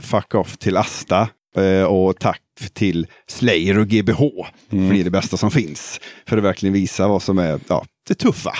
fuck off till Asta. Eh, och tack till Slayer och GBH. Mm. För det är det bästa som finns. För att verkligen visa vad som är ja, det tuffa.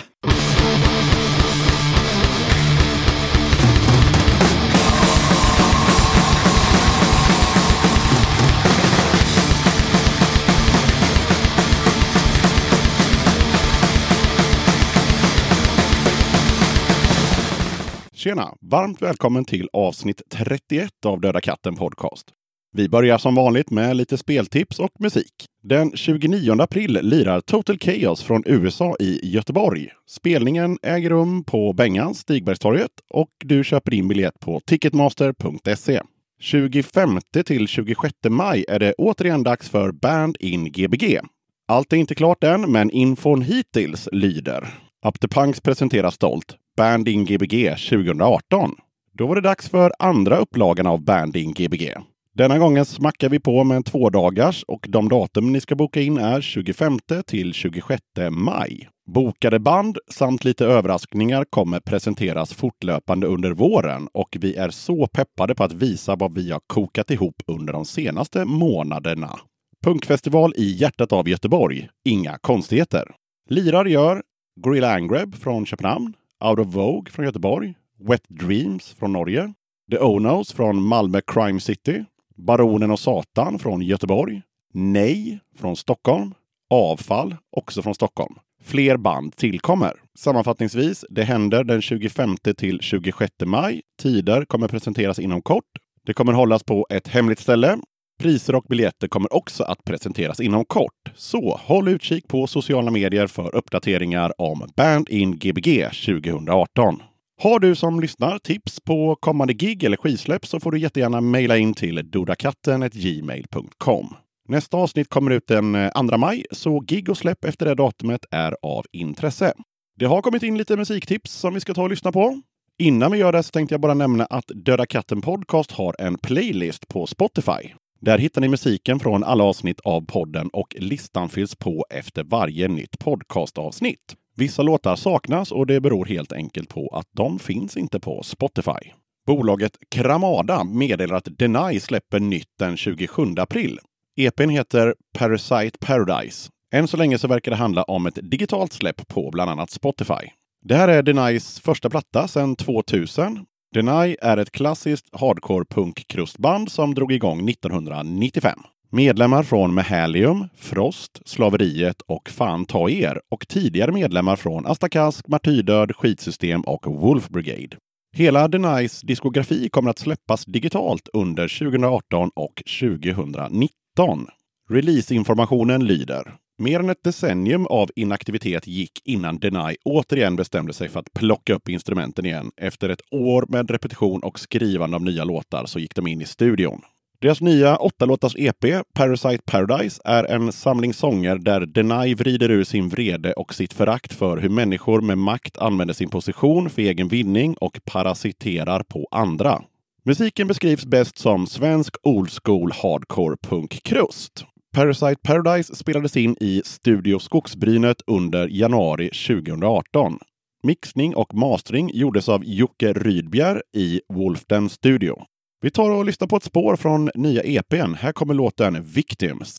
Tjena! Varmt välkommen till avsnitt 31 av Döda katten Podcast. Vi börjar som vanligt med lite speltips och musik. Den 29 april lirar Total Chaos från USA i Göteborg. Spelningen äger rum på Bengans Stigbergstorget och du köper in biljett på ticketmaster.se. 25 till 26 maj är det återigen dags för Band in Gbg. Allt är inte klart än, men infon hittills lyder. Up the Punks presenterar stolt Banding Gbg 2018. Då var det dags för andra upplagan av Banding Gbg. Denna gången smackar vi på med en tvådagars och de datum ni ska boka in är 25 till 26 maj. Bokade band samt lite överraskningar kommer presenteras fortlöpande under våren och vi är så peppade på att visa vad vi har kokat ihop under de senaste månaderna. Punkfestival i hjärtat av Göteborg. Inga konstigheter. Lirar gör Grilla Angreb från Köpenhamn, Out of Vogue från Göteborg, Wet Dreams från Norge, The Onos från Malmö Crime City, Baronen och Satan från Göteborg, Nej från Stockholm, Avfall också från Stockholm. Fler band tillkommer. Sammanfattningsvis, det händer den 25 till 26 maj. Tider kommer presenteras inom kort. Det kommer hållas på ett hemligt ställe. Priser och biljetter kommer också att presenteras inom kort. Så håll utkik på sociala medier för uppdateringar om Band in Gbg 2018. Har du som lyssnar tips på kommande gig eller skivsläpp så får du jättegärna mejla in till dodakatten.gmail.com. Nästa avsnitt kommer ut den eh, 2 maj, så gig och släpp efter det datumet är av intresse. Det har kommit in lite musiktips som vi ska ta och lyssna på. Innan vi gör det så tänkte jag bara nämna att Döda katten Podcast har en playlist på Spotify. Där hittar ni musiken från alla avsnitt av podden och listan fylls på efter varje nytt podcastavsnitt. Vissa låtar saknas och det beror helt enkelt på att de finns inte på Spotify. Bolaget Kramada meddelar att Deny släpper nytt den 27 april. EPn heter Parasite Paradise. Än så länge så verkar det handla om ett digitalt släpp på bland annat Spotify. Det här är Denys första platta sedan 2000 Deny är ett klassiskt hardcore punk-krustband som drog igång 1995. Medlemmar från Mehalium, Frost, Slaveriet och Fan ta er och tidigare medlemmar från Astakask, Martyrdöd, Skitsystem och Wolf Brigade. Hela Denys diskografi kommer att släppas digitalt under 2018 och 2019. Releaseinformationen lyder Mer än ett decennium av inaktivitet gick innan Denai återigen bestämde sig för att plocka upp instrumenten igen. Efter ett år med repetition och skrivande av nya låtar så gick de in i studion. Deras nya åtta låtars EP, Parasite Paradise, är en samling sånger där Denai vrider ur sin vrede och sitt förakt för hur människor med makt använder sin position för egen vinning och parasiterar på andra. Musiken beskrivs bäst som svensk old school hardcore punk-krust. Parasite Paradise spelades in i Studio Skogsbrynet under januari 2018. Mixning och mastering gjordes av Jocke Rydbjer i Wolfden Studio. Vi tar och lyssnar på ett spår från nya EPn. Här kommer låten Victims.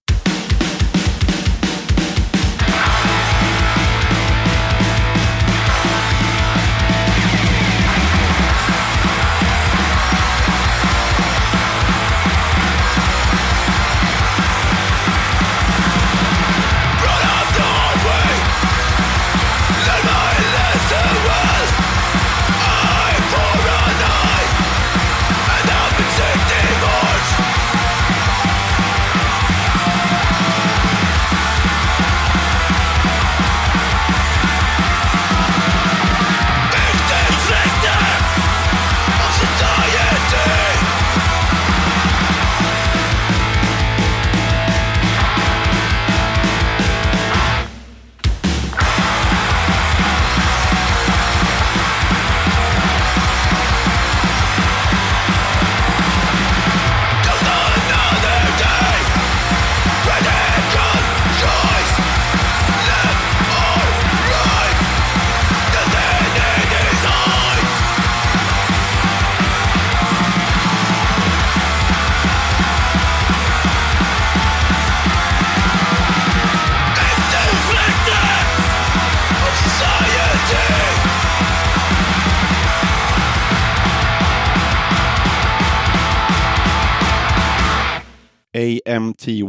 AMTY,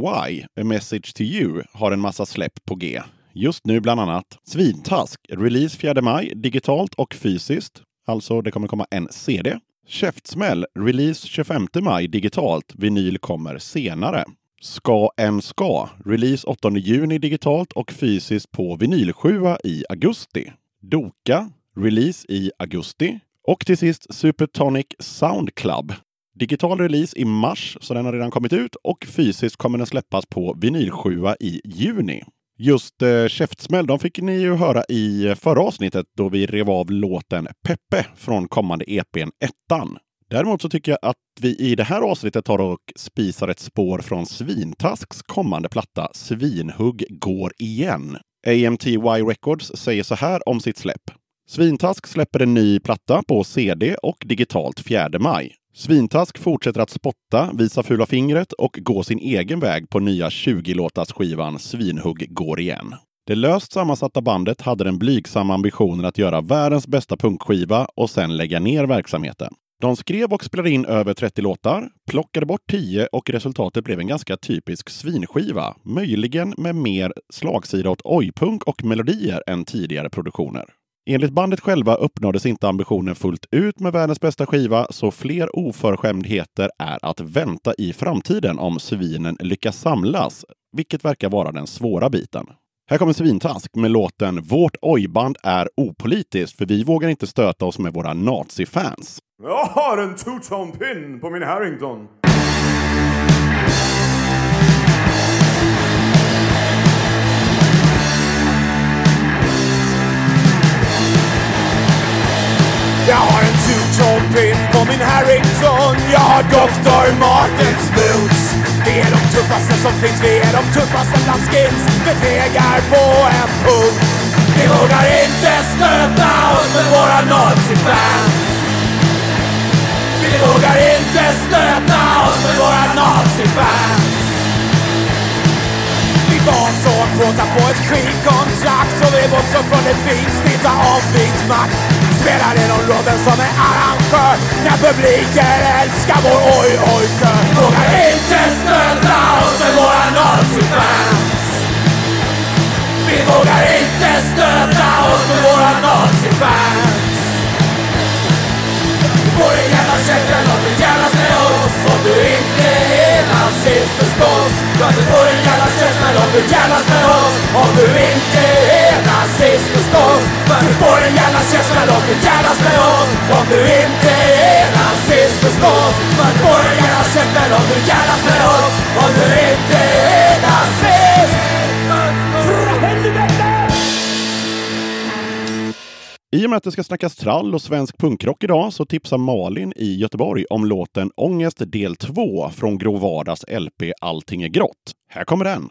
A Message to You, har en massa släpp på G. Just nu bland annat Svintask, release 4 maj, digitalt och fysiskt. Alltså, det kommer komma en CD. Käftsmäll, release 25 maj, digitalt. Vinyl kommer senare. Ska en ska, release 8 juni digitalt och fysiskt på vinylsjua i augusti. Doka, release i augusti. Och till sist Supertonic Sound Club. Digital release i mars, så den har redan kommit ut och fysiskt kommer den släppas på vinylsjua i juni. Just eh, Käftsmäll, de fick ni ju höra i eh, förra avsnittet då vi rev av låten Peppe från kommande EPn Ettan. Däremot så tycker jag att vi i det här avsnittet tar och spisar ett spår från Svintasks kommande platta Svinhugg går igen. AMTY Records säger så här om sitt släpp. Svintask släpper en ny platta på CD och digitalt 4 maj. Svintask fortsätter att spotta, visa fula fingret och gå sin egen väg på nya 20-låtars skivan Svinhugg går igen. Det löst sammansatta bandet hade den blygsamma ambitionen att göra världens bästa punkskiva och sen lägga ner verksamheten. De skrev och spelade in över 30 låtar, plockade bort 10 och resultatet blev en ganska typisk svinskiva. Möjligen med mer slagsida åt ojpunk och melodier än tidigare produktioner. Enligt bandet själva uppnåddes inte ambitionen fullt ut med världens bästa skiva, så fler oförskämdheter är att vänta i framtiden om svinen lyckas samlas, vilket verkar vara den svåra biten. Här kommer Svintask med låten Vårt ojband är opolitiskt, för vi vågar inte stöta oss med våra nazifans. Jag har en two-tone pin på min Harrington. Jag har en two-tone pin på min Harrington. Jag har Dr. Martens boots. Vi är de tuffaste som finns, vi är de tuffaste bland skins. Vi fegar på en punkt. Vi vågar inte stöta oss med våra nazifans. Vi vågar inte stöta oss med våra nazifans. Vi var så kåta på ett skivkontrakt så vi bortsåg från ett fint snitt av vit makt. Spelade någon rollen som är arrangör när publiken älskar vår oj-oj-kör. Vågar inte stöta oss med våra nazifans. Vi vågar inte stöta oss med våra nazifans. Får en jävla käften om du jävlas med oss Om du inte är förstås. Ja, du får en jävla käften om du jävlas med oss Om du inte är nazist förstås. För du får en jävla käften om du jävlas med oss Om du inte är nazist förstås. För du får en jävla käften om du jävlas med oss Om du inte är nazist. I och med att det ska snackas trall och svensk punkrock idag så tipsar Malin i Göteborg om låten Ångest del 2 från Grå Vardags LP Allting är grått. Här kommer den!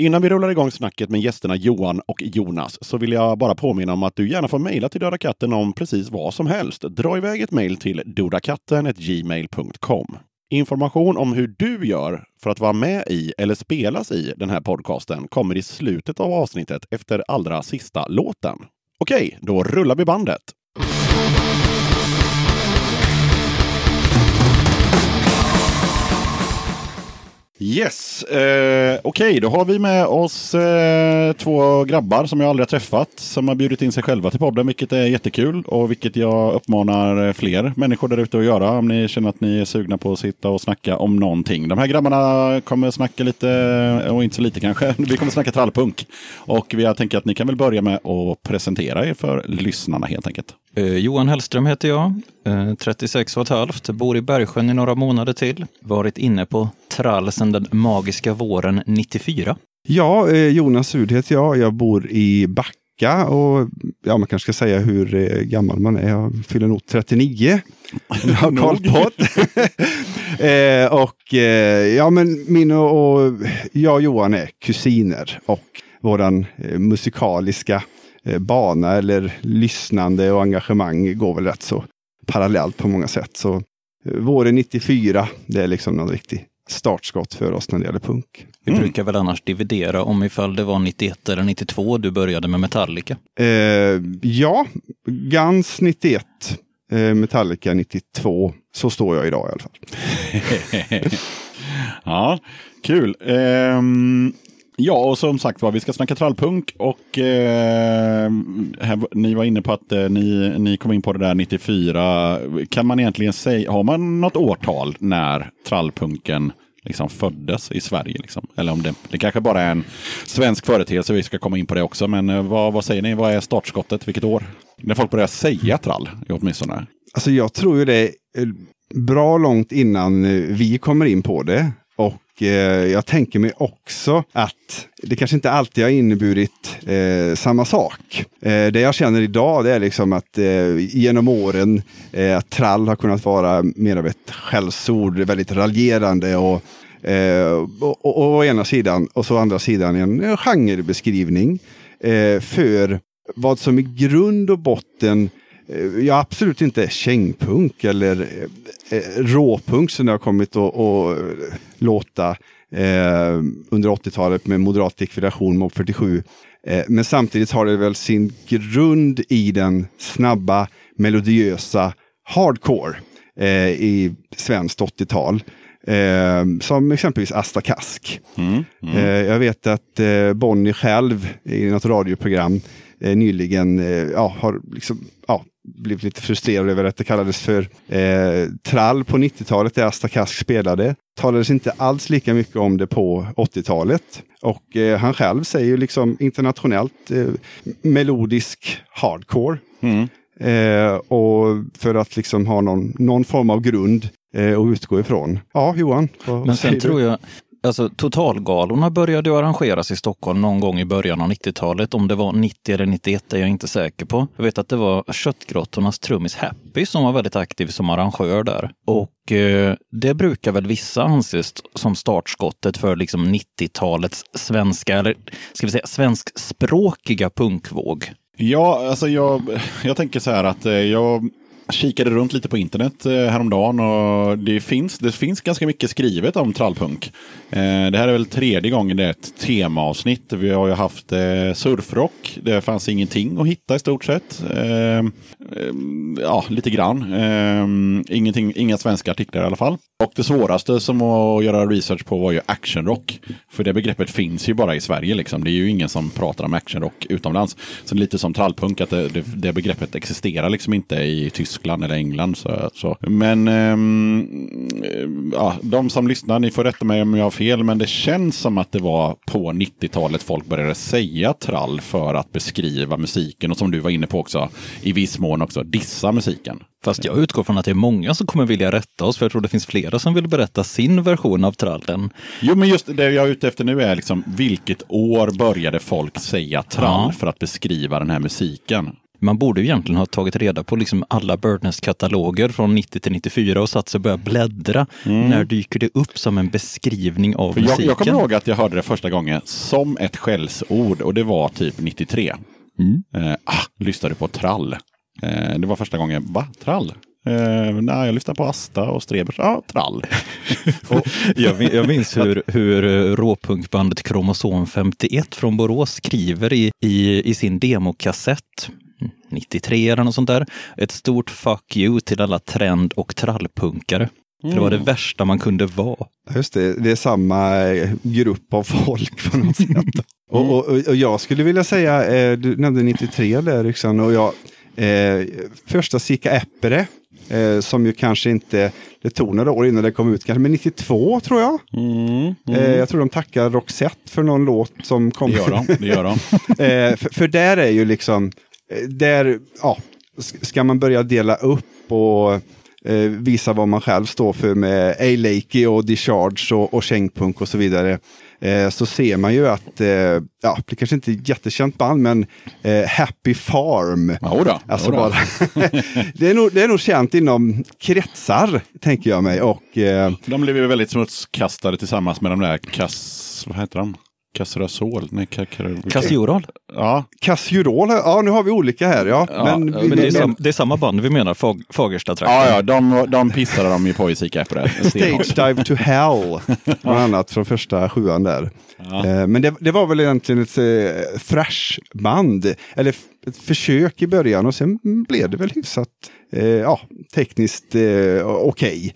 Innan vi rullar igång snacket med gästerna Johan och Jonas så vill jag bara påminna om att du gärna får mejla till Döda katten om precis vad som helst. Dra iväg ett mejl till dodakatten.gmail.com. Information om hur du gör för att vara med i eller spelas i den här podcasten kommer i slutet av avsnittet efter allra sista låten. Okej, då rullar vi bandet. Yes, eh, okej då har vi med oss eh, två grabbar som jag aldrig har träffat som har bjudit in sig själva till podden vilket är jättekul och vilket jag uppmanar eh, fler människor där ute att göra om ni känner att ni är sugna på att sitta och snacka om någonting. De här grabbarna kommer snacka lite, eh, och inte så lite kanske, vi kommer snacka trallpunk. Och jag tänker att ni kan väl börja med att presentera er för lyssnarna helt enkelt. Eh, Johan Hellström heter jag, eh, 36 och ett halvt, bor i Bergsjön i några månader till. Varit inne på trall sedan den magiska våren 94. Ja, eh, Jonas Sud heter jag. Jag bor i Backa och ja, man kanske ska säga hur eh, gammal man är. Jag fyller nog 39. Jag har koll på det. eh, och eh, ja, men min och, och jag och Johan är kusiner och våran eh, musikaliska eh, bana eller lyssnande och engagemang går väl rätt så parallellt på många sätt. Så eh, våren 94, det är liksom någon riktig startskott för oss när det gäller punk. Vi Mm. brukar väl annars dividera om ifall det var 91 eller 92 du började med Metallica. Eh, ja, Guns 91, eh, Metallica 92. Så står jag idag i alla fall. ja, kul. Ehm, ja, och som sagt var, vi ska snacka trallpunk och eh, här, ni var inne på att eh, ni, ni kom in på det där 94. Kan man egentligen säga, har man något årtal när trallpunken liksom föddes i Sverige? Liksom? Eller om det, det kanske bara är en svensk företeelse, vi ska komma in på det också. Men eh, vad, vad säger ni, vad är startskottet, vilket år? När folk börjar säga trall, åtminstone. Alltså jag tror ju det är bra långt innan eh, vi kommer in på det. Eh, jag tänker mig också att det kanske inte alltid har inneburit eh, samma sak. Eh, det jag känner idag det är liksom att eh, genom åren eh, att trall har kunnat vara mer av ett skällsord, väldigt raljerande och Eh, och, och, och å ena sidan och så å andra sidan en eh, genrebeskrivning eh, för vad som i grund och botten ja, absolut inte kängpunk eller eh, eh, råpunk som det har kommit att låta eh, under 80-talet med moderat likvidation, Mob 47. Eh, men samtidigt har det väl sin grund i den snabba, melodiösa hardcore eh, i svenskt 80-tal. Eh, som exempelvis Asta Kask. Eh, jag vet att eh, Bonnie själv i något radioprogram eh, nyligen eh, ja, har liksom, ja, blivit lite frustrerad över att det kallades för eh, trall på 90-talet där Asta Kask spelade. Talades inte alls lika mycket om det på 80-talet. Och eh, han själv säger ju liksom internationellt eh, melodisk hardcore. Eh, och för att liksom ha någon, någon form av grund eh, att utgå ifrån. Ja, Johan? Men sen tror jag, alltså totalgalorna började ju arrangeras i Stockholm någon gång i början av 90-talet. Om det var 90 eller 91 är jag inte säker på. Jag vet att det var Köttgrottornas trummis Happy som var väldigt aktiv som arrangör där. Och eh, det brukar väl vissa anses som startskottet för liksom 90-talets svenska, eller ska vi säga svenskspråkiga punkvåg. Ja, alltså jag, jag tänker så här att eh, jag kikade runt lite på internet eh, häromdagen och det finns, det finns ganska mycket skrivet om trallpunk. Eh, det här är väl tredje gången det är ett temaavsnitt. Vi har ju haft eh, surfrock. Det fanns ingenting att hitta i stort sett. Ja, lite grann. Ingenting, inga svenska artiklar i alla fall. Och det svåraste som att göra research på var ju actionrock. För det begreppet finns ju bara i Sverige. Liksom. Det är ju ingen som pratar om actionrock utomlands. Så det är lite som trallpunk, att det, det, det begreppet existerar liksom inte i Tyskland eller England. Så, så. Men ehm, ja, de som lyssnar, ni får rätta mig om jag har fel, men det känns som att det var på 90-talet folk började säga trall för att beskriva musiken. Och som du var inne på också, i viss mån också dissa musiken. Fast jag utgår från att det är många som kommer vilja rätta oss, för jag tror det finns flera som vill berätta sin version av trallen. Jo, men just det jag är ute efter nu är liksom vilket år började folk säga trall Ja. för att beskriva den här musiken? Man borde ju egentligen ha tagit reda på liksom alla Birdnest-kataloger från 90 till 94 och satt sig och börjat bläddra. När dyker det upp som en beskrivning av Mm. För jag, musiken? jag kommer ihåg att jag hörde det första gången som ett skällsord och det var typ 93. Mm. Eh, ah, lyssnade på trall. Eh, det var första gången, va? Trall? Eh, nej, jag lyssnade på Asta och Strebers. Ja, trall. Jag, min- jag minns hur, hur eh, råpunkbandet Kromosom 51 från Borås skriver i, i, i sin demokassett 93 eller något sånt där. Ett stort fuck you till alla trend och trallpunkare. För det var det värsta man kunde vara. Just det, det är samma eh, grupp av folk på något sätt. Och, och, och jag skulle vilja säga, eh, du nämnde 93 där Ryxan, och jag, eh, första Sika Äppere, eh, som ju kanske inte, det tog några år innan det kom ut, kanske, men 92 tror jag. Mm, Eh, jag tror de tackar Roxette för någon låt som kom. det gör de. Det gör de. Eh, för, för där är ju liksom, eh, där, ja, ska man börja dela upp och eh, visa vad man själv står för med A-Lakey och Discharge och, och Schenkpunk och så vidare. Eh, så ser man ju att, eh, ja, det kanske inte är ett jättekänt band, men eh, Happy Farm. Jodå, Alltså jodå. bara, det, är nog, det är nog känt inom kretsar, tänker jag mig. Och, eh, De blev ju väldigt smutskastade tillsammans med de där Kass... Vad heter de? Kassrasol? Nej, ka, ka, Cassioral. Ja, Casserole, ja nu har vi olika här. Ja, Ja, men, Men det är, sam, det är samma band vi menar, Fag, Fagersta-trakten. ja, ja de, de pissade de ju på i Sika Äpplet. Stage Dive to Hell, bland annat från första sjuan där. Eh, men det, det var väl egentligen ett eh, thrashband, eller ett försök i början och sen blev det väl hyfsat eh, ja, tekniskt eh, okej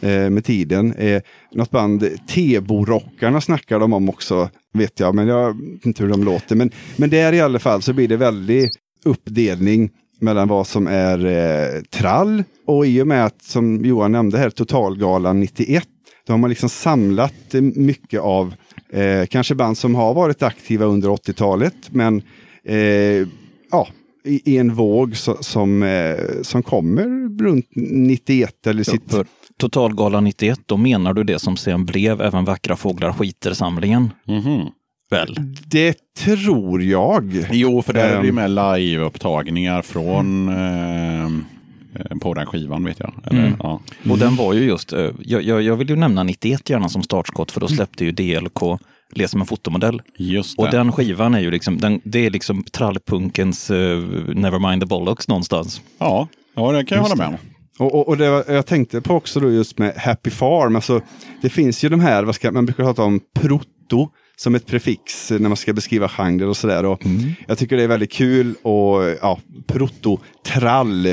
eh, med tiden. Eh, något band, Tebo-rockarna snackar de om också, vet jag, men jag vet inte hur de låter. Men, men där i alla fall så blir det väldigt uppdelning mellan vad som är eh, trall och i och med att, som Johan nämnde här, Totalgalan 91, då har man liksom samlat eh, mycket av eh, kanske band som har varit aktiva under 80-talet, men eh, ja, i, i en våg så, som, eh, som kommer runt 91 eller sitt... Totalgalan 91, då menar du det som sen blev Även vackra fåglar skiter-samlingen? Mhm. Väl? Det tror jag. Jo, för där är det ju Ehm. med live-upptagningar från ehm, eh, på den skivan vet jag. Eller, Mm. ja. Och den var ju just, eh, jag, jag, jag vill ju nämna 91 gärna som startskott för då släppte ju DLK Les som en fotomodell. Just det. Och den skivan är ju liksom, den, det är liksom trallpunkens uh, Nevermind the Bollocks någonstans. Ja, ja, det kan jag hålla med om. Och, och, och det var, jag tänkte på också då just med Happy Farm, alltså det finns ju de här, vad ska, man brukar prata om proto som ett prefix när man ska beskriva genre och sådär. Och Jag tycker det är väldigt kul och ja, proto, trall,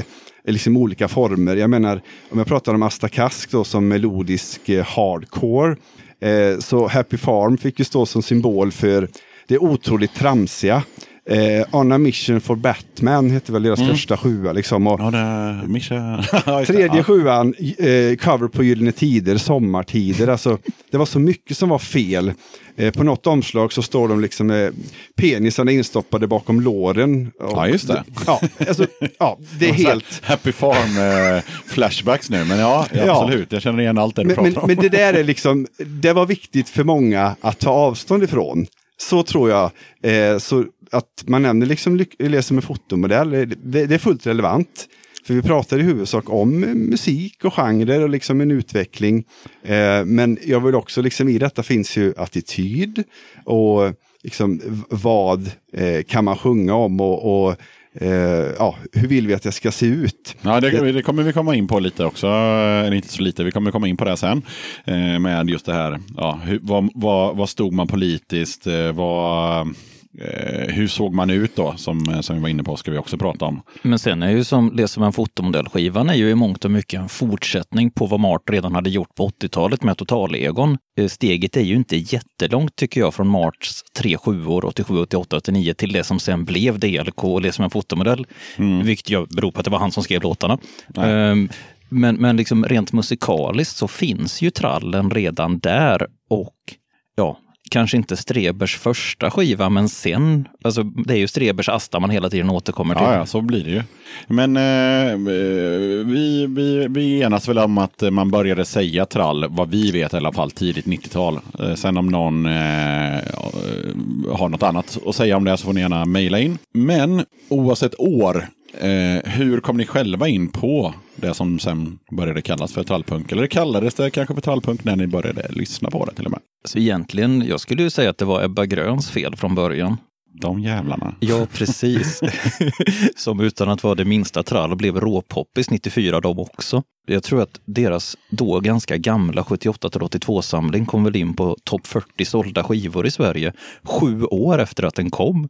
i liksom olika former. Jag menar, om jag pratar om Asta Kask då som melodisk eh, hardcore, eh, så Happy Farm fick ju stå som symbol för det otroligt tramsiga. Eh, On a Mission for Batman hette väl deras första sjua. Liksom, och, Ja, det, det. Tredje ja. sjuan, eh, cover på Gyllene Tider, sommartider. Alltså, det var så mycket som var fel. Eh, på något omslag så står de liksom med penisarna instoppade bakom låren. Och- Ja, just det. Ja, alltså, ja det är helt... Happy Farm eh, flashbacks nu, men ja, ja, Ja. absolut. Jag känner igen allt det du Men, pratar men, om. men det där är liksom, det var viktigt för många att ta avstånd ifrån. Så tror jag. Eh, så att man nämner liksom Elias läser med fotomodell, det, det är fullt relevant. För vi pratar i huvudsak om musik och genrer och liksom en utveckling. Eh, men jag vill också, liksom i detta finns ju attityd och liksom vad eh, kan man sjunga om och, och eh, ja, hur vill vi att det ska se ut? Ja, det, det kommer vi komma in på lite också. Eh, eller inte så lite, vi kommer komma in på det sen. Eh, med just det här, ja, hur, vad, vad, vad stod man politiskt? Eh, vad, eh, hur såg man ut då? Som, eh, som vi var inne på ska vi också prata om. Men sen är ju som Les som en fotomodell-skivan är ju i mångt och mycket en fortsättning på vad Mart redan hade gjort på 80-talet med Totalegon. Eh, Steget är ju inte jättelångt tycker jag från Marts 3 7 år 87, 88, 89 till det som sen blev DLK och Les som en fotomodell. Vilket ju beror på att det var han som skrev låtarna. Ehm, Men, men liksom rent musikaliskt så finns ju trallen redan där och ja, kanske inte Strebers första skiva, men sen, alltså det är ju Strebers Asta man hela tiden återkommer till. Ja, ja, så blir det ju. Men eh, eh vi, vi, vi enas väl om att man började säga trall, vad vi vet i alla fall, tidigt 90-tal. Eh, sen om någon eh, eh, har något annat att säga om det så får ni gärna mejla in. Men oavsett år, eh, hur kom ni själva in på det som sen började kallas för trallpunk? Eller kallades det kanske för trallpunk när ni började lyssna på det till och med? Så egentligen, jag skulle ju säga att det var Ebba Gröns fel från början. De jävlarna. Ja, precis. Som utan att vara det minsta trall blev råpoppis 94 de också. Jag tror att deras då ganska gamla 78 82 samling kom väl in på topp 40 sålda skivor i Sverige sju år efter att den kom.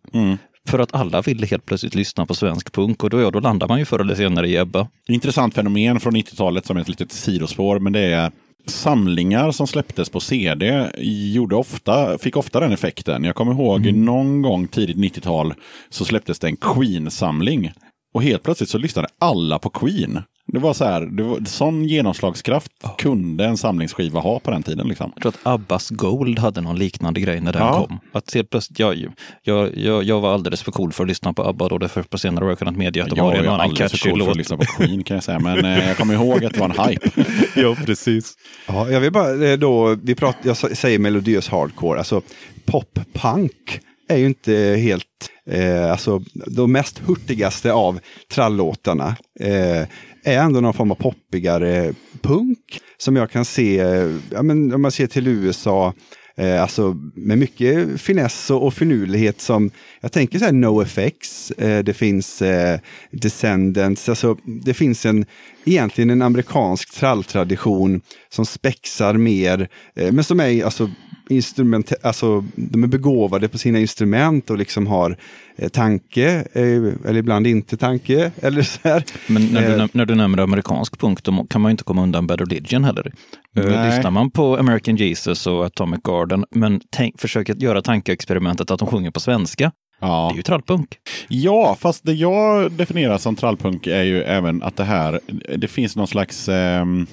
För att alla ville helt plötsligt lyssna på svensk punk och då, ja, då landar man ju förr eller senare i Ebba. Intressant fenomen från 90-talet som är ett litet sidospår, men det är samlingar som släpptes på CD gjorde ofta, fick ofta den effekten. Jag kommer ihåg någon gång tidigt 90-tal så släpptes det en Queen-samling. Och helt plötsligt så lyssnade alla på Queen. Det var så här, det var, sån genomslagskraft kunde en samlingsskiva ha på den tiden. Liksom. Jag tror att Abbas Gold hade någon liknande grej när den Ja. kom. Att helt plötsligt, jag, jag, jag, jag var alldeles för cool för att lyssna på Abba då, därför på senare har jag kunnat medge att de Jag har en annan alldeles för catchy cool för låt. att lyssna på Queen kan jag säga, men eh, jag kommer ihåg att det var en hype. ja, precis. Ja, jag vill bara eh, då, vi pratar, jag säger melodiös hardcore, alltså pop-punk är ju inte helt, eh, alltså de mest hurtigaste av trallåtarna eh, är ändå någon form av poppigare punk som jag kan se, eh, ja, men om man ser till USA, Eh, alltså med mycket finess och, och finurlighet som, jag tänker så här NoFX, eh, det finns eh, Descendants, alltså det finns en, egentligen en amerikansk tralltradition som spexar mer, eh, men som är alltså instrument, alltså de är begåvade på sina instrument och liksom har eh, tanke, eh, eller ibland inte tanke, eller så här. Men när du, Eh, när du nämner amerikansk punk, då kan man ju inte komma undan Bad Religion heller. Eh, Nej. Lyssnar man på American Jesus och Atomic Garden, men tänk, försöker göra tankeexperimentet att de sjunger på svenska, Ja. det är ju trallpunk. Ja, fast det jag definierar som trallpunk är ju även att det här, det finns någon slags, ehm,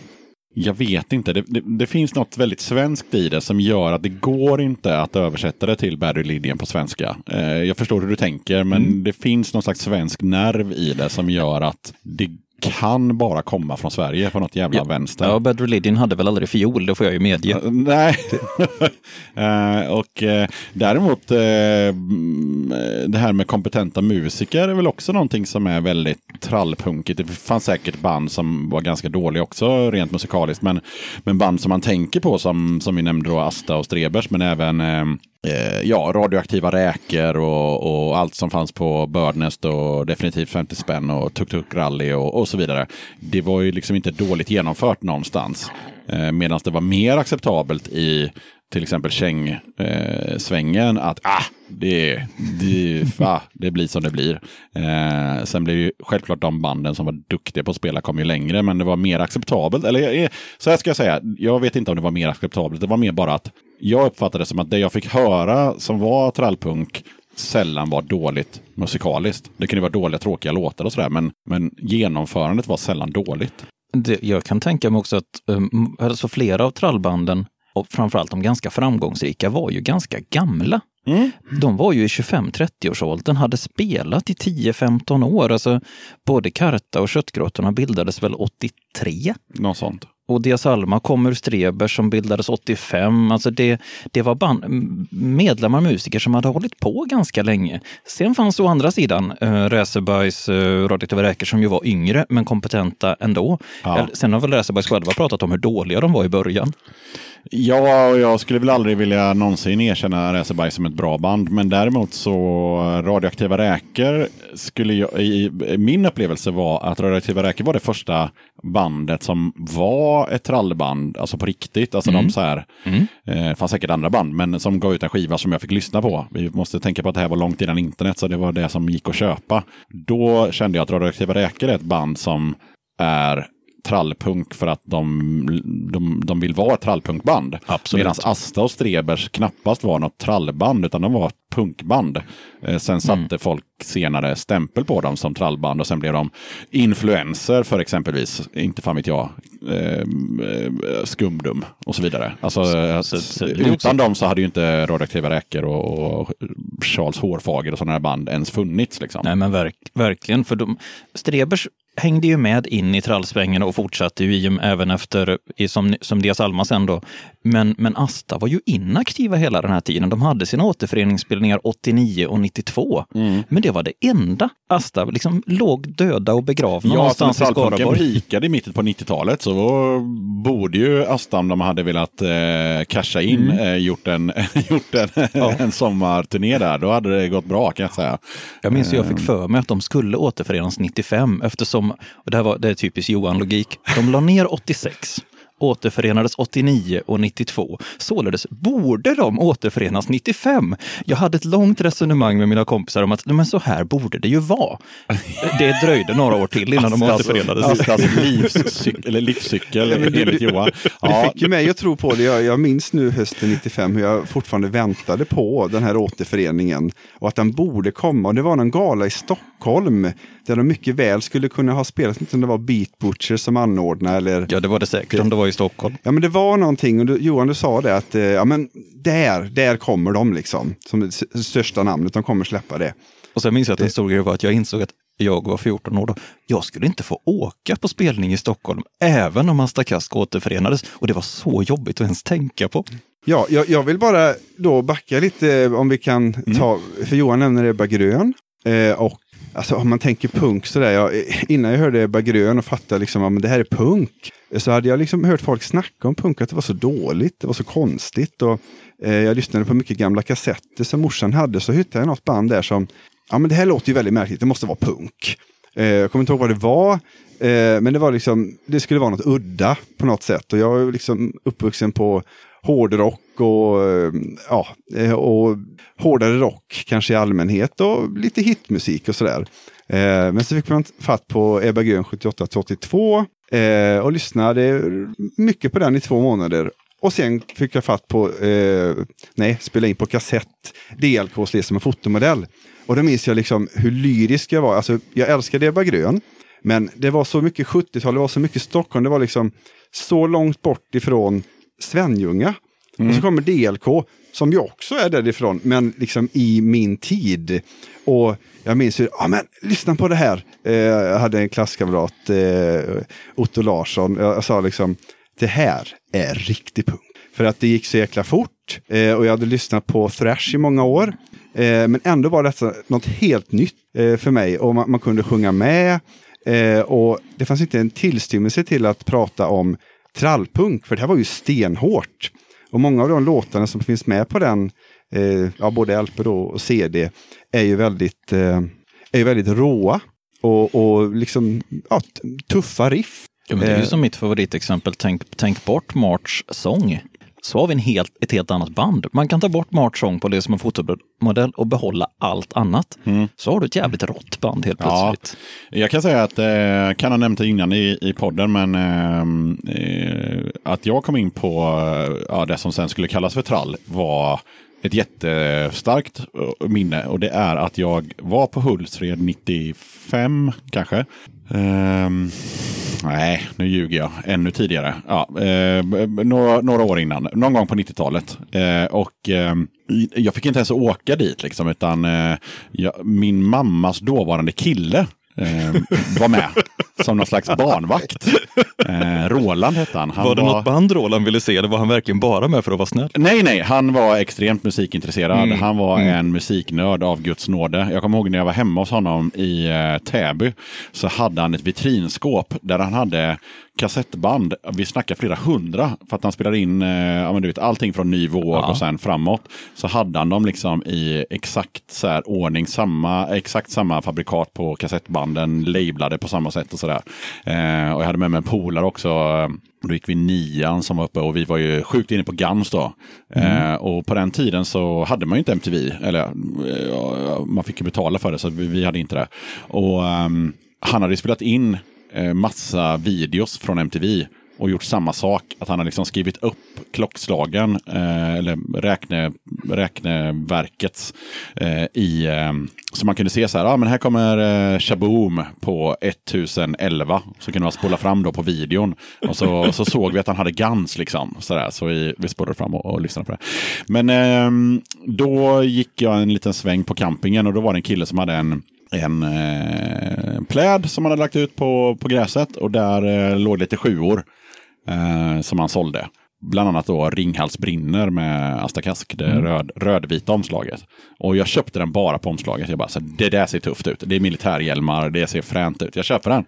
jag vet inte, det, det, det finns något väldigt svenskt i det som gör att det går inte att översätta det till Bad Religion på svenska. Eh, jag förstår hur du tänker, men det finns någon slags svensk nerv i det som gör att det kan bara komma från Sverige på något jävla vänster. Ja, Bad Religion hade väl aldrig fiol, det får jag ju medge. Eh, Nej. Eh, och eh, däremot mm, det här med kompetenta musiker är väl också någonting som är väldigt trallpunkigt. Det fanns säkert band som var ganska dåliga också rent musikaliskt. Men, men band som man tänker på som, som vi nämnde då, Asta och Strebers, men även eh, ja, radioaktiva räkor och, och allt som fanns på Birdnest och definitivt 50 spänn och Tuk Tuk Rally och, och så vidare. Det var ju liksom inte dåligt genomfört någonstans. Eh, Medan det var mer acceptabelt i till exempel Cheng-svängen eh, att ah, det, det, va, det blir som det blir. Eh, sen blev ju självklart de banden som var duktiga på att spela kom ju längre, men det var mer acceptabelt. Eller eh, så här ska jag säga, jag vet inte om det var mer acceptabelt. Det var mer bara att jag uppfattade det som att det jag fick höra som var trallpunk sällan var dåligt musikaliskt. Det kunde vara dåliga, tråkiga låtar och sådär, men, men genomförandet var sällan dåligt. Det, jag kan tänka mig också att um, alltså flera av trallbanden, och framförallt de ganska framgångsrika, var ju ganska gamla. De var ju i 25-30-årsåldern, hade spelat i 10-15 år. Alltså, både Karta och Köttgrottorna bildades väl 83? Något sånt. Och Dias Alma kom ur Streber som bildades 85. Alltså det, det var band, medlemmar, musiker som hade hållit på ganska länge. Sen fanns å andra sidan äh, Räsebergs äh, radioaktiva räkor som ju var yngre men kompetenta ändå. Ja. Sen har väl Räsebergs själva pratat om hur dåliga de var i början. Ja, och jag skulle väl aldrig vilja någonsin erkänna Räseberg som ett bra band. Men däremot så Radioaktiva Räkor skulle jag, i, min upplevelse var att Radioaktiva Räkor var det första bandet som var ett trallband, alltså på riktigt. Alltså de så här, eh, det fanns säkert andra band, men som gav ut en skiva som jag fick lyssna på. Vi måste tänka på att det här var långt innan internet, så det var det som gick att köpa. Då kände jag att Radioaktiva Räkor är ett band som är trallpunk för att de, de, de vill vara ett trallpunkband. Medan Asta och Strebers knappast var något trallband, utan de var ett punkband. Eh, sen satte Mm. folk senare stämpel på dem som trallband och sen blev de influenser för exempelvis, inte fan vet jag, eh, eh, Skumdum och så vidare. Alltså, Så- eh, så- så- utan dem så hade ju inte Radioaktiva Räkor och, och Charles Hårfager och sådana här band ens funnits. Liksom. Nej men verk, verkligen, för de, Strebers hängde ju med in i trallsvängen och fortsatte ju i, även efter, som, som Dias Alma sen då. Men, men Asta var ju inaktiva hela den här tiden. De hade sina återföreningsspelningar 89 och 92. Mm. Men det var det enda. Asta liksom låg döda och begravna Ja, någonstans i Skaraborg. pikade i mitten på 90-talet så borde ju Asta, om de hade velat eh, casha in, Mm. eh, gjort en, gjort en, en sommarturné där. Då hade det gått bra kan jag säga. Jag minns ju jag fick för mig att de skulle återförenas 95 eftersom, och det, här var, det är typiskt Johan-logik, de la ner 86. Återförenades 89 och 92. Således borde de återförenas 95. Jag hade ett långt resonemang med mina kompisar om att men så här borde det ju vara. Det dröjde några år till innan de återförenades. Astas livscykel, eller livscykel du- enligt du- Johan. Ja, fick ju mig att tro på det. Jag, jag minns nu hösten 95 hur jag fortfarande väntade på den här återföreningen och att den borde komma. Och det var någon gala i Stockholm där de mycket väl skulle kunna ha spelat. Inte om det var Beat Butcher som anordnade eller Ja, det var det säkert om det var i Stockholm. Ja men det var någonting och du, Johan du sa det att eh, ja men där, där kommer de liksom. Som det största namnet, de kommer släppa det. Och sen minns jag att en stor grej var att jag insåg att jag var 14 år då. Jag skulle inte få åka på spelning i Stockholm, även om Asta Kask återförenades. Och det var så jobbigt att ens tänka på. Ja, jag, jag vill bara då backa lite eh, om vi kan ta, för Johan nämner Ebba Grön. Eh, och alltså om man tänker punk sådär, jag, innan jag hörde Ebba Grön och fattade liksom att det här är punk, så hade jag liksom hört folk snacka om punk, att det var så dåligt, det var så konstigt. Och, eh, jag lyssnade på mycket gamla kassetter som morsan hade, så hittade jag något band där som, ja men det här låter ju väldigt märkligt, det måste vara punk. Eh, jag kommer inte ihåg vad det var, eh, men det var liksom, det skulle vara något udda på något sätt. Och jag är liksom uppvuxen på hårdrock och, eh, ja, eh, och hårdare rock kanske i allmänhet och lite hitmusik och sådär. Eh, men så fick man fatt på Ebba Grön 78-82 och lyssnade mycket på den i två månader. Och sen fick jag fatt på, eh, nej, spela in på kassett, DLKs Det som en fotomodell. Och då minns jag liksom hur lyrisk jag var. Alltså, jag älskade Ebba Grön, men det var så mycket 70-tal, det var så mycket Stockholm, det var liksom så långt bort ifrån Svenljunga. Och så kommer DLK, som ju också är därifrån, men liksom i min tid. Och jag minns ju, ja men lyssna på det här. Eh, jag hade en klasskamrat, eh, Otto Larsson, jag, jag sa liksom, det här är riktig punk. För att det gick så jäkla fort eh, och jag hade lyssnat på thrash i många år. Eh, men ändå var detta något helt nytt eh, för mig och man, man kunde sjunga med. Eh, och det fanns inte en tillstymmelse till att prata om trallpunk, för det här var ju stenhårt. Och många av de låtarna som finns med på den, eh, ja, både LP och CD, är ju väldigt, eh, är ju väldigt råa och, och liksom ja, tuffa riff. Ja, men det är ju Eh. som mitt favoritexempel, tänk, tänk bort March sång. Så har vi en helt, ett helt annat band. Man kan ta bort March sång på det som en fotomodell och behålla allt annat. Så har du ett jävligt rått band helt Ja. plötsligt. Jag kan säga att, eh, kan ha nämnt det innan i, i podden, men eh, eh, att jag kom in på eh, ja, det som sen skulle kallas för trall var ett jättestarkt eh, minne och det är att jag var på Hultsfred 95 kanske. Um, nej, nu ljuger jag. Ännu tidigare. Ja, eh, några, några år innan. Någon gång på 90-talet. Eh, och eh, jag fick inte ens åka dit liksom, utan eh, jag, min mammas dåvarande kille eh, var med som någon slags barnvakt. Eh, Roland hette han. han var det något band Roland ville se eller var han verkligen bara med för att vara snäll? Nej, nej, han var extremt musikintresserad. Han var en musiknörd av Guds nåde. Jag kommer ihåg när jag var hemma hos honom i eh, Täby så hade han ett vitrinskåp där han hade kassettband. Vi snackar flera hundra för att han spelade in eh, ja, men du vet, allting från ny våg Ja. och sen framåt. Så hade han dem liksom i exakt så här, ordning, samma, exakt samma fabrikat på kassettbanden, lablade på samma sätt och sådär. Eh, och jag hade med mig en polare också. Då gick vi nian som var uppe och vi var ju sjukt inne på Guns då. Eh, och på den tiden så hade man ju inte MTV. Eller eh, man fick ju betala för det så vi, hade inte det. Och ehm, han hade spelat in eh, Eh, massa videos från MTV och gjort samma sak. Att han har liksom skrivit upp klockslagen, eh, eller räkne, räkneverkets, eh, i, eh, så man kunde se så här, ah, men här kommer eh, Shaboom på 1011. Så kunde man spola fram då på videon. Och så, så såg vi att han hade Guns liksom. Så, där, så vi, vi spolade fram och, och lyssnade på det. Men ehm, då gick jag en liten sväng på campingen och då var det en kille som hade en en eh, pläd som han hade lagt ut på, på gräset och där eh, låg lite sjuor eh, som han sålde. Bland annat då Ringhals brinner med Asta Kask, det röd, rödvita omslaget. Och jag köpte den bara på omslaget. Jag bara, så det där ser tufft ut. Det är militärhjälmar, det ser fränt ut. Jag köper den.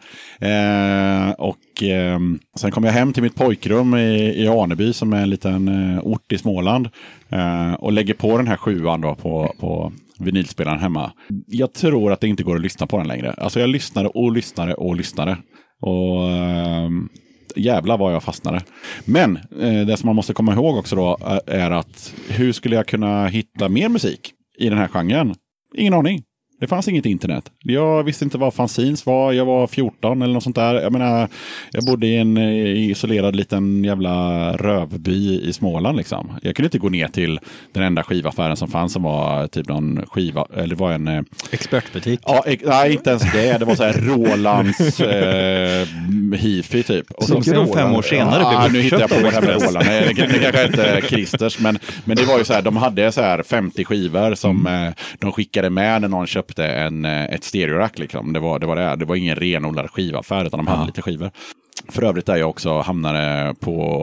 Eh, och eh, sen kom jag hem till mitt pojkrum i, i Aneby som är en liten eh, ort i Småland. Eh, och lägger på den här sjuan då på, på vinylspelaren hemma. Jag tror att det inte går att lyssna på den längre. Alltså jag lyssnade och lyssnade och lyssnade. Och ehm, jävlar vad jag fastnade. Men eh, det som man måste komma ihåg också då eh, är att hur skulle jag kunna hitta mer musik i den här genren? Ingen aning. Det fanns inget internet. Jag visste inte vad fanzines var. Jag var 14 eller något sånt där. Jag menar, jag bodde i en eh, isolerad liten jävla rövby i Småland liksom. Jag kunde inte gå ner till den enda skivaffären som fanns som var typ någon skiva, eller det var en eh, Expertbutik. Ja, ex- nej, inte ens det. Det var så här Rolands eh, hifi typ. Och Som sedan fem år senare ja, blev Nu hittar jag på det här med. Roland. Nej, det, det kanske inte Christers, men, men det var ju så här, de hade så här 50 skivor som eh, de skickade med när någon köpte en, eh, ett stereorack. Liksom. Det, var, det var det. Det var ingen renodlad skivaffär, utan de hade lite skivor. För övrigt där jag också hamnade på,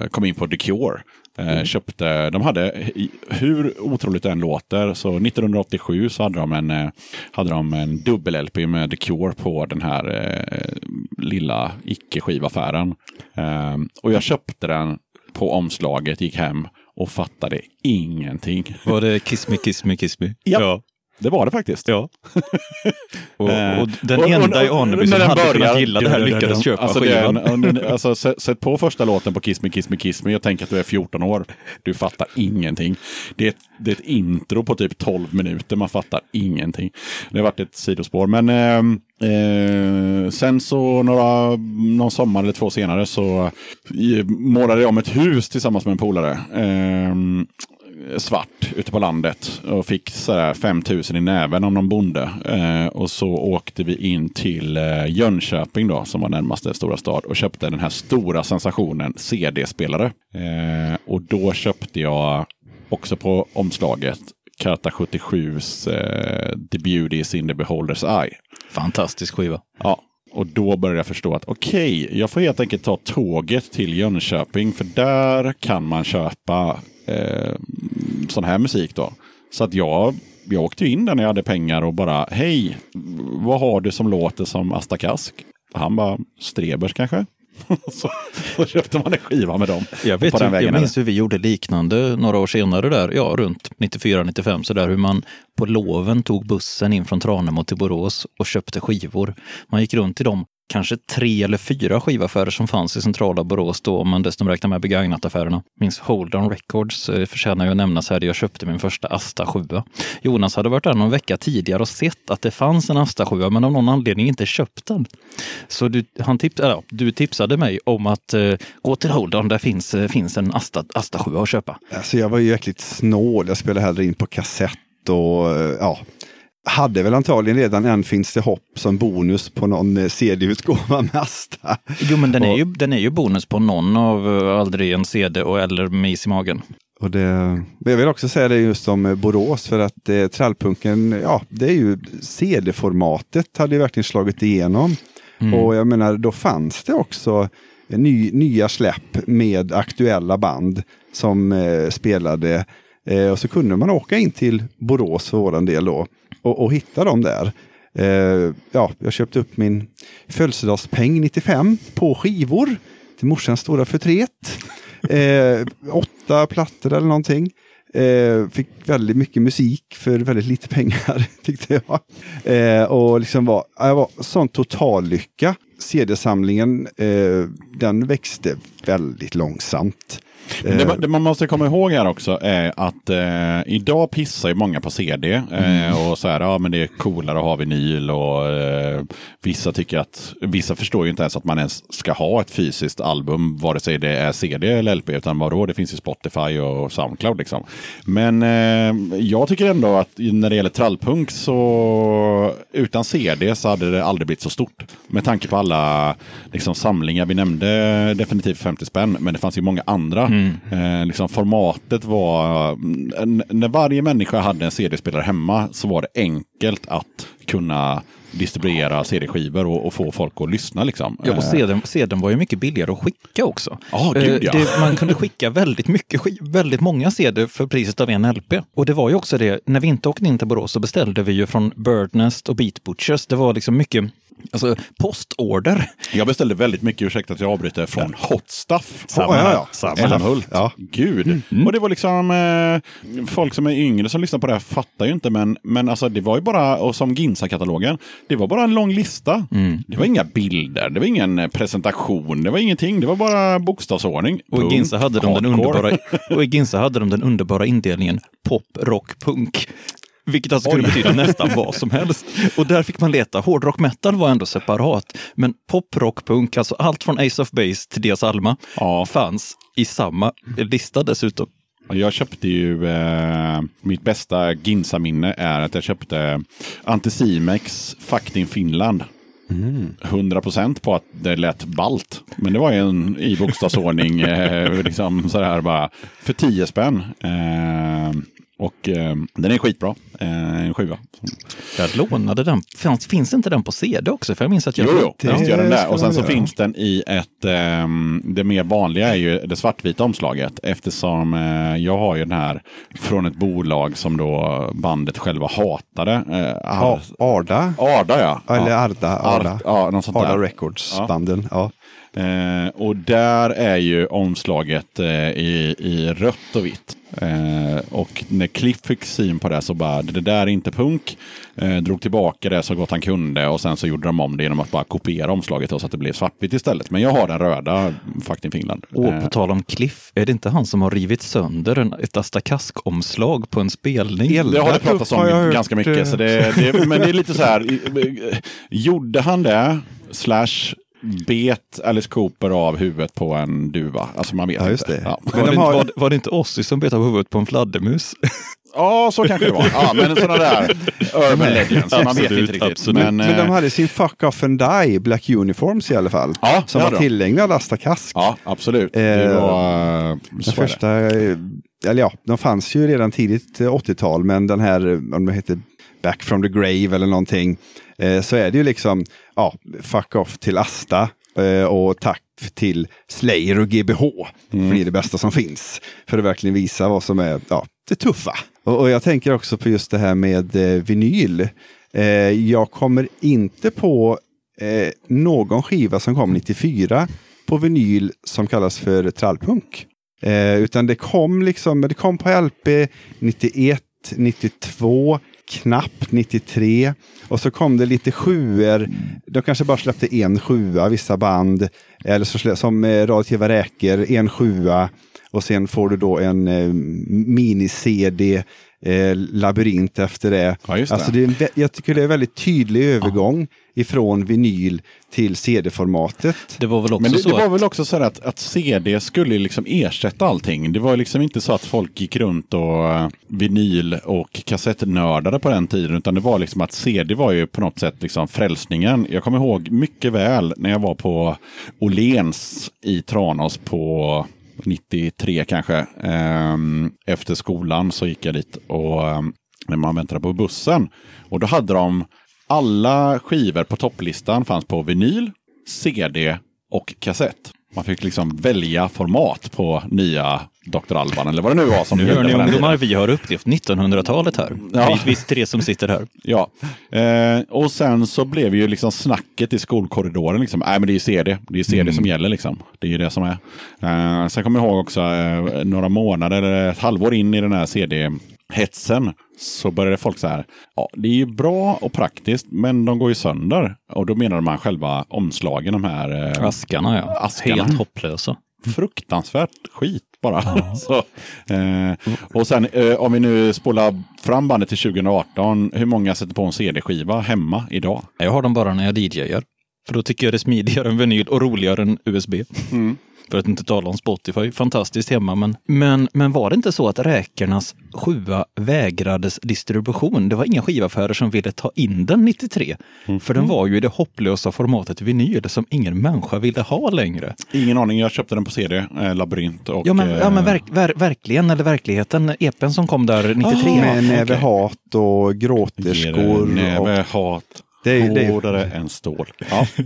eh, kom in på The Cure. Eh, Köpte, de hade, hur otroligt det än låter, så 1987 så hade de en, hade de en dubbel-LP med The Cure på den här eh, lilla icke-skivaffären. Eh, och jag köpte den på omslaget, gick hem och fattade ingenting. Var det Kiss Me, Kiss Me, Kiss Me? Ja. Det var det faktiskt. Ja. och, Eh, och den och- enda i Aneby som hade kunnat börjar- gilla det här lyckades köpa alltså, skivan. En, alltså, sätt, på första låten på Kiss Me, Kiss Me, Kiss Me och tänk att du är 14 år. Du fattar ingenting. Det är, ett, det är ett intro på typ 12 minuter, man fattar ingenting. Det har varit ett sidospår, men ehm, eh, sen så några, någon sommar eller två senare så eh, målade jag om ett hus tillsammans med en polare. Ehm, svart ute på landet och fick sådär 5000 i näven om någon bonde. Eh, och så åkte vi in till eh, Jönköping då, som var närmaste stora stad och köpte den här stora sensationen CD-spelare. Eh, och då köpte jag också på omslaget Karta 77s eh, The Beauty is in the Beholder's Eye. Fantastisk skiva. Ja, och då började jag förstå att okej, jag får helt enkelt ta tåget till Jönköping för där kan man köpa eh, sån här musik då. Så att jag, jag åkte in där när jag hade pengar och bara hej, vad har du som låter som Asta Kask? Han bara, Strebers kanske? så, så köpte man en skiva med dem. Jag, vet, på den hur- vägen jag minns hur vi gjorde liknande några år senare där, ja runt 94-95 sådär, hur man på loven tog bussen in från Tranemo till Borås och köpte skivor. Man gick runt i de kanske tre eller fyra skivaffärer som fanns i centrala Borås då, om man dessutom räknar med begagnataffärerna. Minns Hold On Records eh, förtjänar ju att nämnas här, där jag köpte min första Asta 7. Jonas hade varit där någon vecka tidigare och sett att det fanns en Asta 7, men av någon anledning inte köpt den. Så du, han tips, äh, du tipsade mig om att eh, gå till Hold On, där finns, eh, finns en Asta, Asta 7 att köpa. Alltså jag var ju jäkligt snål. Jag spelade hellre in på kassett och eh, ja. Hade väl antagligen redan en Finns det hopp som bonus på någon eh, CD-utgåva med Asta. Jo, men den är, Och- ju, den är ju bonus på någon av eh, Aldrig en CD och eller med is i magen. Och det, jag vill också säga det just om eh, Borås för att eh, trallpunken, ja det är ju CD-formatet hade ju verkligen slagit igenom. Och jag menar då fanns det också ny, nya släpp med aktuella band som eh, spelade. Eh, och så kunde man åka in till Borås för våran del då och, och hitta dem där. Eh, ja, jag köpte upp min födelsedagspeng 95 på skivor till morsans stora förtret. Eh, åtta plattor eller någonting. Eh, fick väldigt mycket musik för väldigt lite pengar tyckte jag. Eh, och liksom var, jag var sån total lycka. CD-samlingen, eh, den växte väldigt långsamt. Det, man- det man måste komma ihåg här också är att eh, idag pissar ju många på CD. Eh, och så här, ja men det är coolare att ha vinyl och eh, vissa tycker att, vissa förstår ju inte ens att man ens ska ha ett fysiskt album, vare sig det är CD eller LP, utan vadå, det finns ju Spotify och Soundcloud liksom. Men eh, jag tycker ändå att när det gäller trallpunk så utan CD så hade det aldrig blivit så stort. Med tanke på alla liksom, samlingar. Vi nämnde definitivt 50 spänn, men det fanns ju många andra. Eh, liksom, formatet var, n- när varje människa hade en CD-spelare hemma så var det enkelt att kunna distribuera CD-skivor och, och få folk att lyssna. Liksom. Ja, och Eh, sedeln, sedeln var ju mycket billigare att skicka också. Ja, gud, Eh, ja. det, man kunde skicka väldigt mycket, väldigt många CD för priset av en LP. Och det var ju också det, när vi inte åkte in till Borås så beställde vi ju från Birdnest och Beat Butchers. Det var liksom mycket alltså, postorder. Jag beställde väldigt mycket, ursäkta att jag avbryter, från Hot Stuff. Samma här. Ja, Samma Samma. Älmhult. Ja. Gud. Och det var liksom eh, folk som är yngre som lyssnar på det här fattar ju inte, men, men alltså det var ju bara, och som Ginsa-katalogen, det var bara en lång lista. Det var inga bilder, det var ingen eh, presentation, det var ingenting, det var bara bokstavsordning. Och i. Ginsa hade, de den underbara, och i Ginsa hade de den underbara indelningen pop, rock, punk. Vilket alltså kunde Oj. betyda nästan vad som helst. Och där fick man leta. Hårdrock metal var ändå separat. Men pop, rock, punk, alltså allt från Ace of Base till Dias Alma Ja. fanns i samma lista dessutom. Jag köpte ju, eh, mitt bästa Ginsa-minne är att jag köpte Anticimex Faktin Finland. 100% på att det lät balt. Men det var ju en i bokstavsordning, eh, liksom sådär bara, för 10 spänn. Eh, och eh, den är skitbra, eh, en sjua. Jag lånade den. Finns, finns inte den på CD också? För jag minns att jag... Jo, jo, det visst gör den ska Och sen så göra. finns den i ett, ehm, det mer vanliga är ju det svartvita omslaget. Eftersom eh, jag har ju den här från ett bolag som då bandet själva hatade. Eh, Ja, Ar- Arda. Arda ja. Eller. Arda. Arda. Art, ja, något sånt Arda där. Records, Ja. Eh, och där är ju omslaget eh, i, i rött och vitt. Eh, och när Cliff fick syn på det så bara, det där är inte punk. Eh, drog tillbaka det så gott han kunde och sen så gjorde de om det genom att bara kopiera omslaget så att det blev svartvitt istället. Men jag har den röda Faktin Finland. Och Eh, på tal om Cliff, är det inte han som har rivit sönder en, ett Astakask-omslag på en spelning? El- det har det pratats jag om hört, ganska mycket. eh. Så det, det, men det är lite så här, eh, gjorde han det, slash bet Alice Cooper av huvudet på en duva? Alltså man vet Ja, just inte. Ja. Men Var, de det, har- inte- var, var det inte Ozzy som bet av huvudet på en fladdermus? Ja, så kanske det var. Ja, men sådana där urban legends. Man vet Absolut, inte riktigt. absolut. Men, Men de eh, hade sin Fuck Off and Die Black Uniforms i alla fall. Ja, som var hade de. tillägnad Asta Kask. ja, absolut. Det Eh, var... eh, Den det. första, eh, eller ja, de fanns ju redan tidigt eh, 80-tal, men den här, om det heter Back from the Grave eller någonting, eh, så är det ju liksom, ja, fuck off till Asta eh, och tack till Slayer och GBH. För det är det bästa som finns. För att verkligen visa vad som är ja, det tuffa. Och, och jag tänker också på just det här med eh, vinyl. Eh, jag kommer inte på eh, någon skiva som kom 94 på vinyl som kallas för trallpunk. Eh, utan det kom liksom, det kom på LP 91, 92, knappt 93 och så kom det lite sjuor. De kanske bara släppte en sjua, vissa band. Eller så som eh, Radioaktiva räkor, en sjua. Och sen får du då en eh, mini-CD, eh, labyrint efter det. Ja, det. Alltså det är jag tycker det är en väldigt tydlig övergång ifrån vinyl till CD-formatet. Det var väl också Men det, så det var att, väl också så att, att CD skulle liksom ersätta allting. Det var liksom inte så att folk gick runt och eh, vinyl och kassettnördade på den tiden. Utan det var liksom att CD var ju på något sätt liksom frälsningen. Jag kommer ihåg mycket väl när jag var på Åhléns i Tranås på 93 kanske. Ehm, efter skolan så gick jag dit och ehm, när man väntade på bussen. Och då hade de alla skivor på topplistan fanns på vinyl, CD och kassett. Man fick liksom välja format på nya Dr. Alban eller vad det nu var som nu hör ni ungdomar, vi har upplevt 1900-talet här. Ja. Vi, vi tre som sitter här. Ja, eh, och sen så blev ju liksom snacket i skolkorridoren liksom, nej men det är ju CD, det är CD som gäller liksom. Det är ju det som är. Eh, sen kommer jag ihåg också eh, några månader, eller ett halvår in i den här CD-hetsen, så började folk så här, ja det är ju bra och praktiskt, men de går ju sönder. Och då menade man själva omslagen, de här eh, Askarna ja. Askarna. Helt hopplösa. fruktansvärt skit bara. Så, eh, och sen eh, om vi nu spolar fram bandet till 2018, hur många sätter på en CD-skiva hemma idag? Jag har dem bara när jag DJar. För då tycker jag det är smidigare än vinyl och roligare än USB. För att inte tala om Spotify. Fantastiskt hemma. Men, men, men var det inte så att Räkernas sjua vägrades distribution? Det var inga skivaffärer som ville ta in den 93. För den var ju i det hopplösa formatet vinyl som ingen människa ville ha längre. Ingen aning, jag köpte den på CD, eh, Labyrint. Och, Ja men, ja, men eh, verk, ver, verkligen, eller verkligheten. EPen som kom där 93. Med näve okej. hat och gråterskor. Näve, hat, Det är- det är- hårdare än stål. Ja.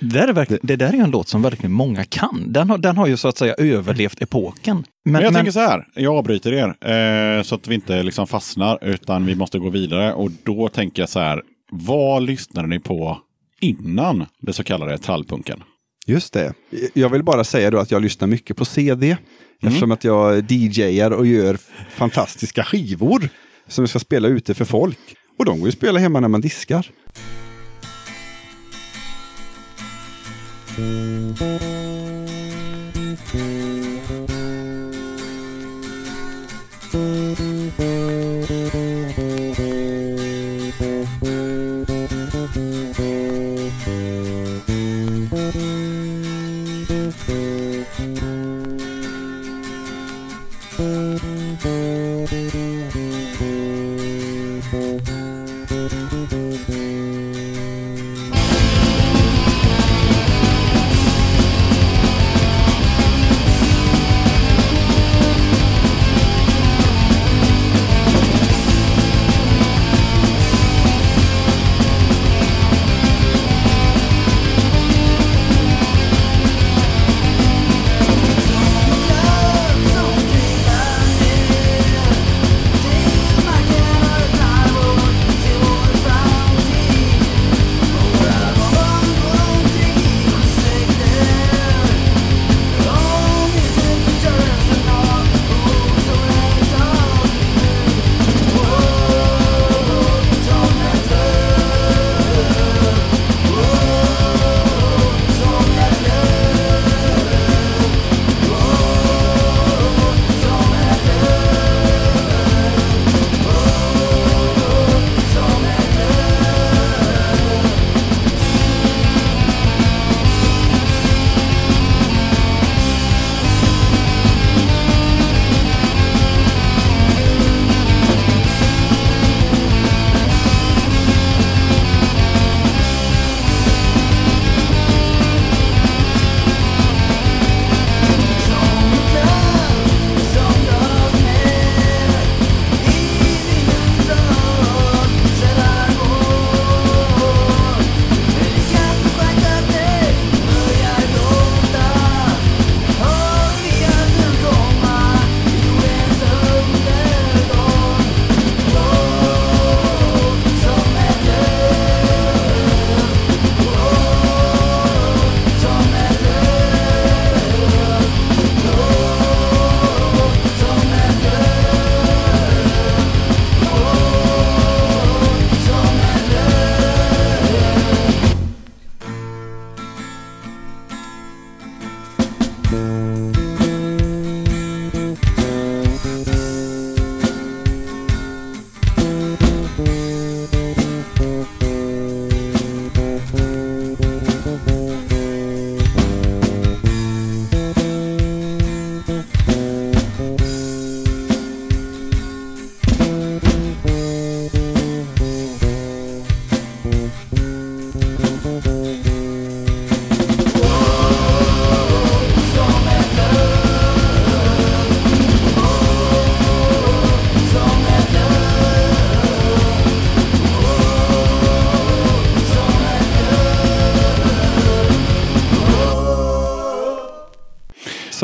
Det, där är verkligen, det där är en låt som verkligen många kan. Den har, den har ju så att säga överlevt epoken. Men, Men jag men- tänker så här, jag avbryter er eh, så att vi inte liksom fastnar utan vi måste gå vidare. Och då tänker jag så här, vad lyssnade ni på innan det så kallade trallpunken? Just det. Jag vill bara säga då att jag lyssnar mycket på CD. Eftersom att jag DJar och gör fantastiska skivor som jag ska spela ute för folk. Och de går ju att spela hemma när man diskar. thank you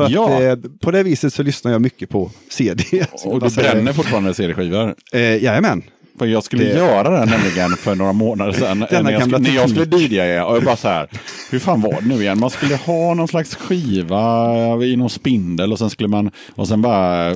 att, Ja. eh, på det viset så lyssnar jag mycket på CD. Och du bränner fortfarande CD-skivor? Eh, jajamän. För jag skulle Det- göra det nämligen för några månader sedan. Denna när, jag skulle, när jag skulle. DJa och jag bara så här. Hur fan var det nu igen? Man skulle ha någon slags skiva i någon spindel och sen skulle man och sen bara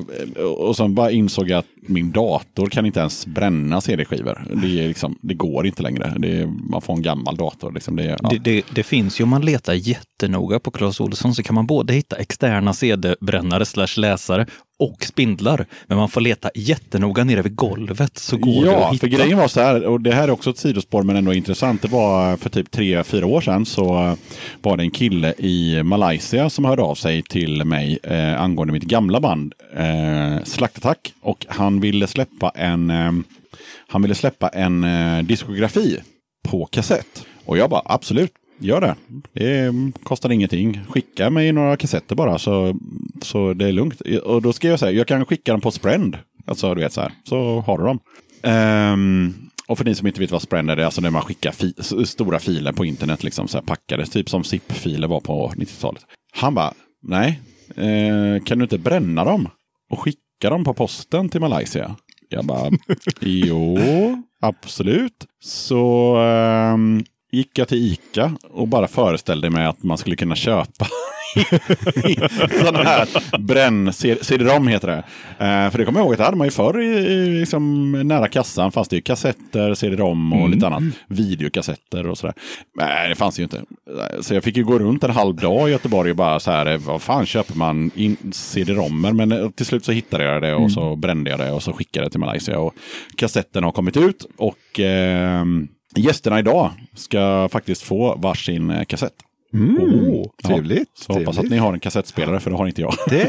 och sen bara insåg jag att min dator kan inte ens bränna CD-skivor. Det, liksom, det går inte längre. Det man får en gammal dator. Liksom. Det, ja. Det finns ju, om man letar jättenoga på Clas Ohlson så kan man både hitta externa CD-brännare slash läsare och spindlar. Men man får leta jättenoga nere vid golvet så går det Ja, att för hitta. grejen var så här, och det här är också ett sidospår men ändå intressant. Det var för typ tre, fyra år sedan så var det en kille i Malaysia som hörde av sig till mig eh, angående mitt gamla band eh, Slaktattack. Och han ville släppa en, eh, han ville släppa en eh, diskografi på kassett. Och jag bara absolut, gör det. Det kostar ingenting. Skicka mig några kassetter bara så, så det är lugnt. Och då ska jag säga, jag kan skicka dem på Sprend. Alltså du vet så här, så har du dem. Um, och för ni som inte vet vad Sprend är, det är alltså när man skickar fi stora filer på internet, liksom så här packade, typ som zip-filer var på 90-talet. Han bara, nej, eh, kan du inte bränna dem och skicka dem på posten till Malaysia? Jag bara, jo, absolut. Så um, gick jag till Ica och bara föreställde mig att man skulle kunna köpa sådana här bränn, CD-ROM heter det. Eh, för det kommer jag ihåg att det hade man ju förr i, i, liksom, nära kassan. fanns det ju kassetter, CD-ROM och lite annat. Videokassetter och sådär. Nej, det fanns ju inte. Så jag fick ju gå runt en halv dag i Göteborg och bara så här, eh, vad fan köper man CD-ROMer? Men eh, till slut så hittade jag det och så brände jag det och så skickade det till Malaysia. Och kassetten har kommit ut och ehm, gästerna idag ska faktiskt få varsin eh, kassett. Mm, Oh, trevligt. Så hoppas att trevligt. ni har en kassettspelare, för det har inte jag. Det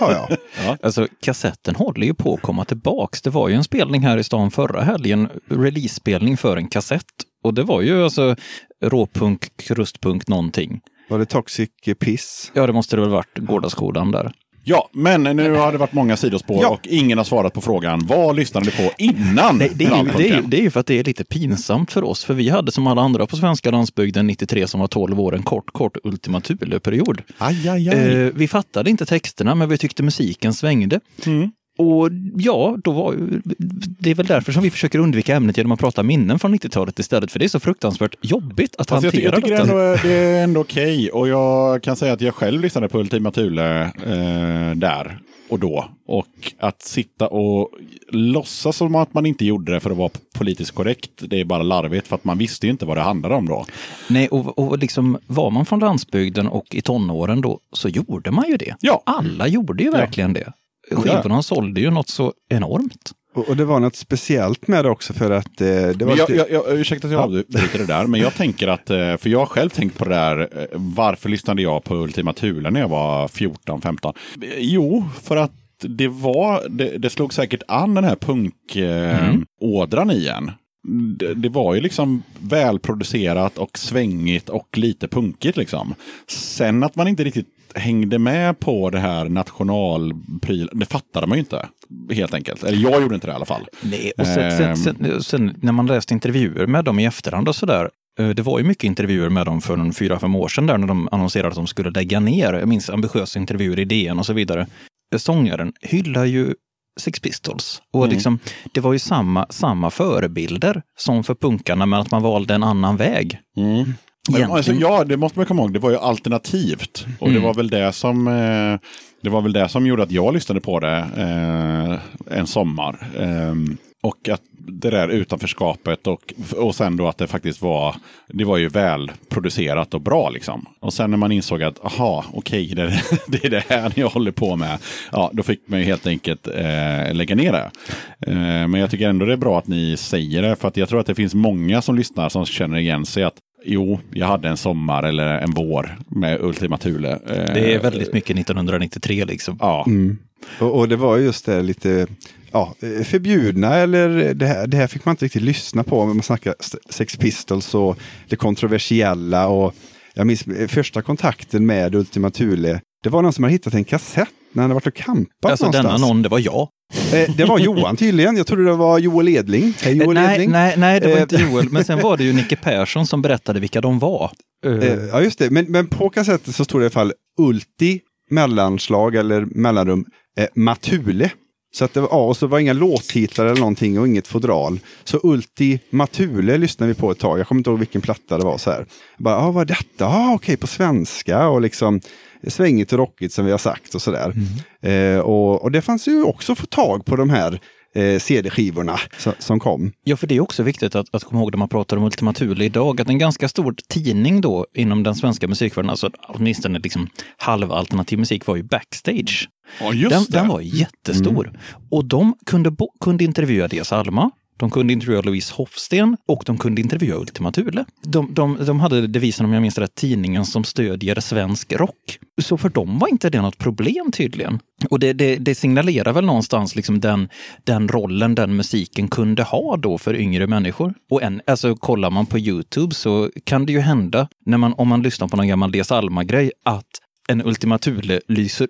har jag. Alltså kassetten håller ju på att komma tillbaks. Det var ju en spelning här i stan förra helgen, release-spelning för en kassett. Och det var ju alltså råpunk, krustpunk någonting. Var det Toxic Piss? Ja, det måste det väl varit Gårdaskolan där. Ja, men nu har det varit många sidospår Ja. och ingen har svarat på frågan. Vad lyssnade ni på innan Det, det, är ju, det, är, ju- det är ju för att det är lite pinsamt för oss, för vi hade som alla andra på svenska landsbygden 93 som var 12 år en kort, kort Ultima Thule-period. Eh, vi fattade inte texterna, men vi tyckte musiken svängde. Mm. Och ja, då var, det är väl därför som vi försöker undvika ämnet genom att prata minnen från 90-talet istället, för det är så fruktansvärt jobbigt att Alltså jag, hantera jag tycker detta. är ändå, det är ändå okej. Och jag kan säga att jag själv lyssnade på Ultima Thule eh, där och då. Och att sitta och låtsas som att man inte gjorde det för att vara politiskt korrekt, det är bara larvigt. För att man visste ju inte vad det handlade om då. Nej, och, och liksom var man från landsbygden och i tonåren då, så gjorde man ju det. Ja. Alla gjorde ju verkligen det. Skivorna sålde ju något så enormt. Och, och det var något speciellt med det också för att eh, det var jag, lite- jag, jag, ursäkta att jag avbryter det där, men jag tänker att, eh, för jag har själv tänkt på det där, eh, varför lyssnade jag på Ultima Thule när jag var 14-15? Jo, för att det var, det, det slog säkert an den här punkådran i en. Det, det var ju liksom välproducerat och svängigt och lite punkigt liksom. Sen att man inte riktigt hängde med på det här nationalpryl, det fattade man ju inte. Helt enkelt. Eller jag gjorde inte det i alla fall. Nej, och sen, sen, Ehm. sen, sen när man läste intervjuer med dem i efterhand och sådär. eh, Det var ju mycket intervjuer med dem för fyra, fem år sedan där när de annonserade att de skulle lägga ner. Jag minns ambitiösa intervjuer i DN och så vidare. Eh, Sångaren hyllar ju Sex Pistols. Och Mm. liksom, det var ju samma, samma förebilder som för punkarna, men att man valde en annan väg. Men, alltså, ja, det måste man komma ihåg. Det var ju alternativt. Och det var väl det som eh, det var väl det som gjorde att jag lyssnade på det eh, en sommar. Ehm, och att det där utanförskapet och, och sen då att det faktiskt var, det var ju välproducerat och bra liksom. Och sen när man insåg att, aha, okej, det, det är det här jag håller på med. Ja, då fick man ju helt enkelt eh, lägga ner det. Eh, men jag tycker ändå det är bra att ni säger det, för att jag tror att det finns många som lyssnar som känner igen sig att Jo, jag hade en sommar eller en vår med Ultima Thule. Eh, Det är väldigt mycket 1993 liksom. Ja, Och, och det var just det lite ja, förbjudna eller det här, det här fick man inte riktigt lyssna på. Man snackar Sex Pistols och det kontroversiella. Och jag minns första kontakten med Ultima Thule. Det var någon som hade hittat en kassett när han hade varit och campat Alltså någonstans. denna någon, det var jag. Eh, det var Johan tydligen. Jag trodde det var Joel Edling. Hej Joel nej, Edling. nej, nej, det var Eh, inte Joel. Men sen var det ju Nicke Persson som berättade vilka de var. Eh, ja, just det. Men, men på kassetten så stod det i alla fall Ulti, mellanslag eller mellanrum, eh, Matule. Så att det var, ja, och så var inga låttitlar eller någonting och inget fodral. Så Ulti Matule lyssnade vi på ett tag. Jag kommer inte ihåg vilken platta det var. så här. Jag bara, ah, vad är detta? Ah, Okej, på svenska och liksom svängigt och rockigt som vi har sagt och sådär. Eh, och, och det fanns ju också att få tag på de här eh, CD-skivorna som, som kom. Ja, för det är också viktigt att, att komma ihåg när man pratar om Ultima Thule idag, att en ganska stor tidning då inom den svenska musikvärlden, alltså åtminstone liksom halvalternativ musik, var ju Backstage. Ja, just Den, det. den var jättestor. Och de kunde, kunde intervjua Dias Alma, de kunde intervjua Louise Hofsten och de kunde intervjua Ultima Thule. De, de, de hade devisen, om jag minns rätt, tidningen som stödjer svensk rock. Så för dem var inte det något problem tydligen. Och det, det, det signalerar väl någonstans liksom den, den rollen den musiken kunde ha då för yngre människor. Och en, alltså, kollar man på Youtube så kan det ju hända, när man, om man lyssnar på någon gammal Dias Alma-grej, att en Ultima Thule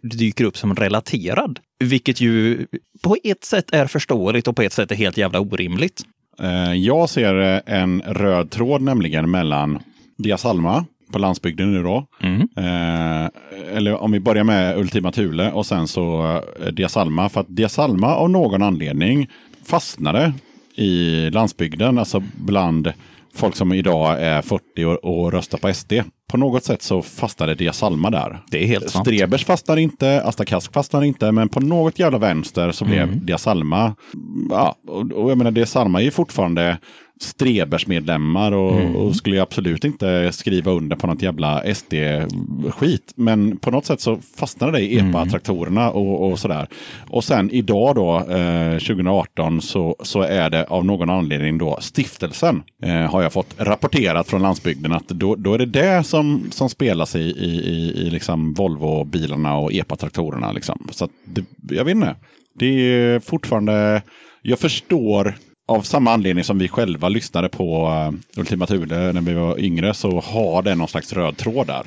dyker upp som relaterad. Vilket ju på ett sätt är förståeligt och på ett sätt är helt jävla orimligt. Eh, Jag ser eh, en röd tråd nämligen mellan Dias Alma på landsbygden nu då. Eh, eller om vi börjar med Ultima Thule och sen så eh, Dias Alma. För att Dias Alma av någon anledning fastnade i landsbygden, alltså bland folk som idag är 40 och, och röstar på SD. På något sätt så fastnade Dias Alma där. Det är helt sant. Strebers fastnar inte, Asta Kask fastnar inte, men på något jävla vänster så blev Mm. Dias Alma, ja, och, och jag menar Dias Alma är ju fortfarande Strebers medlemmar och, Mm. och skulle absolut inte skriva under på något jävla SD-skit. Men på något sätt så fastnade det i Mm. EPA-traktorerna och, och sådär. Och sen idag då, eh, 2018, så, så är det av någon anledning då stiftelsen, eh, har jag fått rapporterat från landsbygden, att då, då är det det som, som spelas i, i, i, i liksom Volvo-bilarna och EPA-traktorerna. Liksom. Så att det, jag vet inte. Det är fortfarande, jag förstår av samma anledning som vi själva lyssnade på uh, Ultima Thule när vi var yngre så har det någon slags röd tråd där.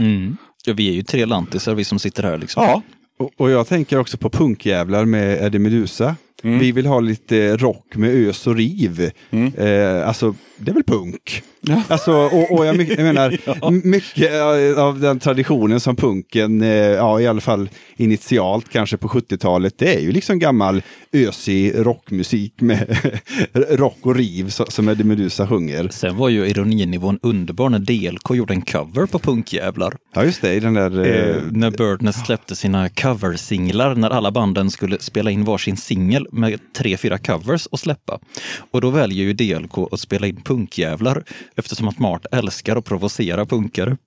Ja, vi är ju tre lantisar vi som sitter här. Liksom. Ja, Och, och jag tänker också på punkjävlar med Eddie Meduza. Mm. Vi vill ha lite rock med ös och riv. Eh, alltså, det är väl punk? Alltså, och, och jag, jag menar, m- mycket av den traditionen som punken, eh, ja i alla fall initialt kanske på 70-talet, det är ju liksom gammal ösig rockmusik med rock och riv som Eddie Meduza sjunger. Sen var ju ironinivån underbar när DLK gjorde en cover på Punkjävlar. Ja just det, i den där... Eh, Eh, när Birdness släppte sina coversinglar, när alla banden skulle spela in varsin singel med tre, fyra covers och släppa. Och då väljer ju DLK att spela in punkjävlar eftersom att Mart älskar att provocera punkare.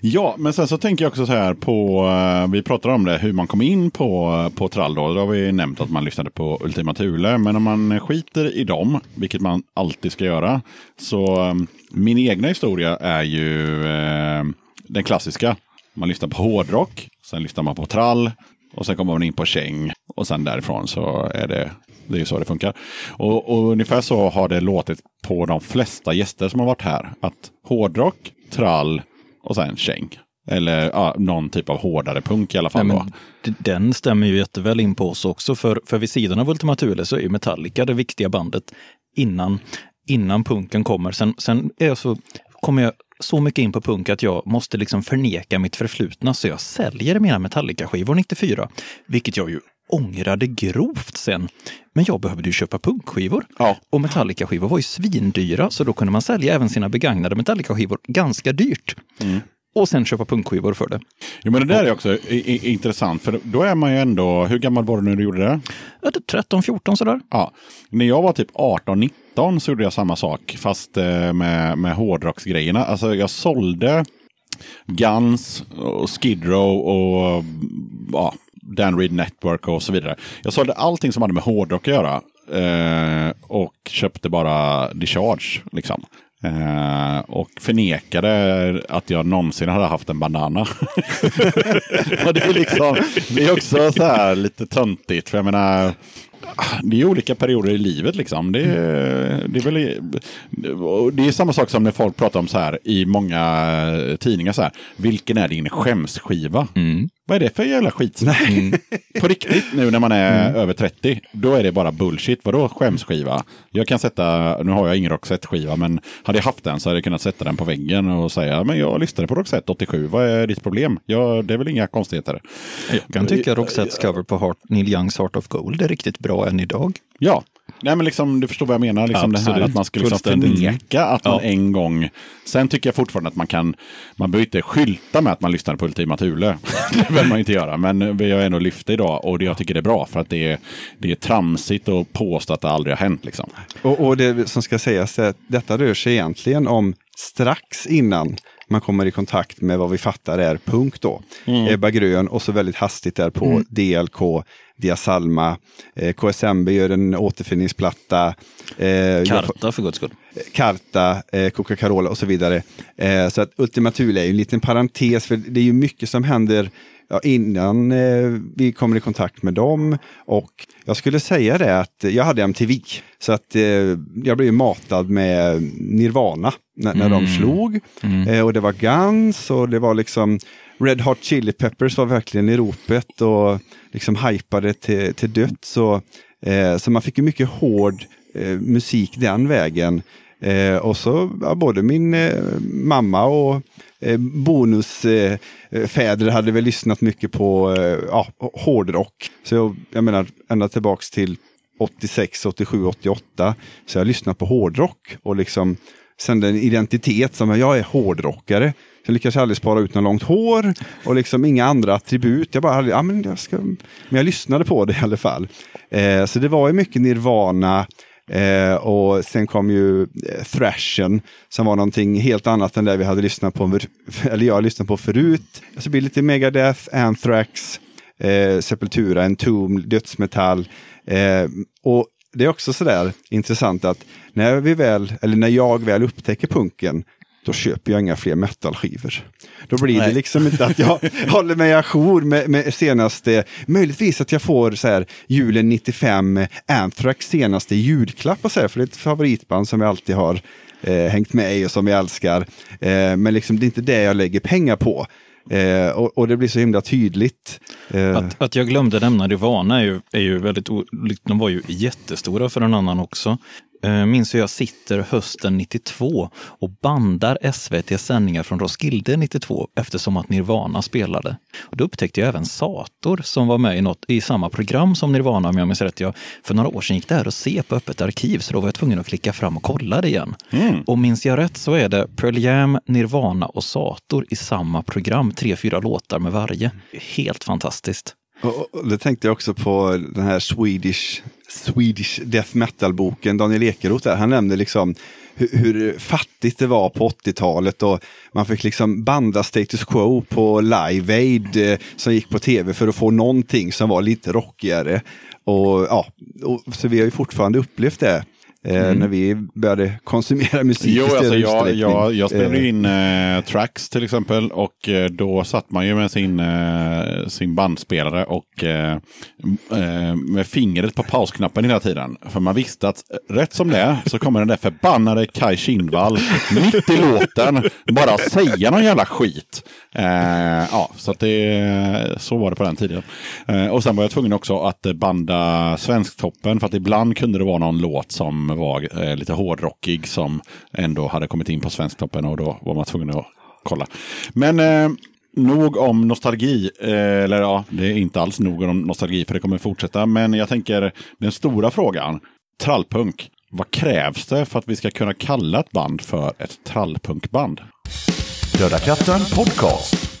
Ja, men sen så tänker jag också så här på, eh, vi pratar om det, hur man kom in på, eh, på trall då. Då har vi nämnt att man lyssnade på Ultima Thule. Men om man skiter i dem, vilket man alltid ska göra, så eh, min egna historia är ju eh, den klassiska. Man lyssnar på hårdrock, sen lyssnar man på trall och sen kommer man in på käng och sen därifrån så är det det är så det funkar. Och, och ungefär så har det låtit på de flesta gäster som har varit här. Att hårdrock, trall och sen käng. Eller ja, någon typ av hårdare punk i alla fall. Nej, den stämmer ju jätteväl in på oss också, för, för vid sidan av Ultima Thule så är ju Metallica det viktiga bandet innan, innan punken kommer. Sen, sen är så, kommer jag så mycket in på punk att jag måste liksom förneka mitt förflutna, så jag säljer mina Metallica-skivor 94, vilket jag ju ångrade grovt sen. Men jag behövde ju köpa punkskivor. Ja. Och Metallica-skivor var ju svindyra, så då kunde man sälja även sina begagnade Metallica-skivor ganska dyrt. Och sen köpa punkskivor för det. Jo, men det där är också i, i, intressant. För då är man ju ändå, hur gammal var du när du gjorde det? Ja, typ 13, 14 sådär. Ja, när jag var typ 18-19 så gjorde jag samma sak. Fast eh, med, med hårdrocksgrejerna. Alltså jag sålde Guns och Skid Row och ja, Dan Reed Network och så vidare. Jag sålde allting som hade med hårdrock att göra. Eh, och köpte bara Discharge. Liksom. Eh, och förnekade att jag någonsin hade haft en banana. och det är liksom, det är också så här lite töntigt. För jag menar, det är olika perioder i livet liksom. Det är, det är väl, det är samma sak som när folk pratar om så här i många tidningar så här. Vilken är din skämsskiva? Mm. Vad är det för jävla skit? På riktigt nu när man är över 30, då är det bara bullshit. Vadå skämsskiva? Jag kan sätta, nu har jag ingen Roxette-skiva, men hade jag haft den så hade jag kunnat sätta den på väggen och säga, men jag lyssnade på Roxette 87, vad är ditt problem? Ja, det är väl inga konstigheter. Jag kan tycka Roxettes cover på Heart, Neil Youngs Heart of Gold är riktigt bra än idag. Ja, Nej, men liksom, du förstår vad jag menar. Liksom det här att man ska liksom förneka att man Ja. en gång... Sen tycker jag fortfarande att man kan... Man behöver inte skylta med att man lyssnar på Ultima Thule. det behöver man inte göra. Men vi har ändå lyft det idag och det, jag tycker det är bra. För att det är, det är tramsigt att påstå att det aldrig har hänt. Liksom. Och, och det som ska sägas är att detta rör sig egentligen om strax innan man kommer i kontakt med vad vi fattar är punk då. Ebba Grön och så väldigt hastigt där på DLK, Diasalma, eh, KSMB gör en återfinningsplatta. Eh, Karta för guds skull. Karta, eh, Coca-Cola och så vidare. Eh, så att Ultima Thule är ju en liten parentes, för det är ju mycket som händer ja, innan eh, vi kommer i kontakt med dem. Och jag skulle säga det att jag hade MTV, så att eh, jag blev matad med Nirvana när, när de slog. Eh, och det var Guns och det var liksom Red Hot Chili Peppers var verkligen i ropet och liksom hypade till, till döds. Så, eh, så man fick ju mycket hård eh, musik den vägen. Eh, och så ja, både min eh, mamma och eh, bonusfäder eh, hade väl lyssnat mycket på eh, ja, hårdrock. Så jag, jag menar ända tillbaks till 86, 87, 88. Så jag lyssnade lyssnat på hårdrock och liksom sen en identitet som jag är hårdrockare. Jag lyckades aldrig spara ut något långt hår och liksom inga andra attribut. Jag bara, ja, men, jag ska, men jag lyssnade på det i alla fall. Eh, så det var ju mycket Nirvana, Eh, och sen kom ju eh, thrashen som var någonting helt annat än det vi hade lyssnat på, eller jag har lyssnat på förut. Alltså så blir lite Megadeth, Anthrax, eh, Sepultura, Entomb, dödsmetall. Eh, och det är också sådär intressant att när vi väl, eller när jag väl upptäcker punken, då köper jag inga fler metalskivor. Då blir det Nej. liksom inte att jag håller mig ajour med, med senaste, möjligtvis att jag får så här julen 95 Anthrax senaste julklapp och så här, för det är ett favoritband som jag alltid har eh, hängt med i och som jag älskar. Eh, men liksom det är inte det jag lägger pengar på. Eh, och, och det blir så himla tydligt. Eh, Att, att jag glömde nämna Nirvana är ju, är ju väldigt olyckligt. De var ju jättestora för en annan också. Eh, minns hur jag sitter hösten 92 och bandar SVTs sändningar från Roskilde 92 eftersom att Nirvana spelade. Och då upptäckte jag även Sator som var med i, något, i samma program som Nirvana om jag minns rätt. Jag, för några år sedan gick det här att se på Öppet arkiv så då var jag tvungen att klicka fram och kolla det igen. Och minns jag rätt så är det Pearl Jam, Nirvana och Sator i samma program. Tre, fyra låtar med varje. Helt fantastiskt. Och, det tänkte jag också på den här Swedish, Swedish Death Metal-boken, Daniel Ekeroth där, han nämnde liksom hur, hur fattigt det var på 80-talet och man fick liksom banda Status Quo på Live Aid eh, som gick på tv för att få någonting som var lite rockigare. Och, ja, och, så vi har ju fortfarande upplevt det eh, när vi började konsumera musik Jo, i alltså jag, jag, jag spelade Eh, in eh, tracks till exempel och eh, då satt man ju med sin, eh, sin bandspelare och eh, med fingret på pausknappen hela tiden. För man visste att rätt som det är så kommer den där förbannade Kai Kindvall mitt i låten bara säga någon jävla skit. Ja, så det, så var det på den tiden. Och sen var jag tvungen också att banda Svensktoppen för att ibland kunde det vara någon låt som var eh, lite hårdrockig som ändå hade kommit in på Svensktoppen och då var man tvungen att kolla. Men eh, nog om nostalgi. Eh, eller ja, det är inte alls nog om nostalgi för det kommer fortsätta. Men jag tänker den stora frågan. Trallpunk. Vad krävs det för att vi ska kunna kalla ett band för ett trallpunkband? Döda katten podcast.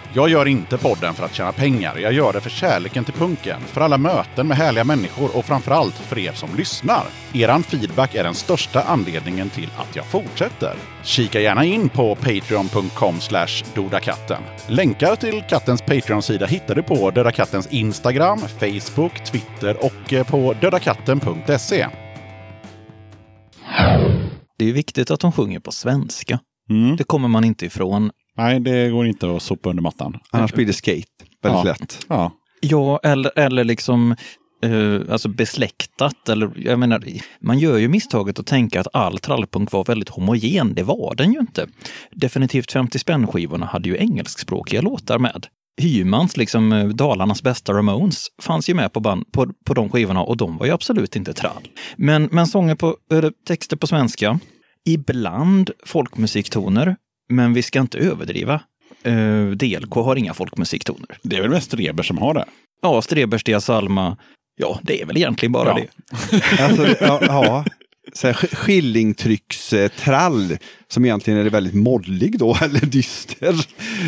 Jag gör inte podden för att tjäna pengar. Jag gör det för kärleken till punken, för alla möten med härliga människor och framförallt för er som lyssnar. Eran feedback är den största anledningen till att jag fortsätter. Kika gärna in på patreon.com dodakatten. Länkar till kattens Patreon-sida hittar du på Döda Kattens Instagram, Facebook, Twitter och eh, på dödakatten.se. Det är viktigt att de sjunger på svenska. Mm. Det kommer man inte ifrån. Nej, det går inte att sopa under mattan. Annars blir det skate. Väldigt Ja. lätt. Ja. Ja, eller, eller liksom eh, alltså besläktat. Eller, jag menar, man gör ju misstaget att tänka att all trallpunk var väldigt homogen. Det var den ju inte. Definitivt 50 spänn-skivorna hade ju engelskspråkiga låtar med. Hymans, liksom eh, Dalarnas bästa Ramones, fanns ju med på, band, på, på de skivorna och de var ju absolut inte trall. Men, men sånger på, eller texter på svenska, ibland folkmusiktoner, men vi ska inte överdriva. Eh, DLK har inga folkmusiktoner. Det är väl mest Reber som har det. Ja, Strebers Dia Salma. Ja, det är väl egentligen bara Ja. det. Alltså, ja, ja. Så skillingtryckstrall som egentligen är väldigt mollig då, eller dyster.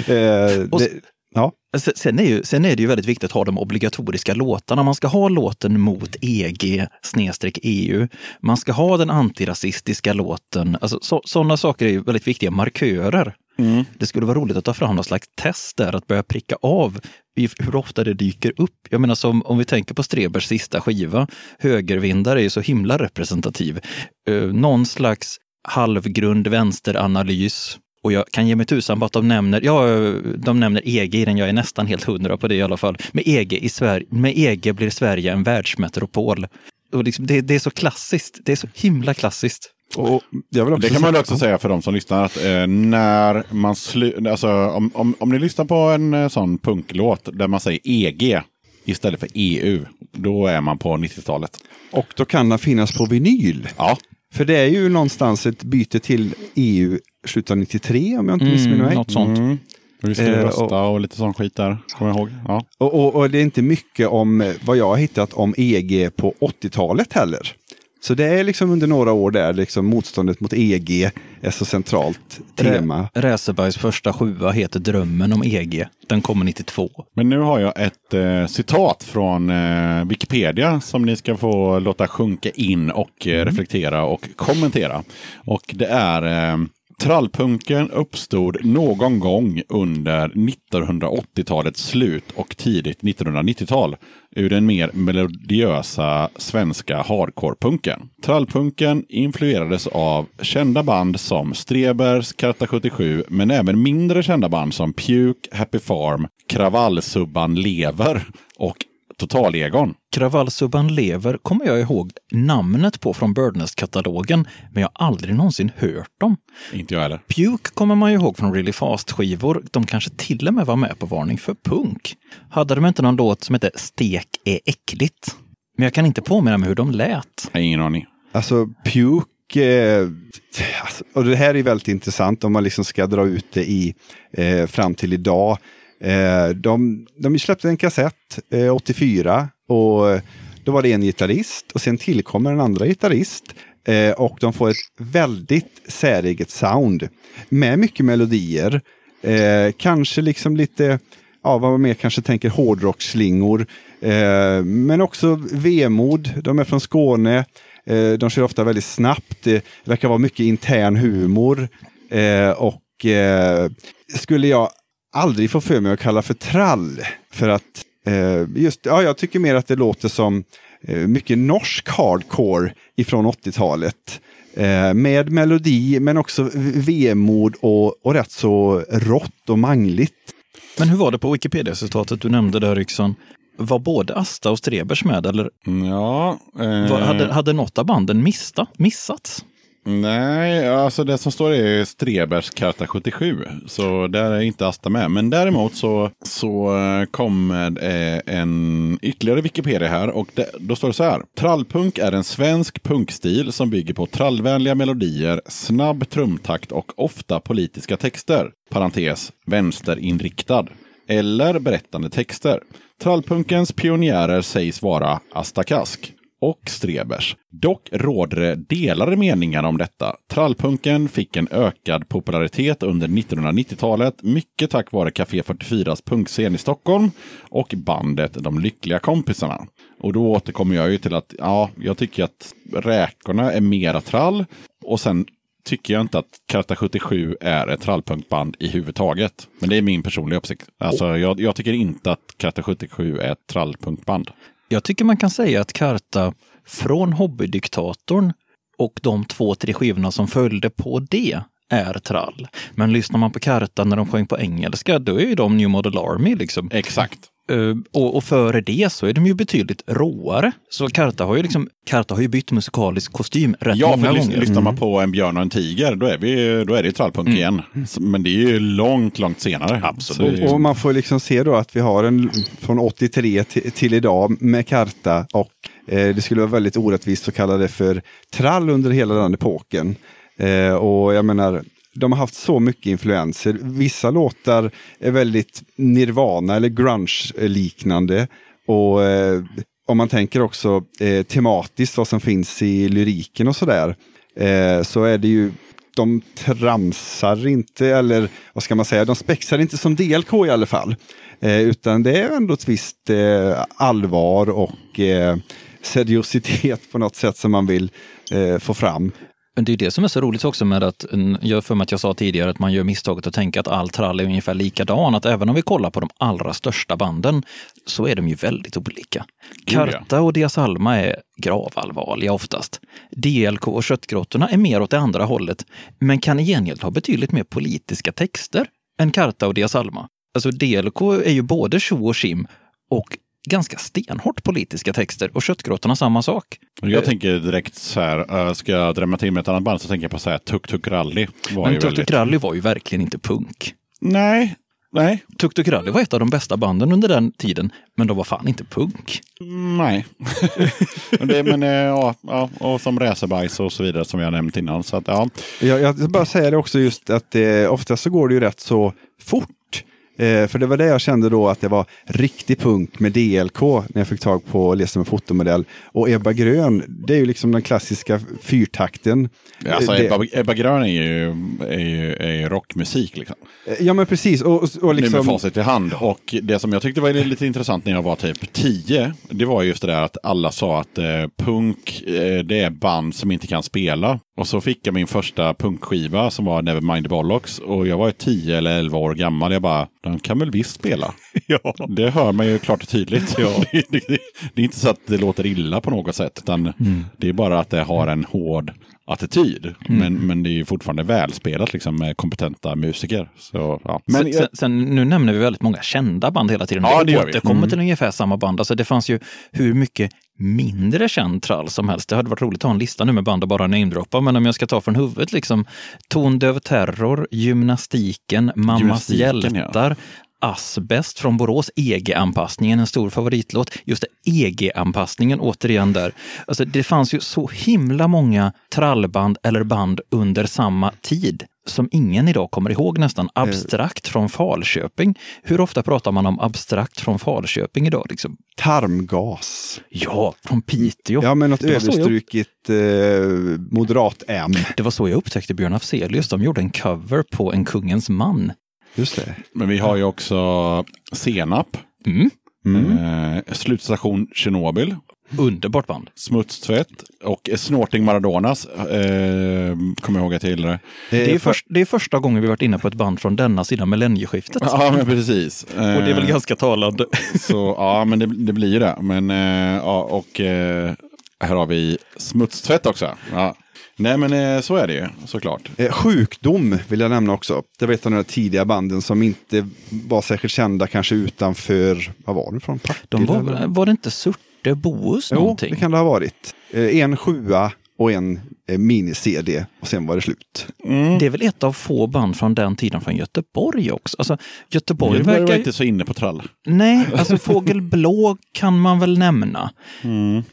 Eh, Och- det, ja. Sen- Sen är, ju, sen är det ju väldigt viktigt att ha de obligatoriska låtarna. Man ska ha låten mot EG snedstreck EU. Man ska ha den antirasistiska låten. Alltså, så, sådana saker är ju väldigt viktiga markörer. Det skulle vara roligt att ta fram något slags test där, att börja pricka av hur ofta det dyker upp. Jag menar som om vi tänker på Strebers sista skiva, Högervindar är ju så himla representativ. Uh, någon slags halvgrund vänsteranalys. Och jag kan ge mig tusan på att de nämner, ja, de nämner EG i den, jag är nästan helt hundra på det i alla fall. Med EG, i Sverige, med EG blir Sverige en världsmetropol. Och liksom, det, det är så klassiskt, det är så himla klassiskt. Och jag vill också Det kan man också säga för de som lyssnar att eh, när man slu- alltså, om, om, om ni lyssnar på en eh, sån punklåt där man säger EG istället för EU, då är man på 90-talet. Och då kan den finnas på vinyl. Ja, För det är ju någonstans ett byte till EU slutet av 93 om jag inte missminner mig. något sånt. mm. vi skulle Eh, rösta och- och lite sån skit där, kommer jag ihåg. Ja. Och, och, och det är inte mycket om vad jag har hittat om EG på 80-talet heller. Så det är liksom under några år där liksom motståndet mot EG är så centralt tema. Räsebergs första sjua heter Drömmen om EG. Den kommer 92. Men nu har jag ett eh, citat från eh, Wikipedia som ni ska få låta sjunka in och eh, reflektera och kommentera. Och det är eh, Trallpunken uppstod någon gång under 1980-talets slut och tidigt 1990-tal ur den mer melodiösa svenska hardcore-punken. Trallpunken influerades av kända band som Strebers, Karta 77, men även mindre kända band som Puke, Happy Farm, Kravallsubban Lever och Totalegon. Kravallsubban Lever kommer jag ihåg namnet på från Birdnest-katalogen, men jag har aldrig någonsin hört dem. Inte jag heller. Puke kommer man ju ihåg från Really Fast-skivor. De kanske till och med var med på Varning för punk. Hade de inte någon låt som hette Stek är äckligt? Men jag kan inte påminna mig hur de lät. Jag har ingen aning. Alltså Puke, eh, alltså, och det här är väldigt intressant om man liksom ska dra ut det i eh, fram till idag. Eh, de, de släppte en kassett eh, 84 och eh, då var det en gitarrist och sen tillkommer en andra gitarrist. Eh, och de får ett väldigt säreget sound med mycket melodier. Eh, kanske liksom lite, ja vad man mer kanske tänker hårdrocksslingor. Eh, men också vemod. De är från Skåne. Eh, de kör ofta väldigt snabbt. Det verkar vara mycket intern humor. Eh, och eh, skulle jag aldrig få för mig att kalla för trall. För att eh, just, ja, jag tycker mer att det låter som eh, mycket norsk hardcore ifrån 80-talet. Eh, med melodi men också vemod och, och rätt så rått och mangligt. Men hur var det på Wikipedia-citatet du nämnde där Yxon? Var både Asta och Strebers med eller Ja. Eh, var, hade, hade något av banden mista, missats? Nej, alltså det som står är Strebers Karta 77. Så där är inte Asta med. Men däremot så, så eh, kommer eh, en ytterligare Wikipedia här. Och det, då står det så här. Trallpunk är en svensk punkstil som bygger på trallvänliga melodier, snabb trumtakt och ofta politiska texter. Parentes, vänsterinriktad. Eller berättande texter. Trallpunkens pionjärer sägs vara Asta Kask och Strebers. Dock råder det delade meningar om detta. Trallpunken fick en ökad popularitet under 1990-talet, mycket tack vare Café 44s punkscen i Stockholm och bandet De Lyckliga Kompisarna. Och då återkommer jag ju till att ja, jag tycker att Räkorna är mera trall och sen tycker jag inte att Karta 77 är ett trallpunkband i huvudtaget. Men det är min personliga åsikt. Alltså, jag, jag tycker inte att Karta 77 är ett trallpunkband. Jag tycker man kan säga att Karta från Hobbydiktatorn och de två, tre skivorna som följde på det är trall. Men lyssnar man på Karta när de sjöng på engelska, då är ju de New Model Army liksom. Exakt. Uh, och, och före det så är de ju betydligt råare. Så Karta har ju, liksom, Karta har ju bytt musikalisk kostym rätt Ja, många för gånger. Mm. lyssnar man på en björn och en tiger, då är, vi, då är det ju trallpunk igen. Så- Men det är ju långt, långt senare. Absolut. Så- Och man får liksom se då att vi har en från 83 till, till idag med Karta och eh, det skulle vara väldigt orättvist att kalla det för trall under hela den epoken. Eh, och jag menar, de har haft så mycket influenser. Vissa låtar är väldigt Nirvana eller grunge-liknande. Och eh, om man tänker också eh, tematiskt vad som finns i lyriken och sådär, eh, så är det ju de tramsar inte, eller vad ska man säga, de spexar inte som DLK i alla fall. Eh, utan det är ändå ett visst eh, allvar och eh, seriositet på något sätt som man vill eh, få fram. Men det är det som är så roligt också med att, jag för mig att jag sa tidigare att man gör misstaget att tänka att all trall är ungefär likadan. Att även om vi kollar på de allra största banden så är de ju väldigt olika. Karta och Dias Alma är gravallvarliga oftast. DLK och Köttgrottorna är mer åt det andra hållet, men kan i gengäld ha betydligt mer politiska texter än Karta och Dias Alma. Alltså DLK är ju både tjo och tjim och ganska stenhårt politiska texter och Köttgrottorna samma sak. Jag tänker direkt så här, äh, ska jag drämma till med ett annat band så tänker jag på så här Tuk Tuk Rally. Var Men ju Tuk väldigt... Tuk Rally var ju verkligen inte punk. Nej, nej, Tuk Tuk Rally var ett av de bästa banden under den tiden, men de var fan inte punk. nej. Men det, men, eh, ja, ja, och som racerbajs och så vidare som jag nämnt innan. Så att, ja. Jag, jag bara säga det också just att eh, oftast så går det ju rätt så fort. Eh, för det var det jag kände då att det var riktig punk med DLK när jag fick tag på Lesa med fotomodell. Och Ebba Grön, det är ju liksom den klassiska fyrtakten. Alltså, Eh, det- Ebba, Ebba Grön är ju, är ju, är ju rockmusik. Liksom. Eh, Ja men precis. Och, och, och Nu med liksom, facit i hand. Och det som jag tyckte var lite intressant när jag var typ 10, det var just det där att alla sa att eh, punk, eh, det är band som inte kan spela. Och så fick jag min första punkskiva som var Nevermind the Bollocks. Och jag var ju 10 eller 11 år gammal. Jag bara, de kan väl visst spela? Ja. Det hör man ju klart och tydligt. Ja. det, det, det är inte så att det låter illa på något sätt, utan det är bara att det har en hård attityd. Men, men det är ju fortfarande välspelat liksom, med kompetenta musiker. Så, ja. men, sen, sen, sen, nu nämner vi väldigt många kända band hela tiden. Ja, det återkommer Mm. till ungefär samma band. Alltså, det fanns ju hur mycket mindre känd trall som helst. Det hade varit roligt att ha en lista nu med band och bara namedroppa, men om jag ska ta från huvudet liksom Tondöv Terror, Gymnastiken, Mammas Gymnastiken, ja. Asbest från Borås, EG-anpassningen, en stor favoritlåt. Just EG-anpassningen återigen där. Alltså, det fanns ju så himla många trallband eller band under samma tid som ingen idag kommer ihåg nästan. Abstrakt från Falköping. Hur ofta pratar man om abstrakt från Falköping idag? Liksom? tarmgas. Ja, från Piteå. Ja men något så jag- eh, moderat M. Det var så jag upptäckte Björn Afzelius. De gjorde en cover på En kungens man. Just det. men vi har ju också Senap, Mm. eh, Slutstation Tjernobyl, Underbart band. Smutstvätt och Snorting Maradonas. Eh, kommer jag ihåg att jag gillade. Det är, för- först, det är första gången vi varit inne på ett band från denna sidan millennieskiftet. Ja, men precis. Och det är väl Eh, ganska talande. Så ja, men det, det blir ju det. Men eh, ja, och eh, här har vi smutstvätt också. Ja. Nej, men eh, så är det ju såklart. Eh, sjukdom vill jag nämna också. Det var ett av de tidiga banden som inte var särskilt kända kanske utanför, vad var det från? Partille, De var, var det inte Surte Bohus Jo, någonting? det kan det ha varit. Eh, en sjua och en eh, mini-CD och sen var det slut. Det är väl ett av få band från den tiden från Göteborg också. Alltså, Göteborg Jag var verkar... inte så inne på trall. Nej, alltså Fågel Blå kan man väl nämna.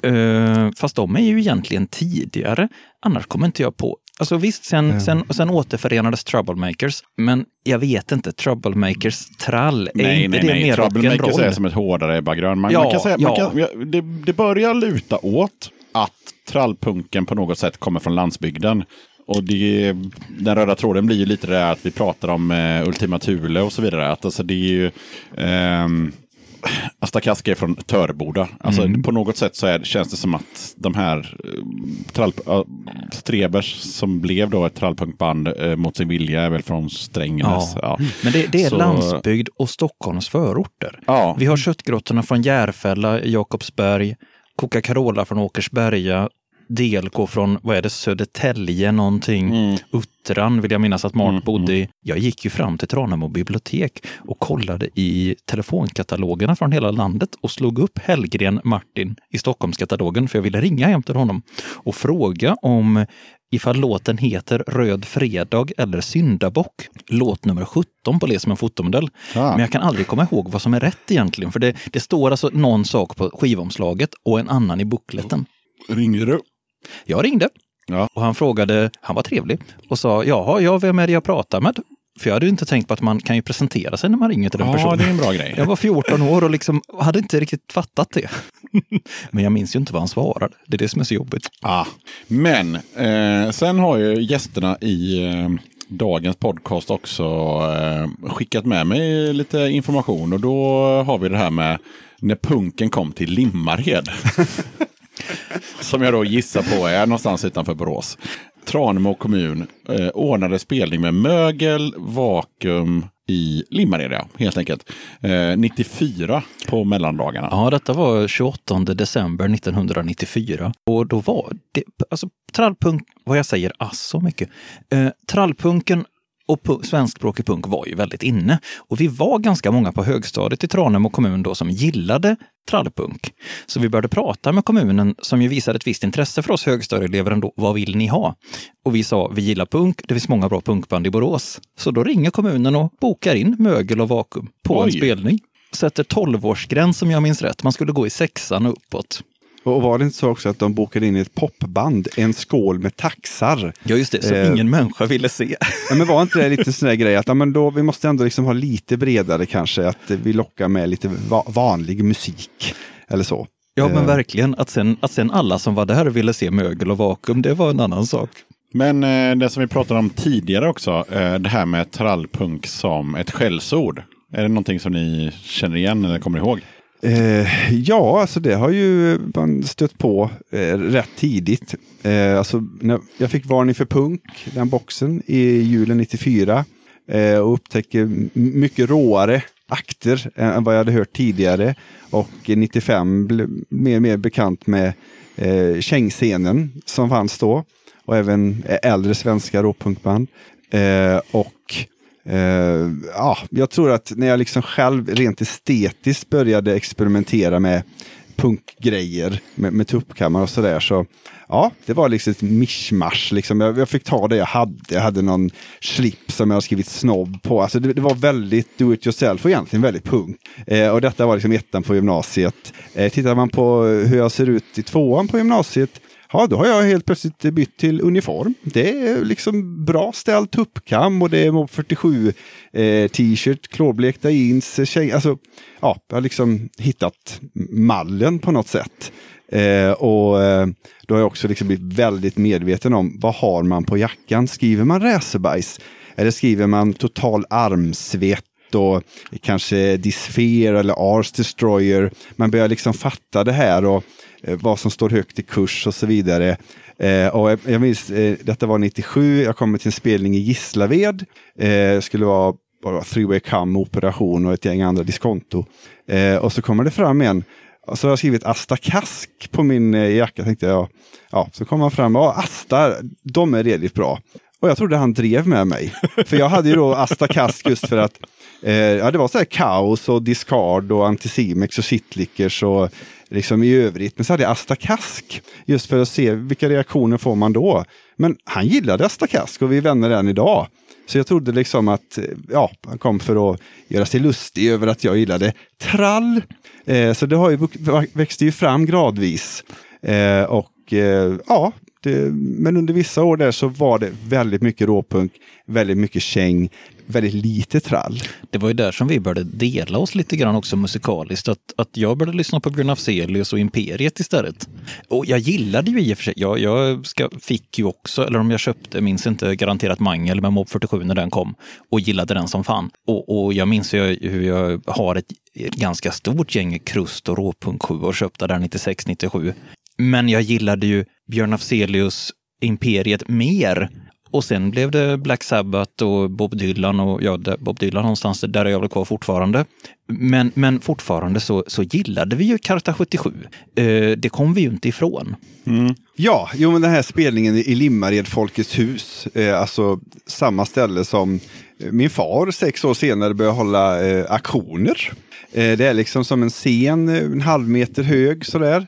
Eh, fast de är ju egentligen tidigare. Annars kommer inte jag på. Alltså visst, sen, sen, sen återförenades Troublemakers, men jag vet inte, Troublemakers trall, är Nej, inte nej, det nej. mer Troublemakers är som ett hårde Ebba Grön. Man, Ja, man kan säga, man ja. kan, ja, det, det börjar luta åt trallpunken på något sätt kommer från landsbygden. Och det, den röda tråden blir ju lite det att vi pratar om eh, Ultima Thule och så vidare. Att alltså det är ju... ehm, Asta Kaska är från Töreboda. Alltså på något sätt så är, känns det som att de här eh, trall, äh, Strebers som blev då ett trallpunkband eh, mot sin vilja är väl från Strängnäs. Ja. Ja. Men det, det är Så- landsbygd och Stockholms förorter. Ja. Vi har köttgrottorna från Järfälla, Jakobsberg, Coca-Cola från Åkersberga, DLK från, vad är det, Södertälje någonting. Mm. Uttran vill jag minnas att Mark bodde i. Jag gick ju fram till Tranemo bibliotek och kollade i telefonkatalogerna från hela landet och slog upp Hellgren Martin i Stockholmskatalogen för jag ville ringa hem till honom och fråga om ifall låten heter Röd fredag eller Syndabock. Låt nummer 17 på det som en fotomodell. Ah. Men jag kan aldrig komma ihåg vad som är rätt egentligen. För det, det står alltså någon sak på skivomslaget och en annan i bookleten. Ringer du? Jag ringde Ja. och han frågade, han var trevlig och sa, jaha, ja, vem är det jag pratar med? För jag hade ju inte tänkt på att man kan ju presentera sig när man ringer till en Ja, person. det är en bra grej. Jag var 14 år och liksom hade inte riktigt fattat det. Men jag minns ju inte vad han svarade. Det är det som är så jobbigt. Ah. Men eh, sen har ju gästerna i eh, dagens podcast också eh, skickat med mig lite information och då har vi det här med när punken kom till Limmared. Som jag då gissar på är någonstans utanför Borås. Tranemo kommun eh, ordnade spelning med mögel, vakuum i Limmared, ja, helt enkelt. Eh, 94 på mellandagarna. Ja, detta var 28 december 1994 och då var det, alltså trallpunk, vad jag säger, asså mycket. Eh, trallpunken och pu- svenskspråkig punk var ju väldigt inne. Och vi var ganska många på högstadiet i Tranemo kommun då som gillade trallpunk. Så vi började prata med kommunen som ju visade ett visst intresse för oss högstadieelever ändå. Vad vill ni ha? Och vi sa, vi gillar punk, det finns många bra punkband i Borås. Så då ringer kommunen och bokar in mögel och vakuum på en Oj. spelning. Sätter 12-årsgräns om jag minns rätt. Man skulle gå i sexan och uppåt. Och var det inte så också att de bokade in ett popband, en skål med taxar? Ja, just det, som Eh. ingen människa ville se. Ja, men var inte det lite sån där grej att ja, men då, vi måste ändå liksom ha lite bredare kanske, att vi lockar med lite va vanlig musik eller så. Ja, men Eh. verkligen. Att sen, att sen alla som var där ville se mögel och vakuum, det var en annan sak. Men eh, det som vi pratade om tidigare också, eh, det här med trallpunk som ett skällsord. Är det någonting som ni känner igen eller kommer ihåg? Eh, ja, alltså det har ju man stött på eh, rätt tidigt. Eh, alltså, när jag fick Varning för punk, den boxen, i julen 94 eh, och upptäcker mycket råare akter än än vad jag hade hört tidigare. Och 95 blev mer och mer bekant med eh, kängscenen som fanns då och även eh, äldre svenska råpunkband. Eh, och Uh, ja, jag tror att när jag liksom själv rent estetiskt började experimentera med punkgrejer med, med tuppkammare och sådär så ja, det var liksom ett mischmasch. Liksom. Jag, jag fick ta det jag hade. Jag hade någon slips som jag har skrivit snobb på. Alltså det, det var väldigt do it yourself och egentligen väldigt punk. Eh, och detta var liksom ettan på gymnasiet. Eh, tittar man på hur jag ser ut i tvåan på gymnasiet Ja, då har jag helt plötsligt bytt till uniform. Det är liksom bra ställd tuppkam och det är Mob 47 eh, t-shirt, klorblekta jeans, tjej, alltså ja, jag har liksom hittat mallen på något sätt. Eh, och eh, då har jag också liksom blivit väldigt medveten om vad har man på jackan? Skriver man racerbajs? Eller skriver man total armsvett? Och kanske Disfear eller Ars Destroyer. Man börjar liksom fatta det här och eh, vad som står högt i kurs och så vidare. Eh, och jag, jag minns, eh, detta var 97, jag kommer till en spelning i Gislaved. Eh, det skulle vara bara Three Way Come, Operation och ett gäng andra diskonto. Eh, och så kommer det fram en och så har jag skrivit Asta Kask på min eh, jacka. Tänkte jag, ja, så kommer han fram, ja, Asta, de är redigt bra. Och jag trodde han drev med mig. För jag hade ju då Asta Kask just för att eh, ja, det var så här kaos och discard och anticimex och shitlickers och liksom i övrigt. Men så hade jag Asta Kask just för att se vilka reaktioner får man då. Men han gillade Asta Kask och vi är vänner än idag. Så jag trodde liksom att eh, ja, han kom för att göra sig lustig över att jag gillade trall. Eh, så det har ju, växte ju fram gradvis. Eh, och eh, ja, det, men under vissa år där så var det väldigt mycket råpunk, väldigt mycket käng, väldigt lite trall. Det var ju där som vi började dela oss lite grann också musikaliskt. Att, att jag började lyssna på Björn Afzelius och Imperiet istället. Och jag gillade ju i och för sig, jag, jag ska, fick ju också, eller om jag köpte, minns inte, garanterat mangel med Mob 47 när den kom. Och gillade den som fan. Och, och jag minns ju hur jag har ett, ganska stort gäng Krust och Råpunk 7 och köpte där 96-97. Men jag gillade ju Björn Afzelius Imperiet mer. Och sen blev det Black Sabbath och Bob Dylan och ja, där- Bob Dylan någonstans, där är jag väl kvar fortfarande. Men, men fortfarande så, så gillade vi ju Karta 77. Eh, det kom vi ju inte ifrån. Mm. Ja, jo men den här spelningen i Limmared Folkets hus, eh, alltså samma ställe som min far sex år senare började hålla eh, aktioner. Eh, det är liksom som en scen, eh, en halv meter hög sådär.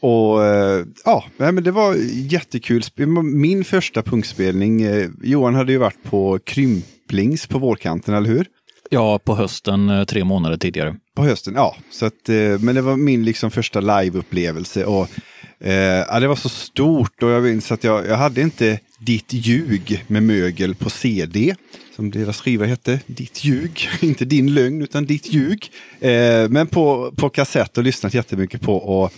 Och eh, ja, men det var jättekul. Min första punkspelning, eh, Johan hade ju varit på Krymplings på vårkanten, eller hur? Ja, på hösten eh, tre månader tidigare. På hösten, ja. Så att, men det var min liksom första liveupplevelse. Och, ja, det var så stort och jag minns att jag, jag hade inte Ditt ljug med mögel på CD. Som deras skiva hette. Ditt ljug. inte din lögn utan Ditt ljug. Men på, på kassett och lyssnat jättemycket på. Och,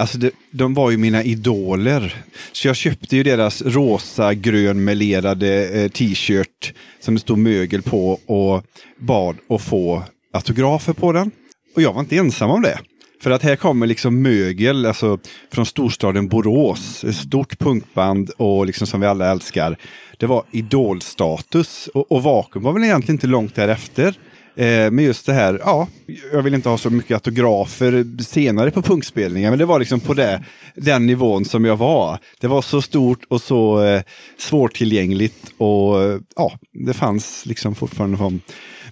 Alltså det, de var ju mina idoler. Så jag köpte ju deras rosa grön melerade eh, t-shirt som det stod mögel på och bad att få autografer på den. Och jag var inte ensam om det. För att här kommer liksom mögel, alltså från storstaden Borås, ett stort punkband och liksom som vi alla älskar. Det var idolstatus och, och Vakuum var väl egentligen inte långt därefter. Eh, men just det här, ja, jag vill inte ha så mycket autografer senare på punkspelningar, men det var liksom på det, den nivån som jag var. Det var så stort och så eh, svårtillgängligt och eh, ja, det fanns liksom fortfarande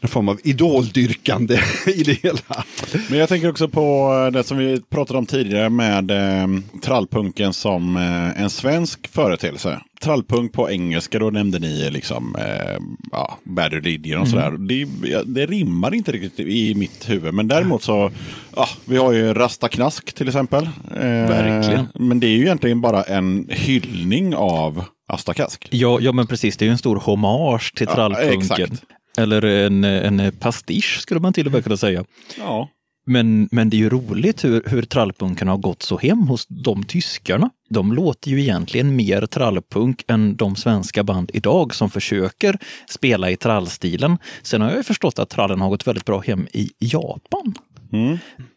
någon form, av idoldyrkande i det hela. Men jag tänker också på det som vi pratade om tidigare med eh, trallpunken som eh, en svensk företeelse. Trallpunk på engelska, då nämnde ni liksom eh, ja, Bad Religion och sådär. Det, ja, det rimmar inte riktigt i mitt huvud. Men däremot så, ja, vi har ju Rasta Knask till exempel. Eh, Verkligen. Men det är ju egentligen bara en hyllning av Asta Kask. Ja, ja, men precis. Det är ju en stor hommage till Ja, trallpunken. exakt. Eller en, en pastisch skulle man till och med kunna säga. Ja. Men, men det är ju roligt hur, hur trallpunken har gått så hem hos de tyskarna. De låter ju egentligen mer trallpunk än de svenska band idag som försöker spela i trallstilen. Sen har jag ju förstått att trallen har gått väldigt bra hem i Japan.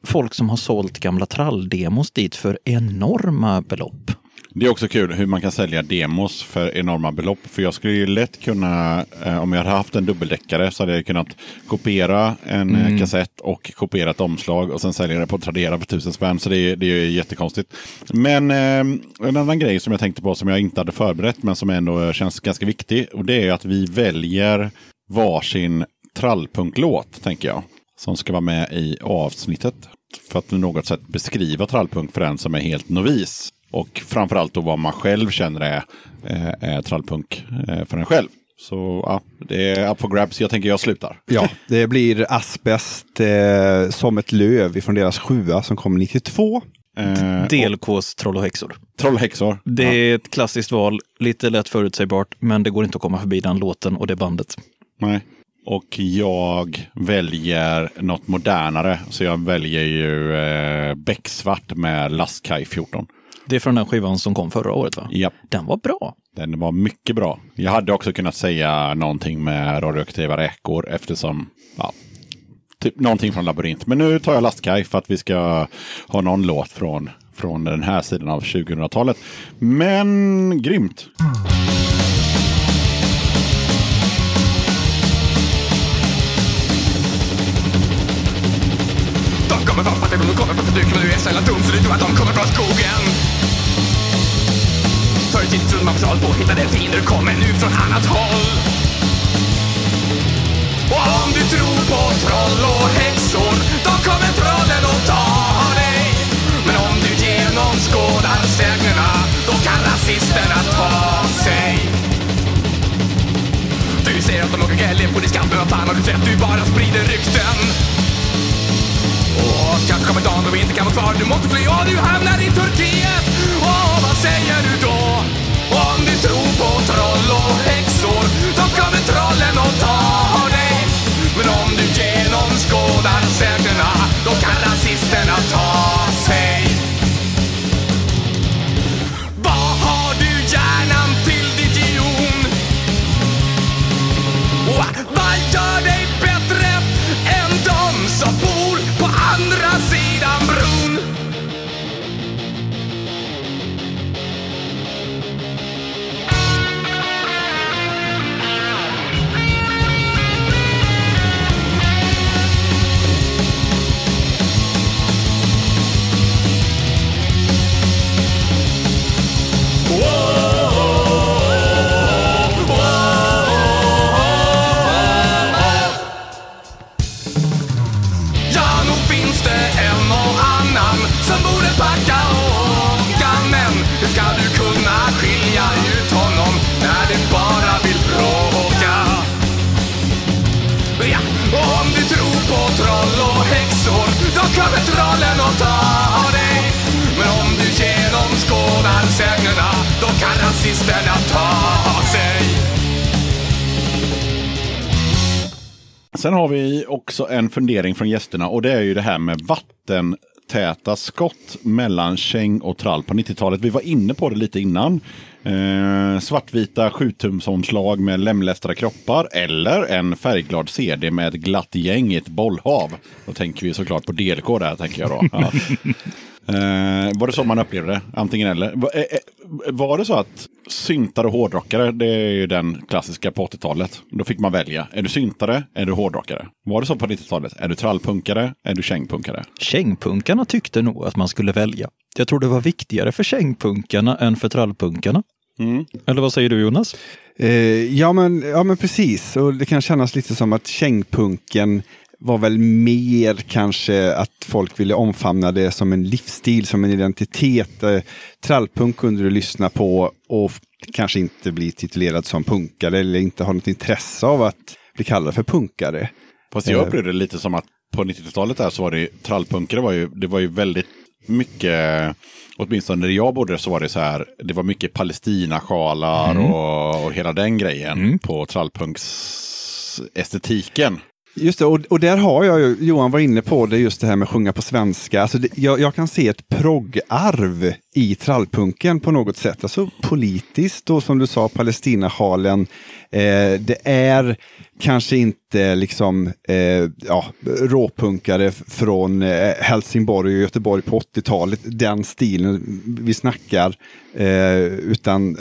Folk som har sålt gamla tralldemos dit för enorma belopp. Det är också kul hur man kan sälja demos för enorma belopp. För jag skulle ju lätt kunna, eh, om jag hade haft en dubbeldäckare så hade jag kunnat kopiera en eh, kassett och kopiera ett omslag och sen sälja det på Tradera för tusen spänn. Så det, är- det är jättekonstigt. Men eh, en annan grej som jag tänkte på som jag inte hade förberett men som ändå känns ganska viktig. Och det är att vi väljer varsin trallpunklåt, tänker jag. Som ska vara med i avsnittet. För att på något sätt beskriva trallpunk för den som är helt novis. Och framförallt då vad man själv känner är, eh, är trallpunk eh, för en själv. Så ja, det är up for grabs. Jag tänker jag slutar. Ja, det blir Asbest eh, som ett löv ifrån deras sjua som kom 92. Eh, DLKs Troll och häxor. Trollhäxor. Det är ett klassiskt val, lite lätt förutsägbart, men det går inte att komma förbi den låten och det bandet. Nej. Och jag väljer något modernare. Så jag väljer ju eh, Becksvart med Lastkaj 14. Det är från den skivan som kom förra året va? Ja, Den var bra. den var mycket bra. Jag hade också kunnat säga någonting med radioaktiva räkor eftersom, ja, typ någonting från labyrint. Men nu tar jag Lastkaj för att vi ska ha någon låt från, från den här sidan av 2000-talet. Men grymt! De kommer från fattigdom, de kommer från förtryck Men du är jävla dum så du tror att de kommer från skogen för sitt tiden trodde på tal på Du kommer nu från annat håll. Och om du tror på troll och häxor Då kommer trollen att ta dig. Men om du genomskådar sägnerna Då kan rasisterna ta sig. Du säger att de åker gäller på din skam Men vad fan har du sett? Du bara sprider rykten. Och kanske kommer dagen då vi inte kan vara kvar. Du måste fly och du hamnar i Turkiet. Och vad säger du då? final seven. Trollen ta av dig. Men om du genomskådar sägnerna då kan rasisterna ta av sig. Sen har vi också en fundering från gästerna och det är ju det här med vatten täta skott mellan käng och trall på 90-talet. Vi var inne på det lite innan. Eh, svartvita 7-tumsomslag med lemlästade kroppar eller en färgglad CD med ett glatt gäng i ett bollhav. Då tänker vi såklart på DLK där, tänker jag då. Ja. Eh, var det så man upplevde det? Antingen eller. Va- eh, eh, Var det så att syntare och hårdrockare, det är ju den klassiska på 80-talet. Då fick man välja. Är du syntare? Är du hårdrockare? Var det så på 90-talet? Är du trallpunkare? Är du kängpunkare? Kängpunkarna tyckte nog att man skulle välja. Jag tror det var viktigare för kängpunkarna än för trallpunkarna. Eller vad säger du Jonas? Eh, ja, men, ja men precis, och det kan kännas lite som att kängpunken var väl mer kanske att folk ville omfamna det som en livsstil, som en identitet. Eh, trallpunk kunde du lyssna på och kanske inte bli titulerad som punkare eller inte ha något intresse av att bli kallad för punkare. Fast jag Eh. upplevde det lite som att på 90-talet där så var det trallpunkare var ju, det var ju väldigt mycket, åtminstone där jag bodde så var det så här, det var mycket Palestinasjalar och, och hela den grejen på trallpunksestetiken. Just det, och, och där har jag ju, Johan var inne på det, just det här med att sjunga på svenska. Alltså det, jag, jag kan se ett proggarv i trallpunken på något sätt. Alltså politiskt och som du sa, Palestinasjalen. Eh, det är kanske inte liksom eh, ja, råpunkare från eh, Helsingborg och Göteborg på 80-talet, den stilen vi snackar. Eh, utan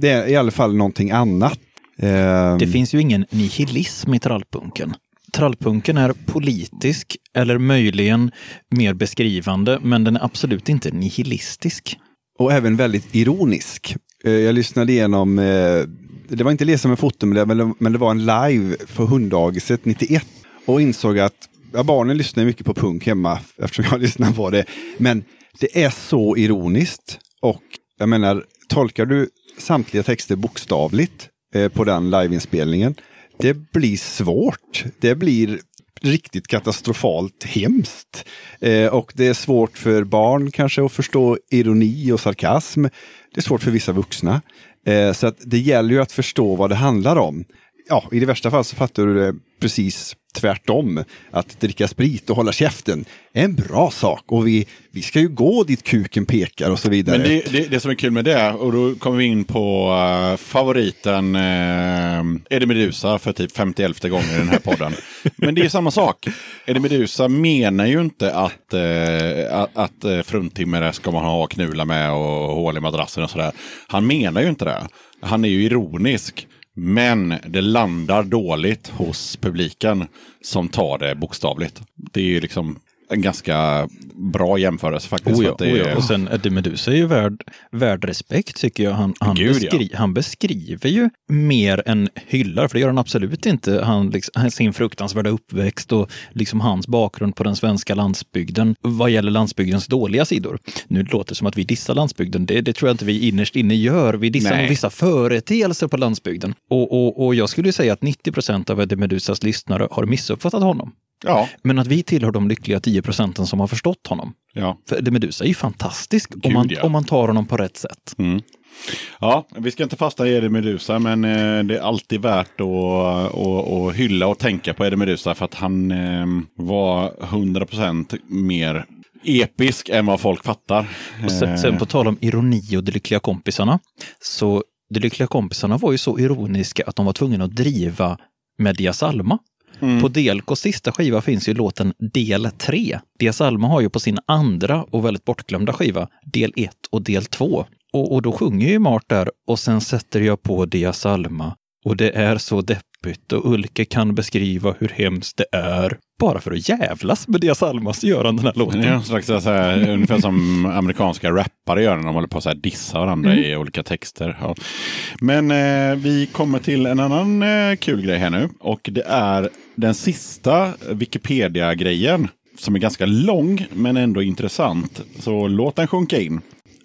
det är i alla fall någonting annat. Eh, Det finns ju ingen nihilism i trallpunken. Trallpunken är politisk eller möjligen mer beskrivande, men den är absolut inte nihilistisk. Och även väldigt ironisk. Eh, jag lyssnade igenom, eh, det var inte Lesa med foto, men det- men det- var en live för hunddagiset 91 och insåg att ja, barnen lyssnar mycket på punk hemma eftersom jag lyssnar på det. Men det är så ironiskt och jag menar, tolkar du samtliga texter bokstavligt eh, på den liveinspelningen, det blir svårt. Det blir riktigt katastrofalt hemskt. Eh, och det är svårt för barn kanske att förstå ironi och sarkasm. Det är svårt för vissa vuxna. Eh, så att det gäller ju att förstå vad det handlar om. Ja, i det värsta fall så fattar du det precis tvärtom. Att dricka sprit och hålla käften är en bra sak och vi, vi ska ju gå dit kuken pekar och så vidare. Men det, det, det som är kul med det, och då kommer vi in på uh, favoriten uh, Eddie Meduza för typ 51 gången i den här podden. Men det är samma sak. Eddie Meduza menar ju inte att, uh, att, att uh, fruntimmer ska man ha knula med och hål i madrassen och sådär. Han menar ju inte det. Han är ju ironisk. Men det landar dåligt hos publiken som tar det bokstavligt. Det är ju liksom en ganska bra jämförelse faktiskt. Oh ja, det oh ja. är- Och sen Eddie Meduza är ju värd, värd respekt tycker jag. Han, han, Gud, beskri, han beskriver ju mer än hyllar, för det gör han absolut inte. Han, liksom, sin fruktansvärda uppväxt och liksom hans bakgrund på den svenska landsbygden vad gäller landsbygdens dåliga sidor. Nu låter det som att vi dissar landsbygden. Det, det tror jag inte vi innerst inne gör. Vi dissar Nej. vissa företeelser på landsbygden. Och, och, och jag skulle säga att 90 procent av Eddie Meduzas lyssnare har missuppfattat honom. Ja, Men att vi tillhör de lyckliga 10 procenten som har förstått honom. ja. För Eddie Meduza är ju fantastisk om Gud, man, ja. om man tar honom på rätt sätt. Ja, vi ska inte fastna i Eddie Meduza, men eh, det är alltid värt att, att, att hylla och tänka på Eddie Meduza för att han eh, var 100% mer episk än vad folk fattar. Och sen, Eh, sen på tal om ironi och De lyckliga kompisarna. Så De lyckliga kompisarna var ju så ironiska att de var tvungna att driva med Dia Mm. På DLKs sista skiva finns ju låten Del 3. Dia Salma har ju på sin andra och väldigt bortglömda skiva Del 1 och Del 2. Och, och då sjunger ju Mart där och sen sätter jag på Dia Salma och det är så deppigt och Ulke kan beskriva hur hemskt det är. Bara för att jävlas med Diaz Alma så gör han den här låten. Någon slags, så här, ungefär som amerikanska rappare gör när de håller på att dissa varandra i olika texter. Ja. Men eh, vi kommer till en annan eh, kul grej här nu. Och det är den sista Wikipedia-grejen. Som är ganska lång men ändå intressant. Så låt den sjunka in.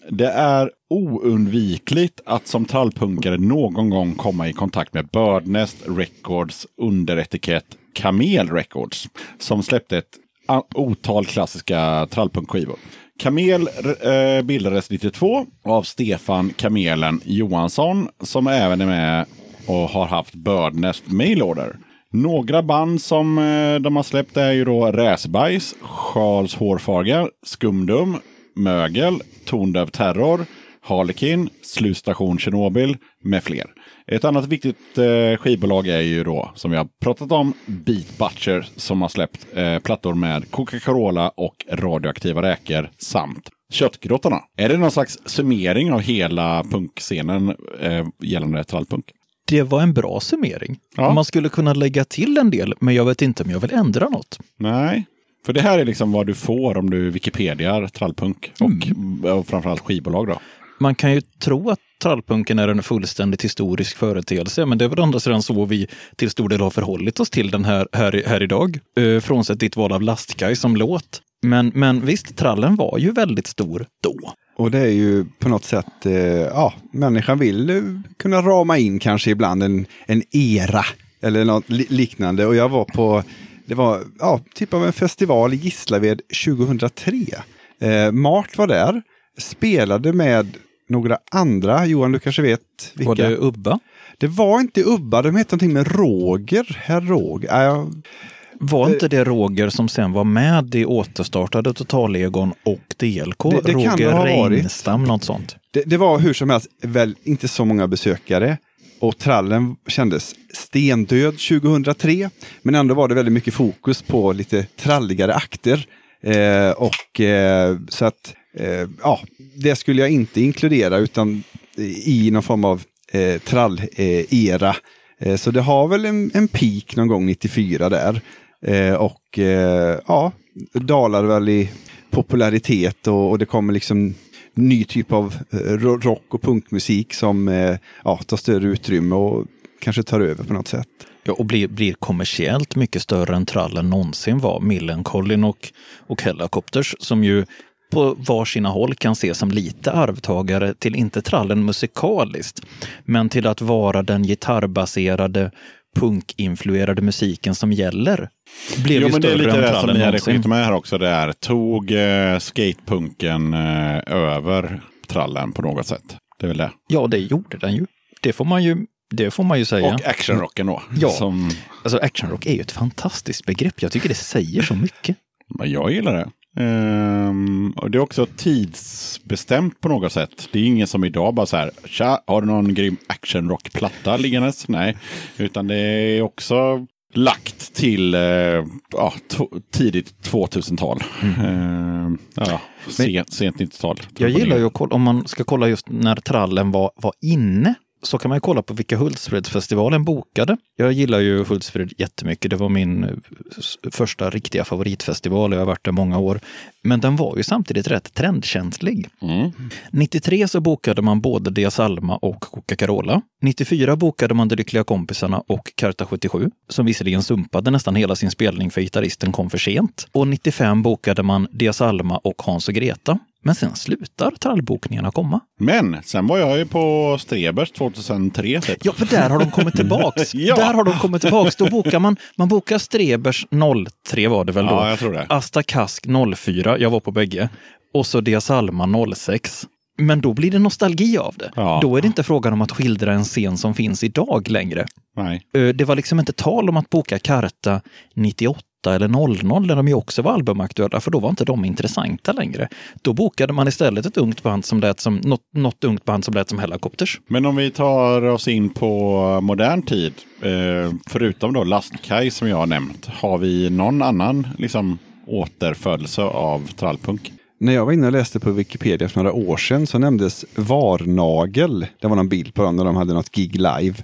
Det är oundvikligt att som trallpunkare någon gång komma i kontakt med Birdnest Records underetikett Kamel Records. Som släppte ett otal klassiska trallpunkskivor. Kamel eh, bildades 92 av Stefan Kamelen Johansson som även är med och har haft Birdnest Mailorder. Några band som eh, de har släppt är ju då Räsbajs, Charles Hårfager, Skumdum, Mögel, Tondöv Terror, Harlekin, Slutstation Tjernobyl med fler. Ett annat viktigt eh, skivbolag är ju då, som vi har pratat om, Beat Butcher som har släppt eh, plattor med Coca-Cola och radioaktiva räkor samt Köttgrottorna. Är det någon slags summering av hela punkscenen eh, gällande trallpunk? Det var en bra summering. Ja. Man skulle kunna lägga till en del, men jag vet inte om jag vill ändra något. Nej. För det här är liksom vad du får om du Wikipediar trallpunk och, och framförallt skivbolag då. Man kan ju tro att trallpunken är en fullständigt historisk företeelse, men det är väl andra sidan så vi till stor del har förhållit oss till den här, här, här idag. Eh, frånsett ditt val av Lastkaj som låt. Men, men visst, trallen var ju väldigt stor då. Och det är ju på något sätt, eh, ja, människan vill eh, kunna rama in kanske ibland en, en era eller något li- liknande. Och jag var på, det var ja, typ av en festival i Gislaved 2003. Eh, Mart var där, spelade med några andra, Johan du kanske vet vilka? Var det Ubba? Det var inte Ubba, de hette någonting med Roger, herr Roger. Jag- Var inte det Roger som sen var med i återstartade Totalegon och DLK? Det- det Roger. Reinstam, något sånt. Det, det var hur som helst väl inte så många besökare. Och trallen kändes stendöd 2003. Men ändå var det väldigt mycket fokus på lite tralligare akter. Eh, och eh, så att, eh, ja, det skulle jag inte inkludera utan i någon form av eh, trall-era. Eh, så det har väl en, en peak någon gång 94 där. Eh, och eh, ja, dalar väl i popularitet och, och det kommer liksom ny typ av eh, rock och punkmusik som eh, ja, tar större utrymme och kanske tar över på något sätt. Ja, och blir, blir kommersiellt mycket större än trallen någonsin var. Millencolin och, och Hellacopters som ju på varsina håll kan ses som lite arvtagare till inte trallen musikaliskt, men till att vara den gitarrbaserade punkinfluerade musiken som gäller. Blev Jo, ju men det är lite det som ni hade skickat med här också. Det är, tog eh, skatepunken eh, över trallen på något sätt. Det är väl det. Ja, det gjorde den ju. Det får man ju, det får man ju säga. Och actionrocken då. Ja. Som, Alltså actionrock är ju ett fantastiskt begrepp. Jag tycker det säger så mycket. men jag gillar det. Ehm, och det är också tidsbestämt på något sätt. Det är ingen som idag bara så här, tja, har du någon grym actionrockplatta liggandes? Nej, utan det är också lagt till eh, ja, tidigt 2000-tal. Ehm, ja, sent, sent 90-tal. Jag gillar ju att kolla, om man ska kolla just när trallen var, var inne, så kan man kolla på vilka Hultsfredsfestivalen bokade. Jag gillar ju Hultsfred jättemycket. Det var min eh, första riktiga favoritfestival. Jag har varit där många år. Men den var ju samtidigt rätt trendkänslig. Mm. 93 så bokade man både Diaz Alma och Coca-Cola. 94 bokade man De Lyckliga Kompisarna och Karta 77, som visserligen sumpade nästan hela sin spelning för gitarristen kom för sent. Och 95 bokade man Diaz Alma och Hans och Greta. Men sen slutar trallbokningarna komma. Men sen var jag ju på Strebers 2003. Typ. Ja, för där har de kommit tillbaks. Ja. Där har de kommit tillbaks. Då bokar man, man bokar Strebers 03 var det väl då? Ja, jag tror det. Asta Kask 04, jag var på bägge. Och så Diaz Alma 06. Men då blir det nostalgi av det. Ja. Då är det inte frågan om att skildra en scen som finns idag längre. Nej. Ö, Det var liksom inte tal om att boka Karta 98 eller 00 när de ju också var albumaktuella, för då var inte de intressanta längre. Då bokade man istället ett ungt band som lät som, något, något ungt band som lät som Hellacopters. Men om vi tar oss in på modern tid, eh, förutom då Lastkaj som jag har nämnt, har vi någon annan liksom, återfödelse av trallpunk? När jag var inne och läste på Wikipedia för några år sedan så nämndes Varnagel. Det var någon bild på dem när de hade något gig live.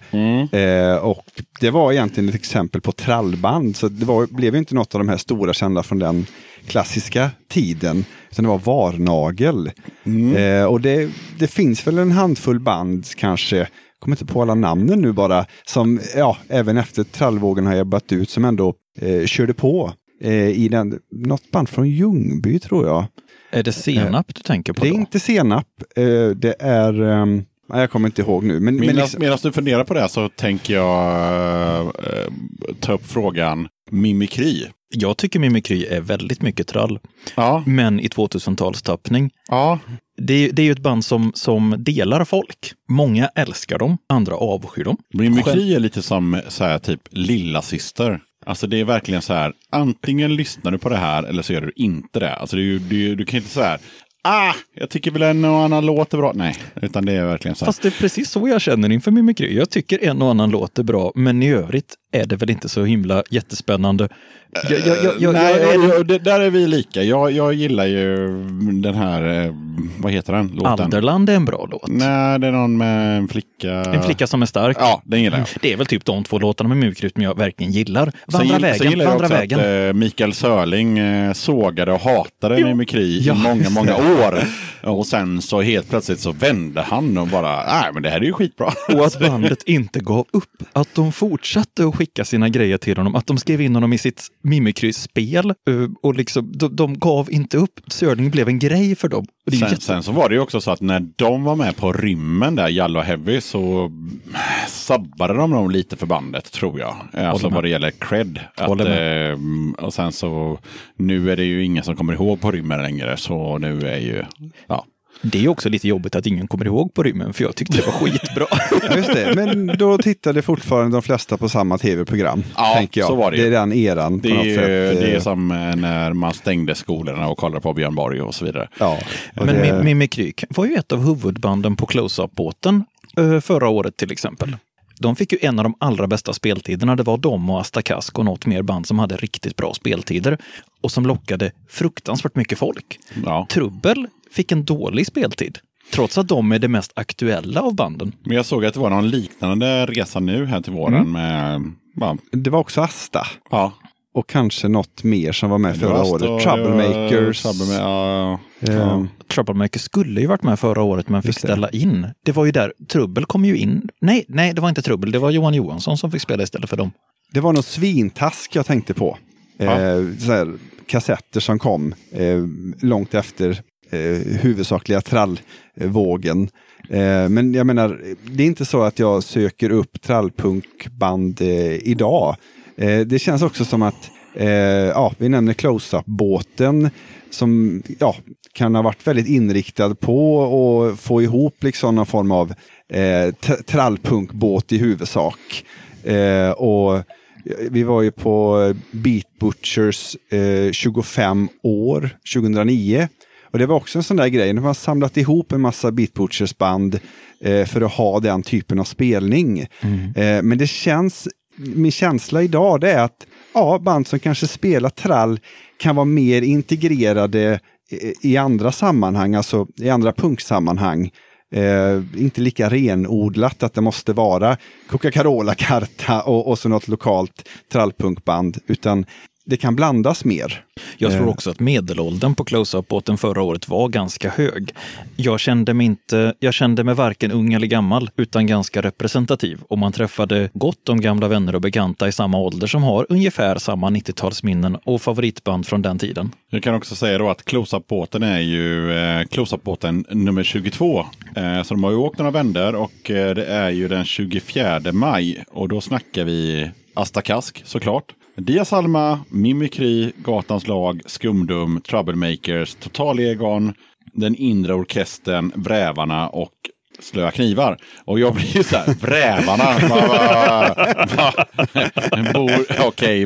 Eh, och det var egentligen ett exempel på trallband. Så det var, blev inte något av de här stora kända från den klassiska tiden. Utan det var Varnagel. Eh, och det, det finns väl en handfull band kanske kommer inte på alla namnen nu bara, som ja, även efter trallvågen har ebbat ut, som ändå eh, körde på eh, i den, något band från Ljungby tror jag. Är det senap du tänker på Det är då? inte senap, eh, det är, ehm, jag kommer inte ihåg nu. Men, men Medan, liksom, medan du funderar på det så tänker jag eh, ta upp frågan mimikry. Jag tycker mimikry är väldigt mycket trall, Ja, men i 2000-talstappning. ja. Det, är- det är ju ett band som, som delar folk. Många älskar dem, andra avskyr dem. Mimikry är lite som så här, typ lilla syster. Alltså det är verkligen så här, antingen lyssnar du på det här eller så gör du inte det. Alltså det är ju, du kan inte så här, ah, jag tycker väl en och annan låt är bra. Nej, utan det är verkligen så här. Fast det är precis så jag känner inför mimikry. Jag tycker en och annan låt är bra, men i övrigt är det väl inte så himla jättespännande. Jag, jag, jag, jag, Nej, jag, det, där är vi lika. Jag, jag gillar ju den här, eh, vad heter den låten? Alderland är en bra låt. Nej, det är någon med en flicka. En flicka som är stark. Ja, den gillar jag. Det är väl typ de två låtarna med mimikry som jag verkligen gillar. Sen, Vandra sen vägen, gillar jag vandra också vägen. att eh, Mikael Sörling eh, sågade och hatade Jo. mimikry Ja, i många, många år. Och sen så helt plötsligt så vände han och bara, nej men det här är ju skitbra. Och att bandet inte gav upp. Att de fortsatte att skicka sina grejer till honom. Att de skrev in honom i sitt Mimikry-spel. eh, Och liksom, de, de gav inte upp. Sörling blev en grej för dem. Sen, jätte- sen så var det ju också så att när de var med på rymmen där, Jallo och Heavy, så sabbade de nog lite för bandet tror jag. Alltså med. vad det gäller cred. Att, eh, och sen så, nu är det ju ingen som kommer ihåg på rymmen längre, så nu är ju, ja. Det är också lite jobbigt att ingen kommer ihåg på rymmen, för jag tyckte det var skitbra. just det. Men då tittade fortfarande de flesta på samma tv-program. Ja, tänker jag. så var det ju. det är den eran på Det något är, sätt. det är eh, som eh, när man stängde skolorna och kollade på Björn Borg och så vidare. Ja, och Men det- Mi- Mimikry var ju ett av huvudbanden på Close-Up-båten eh, förra året till exempel. De fick ju en av de allra bästa speltiderna. Det var de och Asta Kask och något mer band som hade riktigt bra speltider och som lockade fruktansvärt mycket folk. Ja. Trubbel fick en dålig speltid, trots att de är det mest aktuella av banden. Men jag såg att det var någon liknande resa nu här till våren Mm. med, ja, det var också Asta. ja. Och kanske något mer som var med förra var året. Troublemakers. Troublema- ja, Eh, ja. Troublemaker skulle ju varit med förra året men fick ställa in. Det var ju där, Trubbel kom ju in. Nej, nej, det var inte Trubbel, det var Johan Johansson som fick spela istället för dem. Det var nog svintask jag tänkte på. Ja. Eh, så här, kassetter som kom eh, långt efter Eh, huvudsakliga trallvågen. Eh, men jag menar, det är inte så att jag söker upp trallpunkband eh, idag. Eh, det känns också som att, eh, ja, vi nämner Close-Up-båten som ja, kan ha varit väldigt inriktad på att få ihop liksom någon form av eh, trallpunkbåt i huvudsak. Eh, och vi var ju på Beat Butchers eh, 25 år 2009. Och det var också en sån där grej, de har samlat ihop en massa Beat Butchers band eh, för att ha den typen av spelning. Eh, men det känns, min känsla idag det är att ja, band som kanske spelar trall kan vara mer integrerade i, i andra sammanhang, alltså i andra punksammanhang. Eh, inte lika renodlat att det måste vara Coca-Cola-karta och, och så något lokalt trallpunkband, utan det kan blandas mer. Jag tror Eh. också att medelåldern på close-up-båten förra året var ganska hög. Jag kände mig inte, jag kände mig varken ung eller gammal, utan ganska representativ. Och man träffade gott om gamla vänner och bekanta i samma ålder som har ungefär samma 90-talsminnen och favoritband från den tiden. Jag kan också säga då att Close-Up-båten är ju eh, Close-Up-båten nummer 22. Eh, så de har ju åkt några vändor och eh, det är ju den 24 maj. Och då snackar vi Asta Kask såklart. Dias Alma, Mimikry, Gatans lag, Skumdum, Troublemakers, Total Egon, Den inre orkestern, Brävarna och Slöa knivar. Och jag blir ju så här, Brävarna. Okej, okay, va. Okej, okay,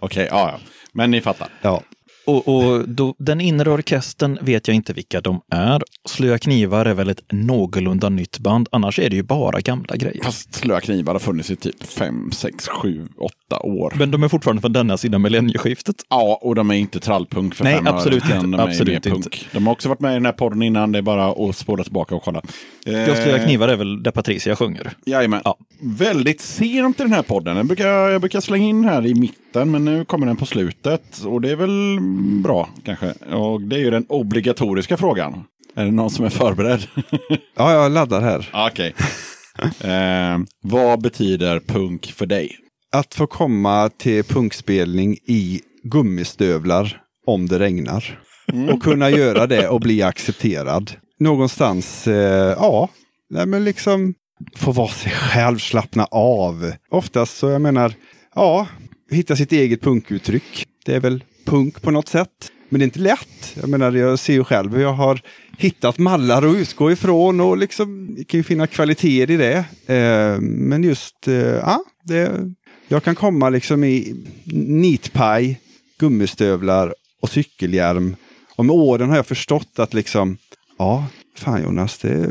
Okej, ja, ja. Men ni fattar. Ja. Och, och då, den inre orkestern vet jag inte vilka de är. Slöa knivar är väl ett någorlunda nytt band. Annars är det ju bara gamla grejer. Fast Slöa knivar har funnits i typ 5, 6, 7, 8 år. Men de är fortfarande från denna sidan millennieskiftet. Ja, och de är inte trallpunk för Nej, absolut inte. De, Absolut inte. punk. de har också varit med i den här podden innan, det är bara att spåra tillbaka och kolla. Jag Slöa knivar är väl där Patricia sjunger. Jajamän. Ja. Väldigt sent i den här podden. Jag brukar, jag brukar slänga in här i mitten, men nu kommer den på slutet. Och det är väl bra kanske. Och det är ju den obligatoriska frågan. Är det någon som är förberedd? Ja, jag laddar här. Okej. eh, vad betyder punk för dig? Att få komma till punkspelning i gummistövlar om det regnar. Och kunna göra det och bli accepterad. Någonstans, eh, ja, nej men liksom få vara sig själv, slappna av. Oftast så, jag menar, ja, hitta sitt eget punkuttryck. Det är väl punk på något sätt. Men det är inte lätt. Jag menar, jag ser ju själv hur jag har hittat mallar att utgå ifrån och liksom kan ju finna kvaliteter i det. Eh, men just, eh, ja, det, jag kan komma liksom i nitpaj, gummistövlar och cykelhjälm. Och med åren har jag förstått att liksom, ja, fan Jonas, det,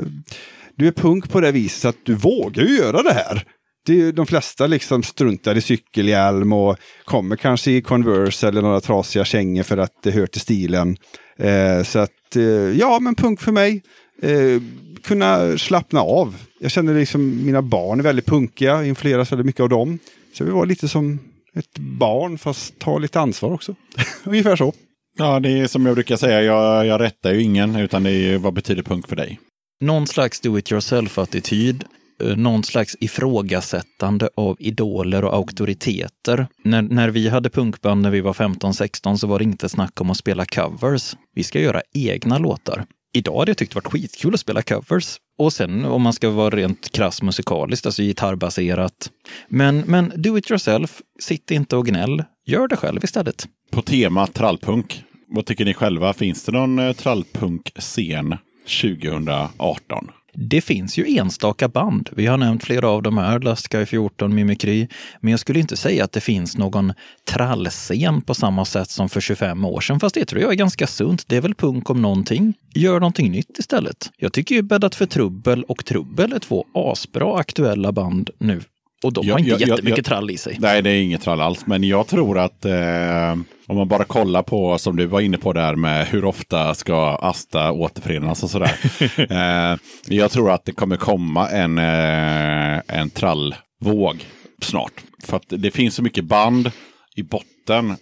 du är punk på det viset att du vågar ju göra det här. Det de flesta liksom struntar i cykelhjälm och kommer kanske i Converse eller några trasiga kängor för att det hör till stilen. Eh, så att, eh, ja men punk för mig. Eh, kunna slappna av. Jag känner liksom mina barn är väldigt punkiga, influeras väldigt mycket av dem. Så vill vara lite som ett barn fast ta lite ansvar också. Ungefär så. Ja, det är som jag brukar säga, jag, jag rättar ju ingen, utan det är ju vad betyder punk för dig? Någon slags do it yourself-attityd. Eh, någon slags ifrågasättande av idoler och auktoriteter. När, när vi hade punkband när vi var 15-16 så var det inte snack om att spela covers. Vi ska göra egna låtar. Idag hade jag tyckt det varit skitkul att spela covers. Och sen om man ska vara rent krass musikaliskt, alltså gitarrbaserat. Men, men do it yourself, sitt inte och gnäll. Gör det själv istället. På tema trallpunk, vad tycker ni själva? Finns det någon eh, trallpunk-scen 2018? Det finns ju enstaka band. Vi har nämnt flera av dem här, Last Sky 14, Mimikry. Men jag skulle inte säga att det finns någon trallscen på samma sätt som för 25 år sedan. Fast det tror jag är ganska sunt. Det är väl punk om någonting. Gör någonting nytt istället. Jag tycker ju Bäddat för trubbel och Trubbel är två asbra aktuella band nu. Och de har inte ja, ja, jättemycket ja. trall i sig. Nej, det är inget trall alls. Men jag tror att eh, om man bara kollar på, som du var inne på där med hur ofta ska Asta återförenas och sådär. eh, jag tror att det kommer komma en, eh, en trallvåg snart. För att det finns så mycket band i botten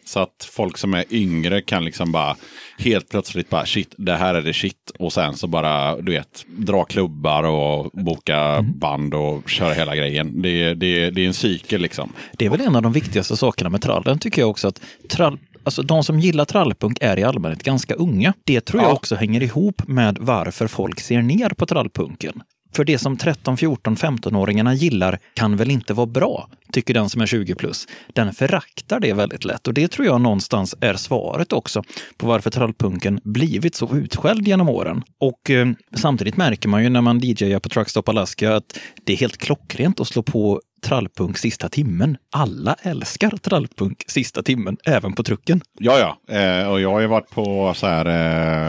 så att folk som är yngre kan liksom bara helt plötsligt bara shit, det här är det shit. Och sen så bara, du vet, dra klubbar och boka band och köra hela grejen. Det, det, det är en cykel liksom. Det är väl en av de viktigaste sakerna med trallen tycker jag också att trall, alltså de som gillar trallpunk är i allmänhet ganska unga. Det tror jag Ja. också hänger ihop med varför folk ser ner på trallpunken. För det som 13, 14, 15-åringarna gillar kan väl inte vara bra, tycker den som är 20 plus. Den föraktar det väldigt lätt och det tror jag någonstans är svaret också på varför trallpunken blivit så utskälld genom åren. Och eh, samtidigt märker man ju när man DJar på Truckstop Alaska att det är helt klockrent att slå på trallpunk sista timmen. Alla älskar trallpunk sista timmen, även på trucken. Ja, ja. Eh, och jag har ju varit på så här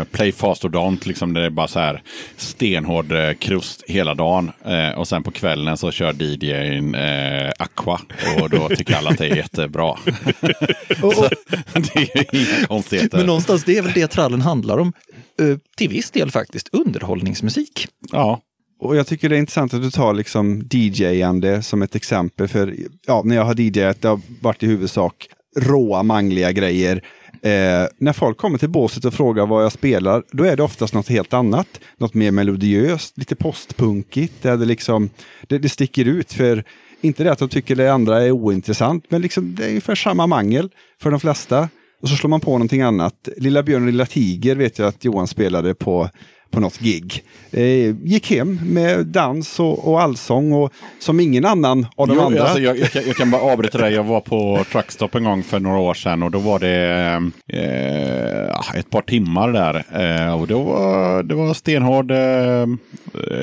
eh, Play Fast Ordont, liksom där det är bara så här stenhård eh, krust hela dagen. Eh, och sen på kvällen så kör DJn eh, Aqua och då tycker alla att det är jättebra. så, det är ju inga konstigheter. Men någonstans, det är väl det trallen handlar om. Eh, till viss del faktiskt, underhållningsmusik. Ja, och jag tycker det är intressant att du tar liksom DJ-ande som ett exempel. För ja, när jag har DJat, det har varit i huvudsak råa, mangliga grejer. Eh, när folk kommer till båset och frågar vad jag spelar, då är det oftast något helt annat. Något mer melodiöst, lite postpunkigt. Där det, liksom, det, det sticker ut. för Inte det att de tycker det andra är ointressant, men liksom, det är ungefär samma mangel för de flesta. Och så slår man på någonting annat. Lilla björn och lilla tiger vet jag att Johan spelade på på något gig. Eh, gick hem med dans och, och allsång och som ingen annan av de Jo, andra. alltså, jag, jag, kan, jag kan bara avbryta dig. Jag var på Truckstop en gång för några år sedan och då var det eh, ett par timmar där. Eh, och då var, det var stenhård eh,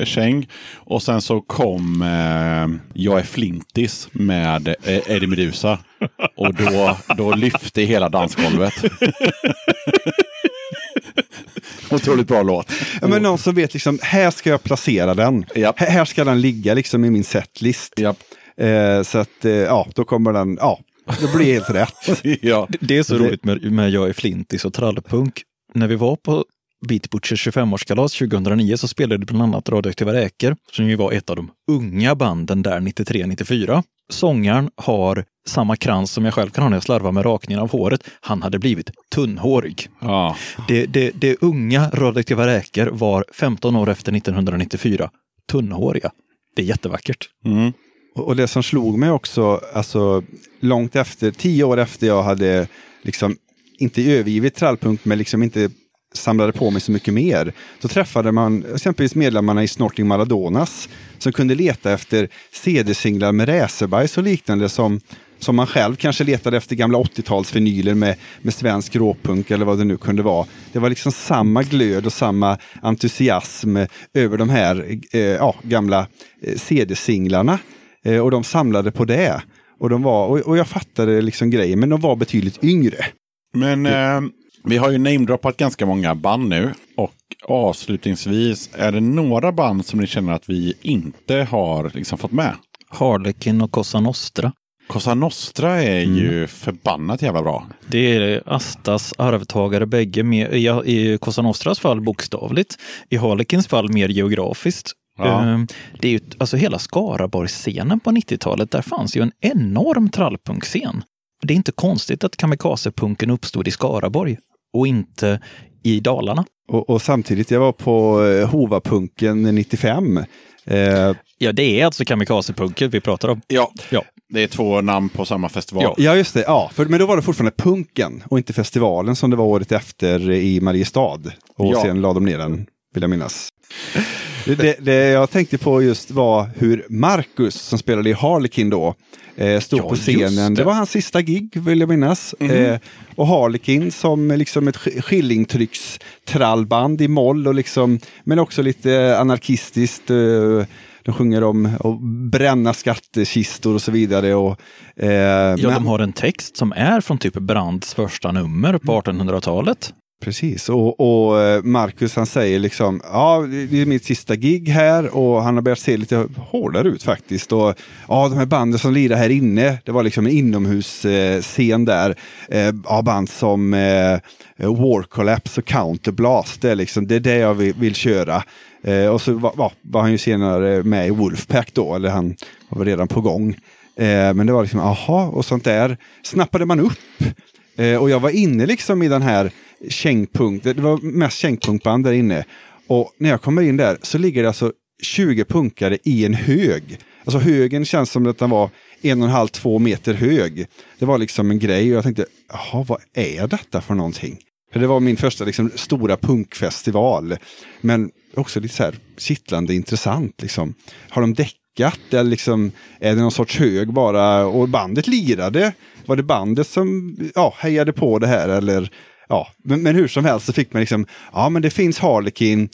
käng. Och sen så kom eh, Jag är Flintis med eh, Eddie Meduza. Och då, då lyfte hela dansgolvet. Otroligt bra låt. Ja, men någon som vet liksom, här ska jag placera den. Japp. Här, här ska den ligga liksom i min setlist. Japp. Eh, så att, eh, ja, då kommer den, ja, det blir helt rätt. Ja. Det- Det är så Det- roligt med, med Jag är flintis och trallpunk. När vi var på Beat Butchers 25-årskalas 2009 så spelade bland annat Radioaktiva Räkor, som ju var ett av de unga banden där 93-94. Sångaren har samma krans som jag själv kan ha när jag slarvar med rakningen av håret. Han hade blivit tunnhårig. Ja. Det, det, det unga Radioaktiva Räkor var 15 år efter 1994 tunnhåriga. Det är jättevackert. Mm. Och det som slog mig också, alltså långt efter, tio år efter jag hade liksom inte övergivit trallpunk, men liksom inte samlade på mig så mycket mer. Då träffade man exempelvis medlemmarna i Snorting Maladonas som kunde leta efter CD-singlar med racerbajs och liknande som, som man själv kanske letade efter gamla 80-talsvinyler med, med svensk råpunk eller vad det nu kunde vara. Det var liksom samma glöd och samma entusiasm över de här eh, ja, gamla eh, CD-singlarna. Eh, och de samlade på det. Och, de var, och, och jag fattade liksom grejen, men de var betydligt yngre. Men eh, vi har ju namedroppat ganska många band nu. Och avslutningsvis, är det några band som ni känner att vi inte har liksom fått med? Harlekin och Cosa Nostra. Cosa Nostra är ju förbannat jävla bra. Det är Astas arvtagare bägge, med, i, i Cosa Nostras fall bokstavligt, i Harlekins fall mer geografiskt. Ja. Ehm, Det är ju, alltså hela Skaraborgsscenen på 90-talet, där fanns ju en enorm trallpunkscen. Det är inte konstigt att kamikazepunken uppstod i Skaraborg och inte i Dalarna. Och, och samtidigt, jag var på eh, Hovapunken 95. Eh, Ja, det är alltså kamikazepunken vi pratar om. Ja, Ja. det är två namn på samma festival. Ja. ja, just det. Ja, för, men då var det fortfarande punken och inte festivalen som det var året efter i Mariestad. Och Ja. sen la de ner den, vill jag minnas. Det, det, jag tänkte på just var hur Marcus, som spelade i Harlekin då, eh, stod Ja, på scenen. Det. det. var hans sista gig, vill jag minnas. Eh, och Harlekin som liksom ett sk- skillingtryckstrallband i moll, och liksom, men också lite anarkistiskt. Eh, de sjunger om att bränna skattkistor och så vidare. Och, eh, Ja, men- de har en text som är från typ Brands första nummer på 1800-talet. Precis, och, och eh, Marcus han säger liksom, ja det är mitt sista gig här och han har börjat se lite hårdare ut faktiskt. Och ja, de här banden som lirar här inne, det var liksom en inomhusscen eh, där. Eh, ja, band som eh, War Collapse och Counterblast, det är liksom, det är det jag vill, vill köra. Eh, och så var, var, han ju senare med i Wolfpack då, eller han var redan på gång. Eh, men det var liksom, aha, och sånt där snappade man upp. Eh, och jag var inne liksom i den här kängpunk, det var mest kängpunkband där inne. Och när jag kommer in där så ligger det alltså 20 punkare i en hög. Alltså högen känns som att den var en och en halv, två meter hög. Det var liksom en grej och jag tänkte, jaha, vad är detta för någonting? För det var min första liksom, stora punkfestival. Men också lite så här kittlande intressant. Liksom. Har de däckat eller liksom, är det någon sorts hög bara? Och bandet lirade. Var det bandet som ja, hejade på det här? Eller, ja. men, men hur som helst så fick man liksom, ja men det finns Harlekin,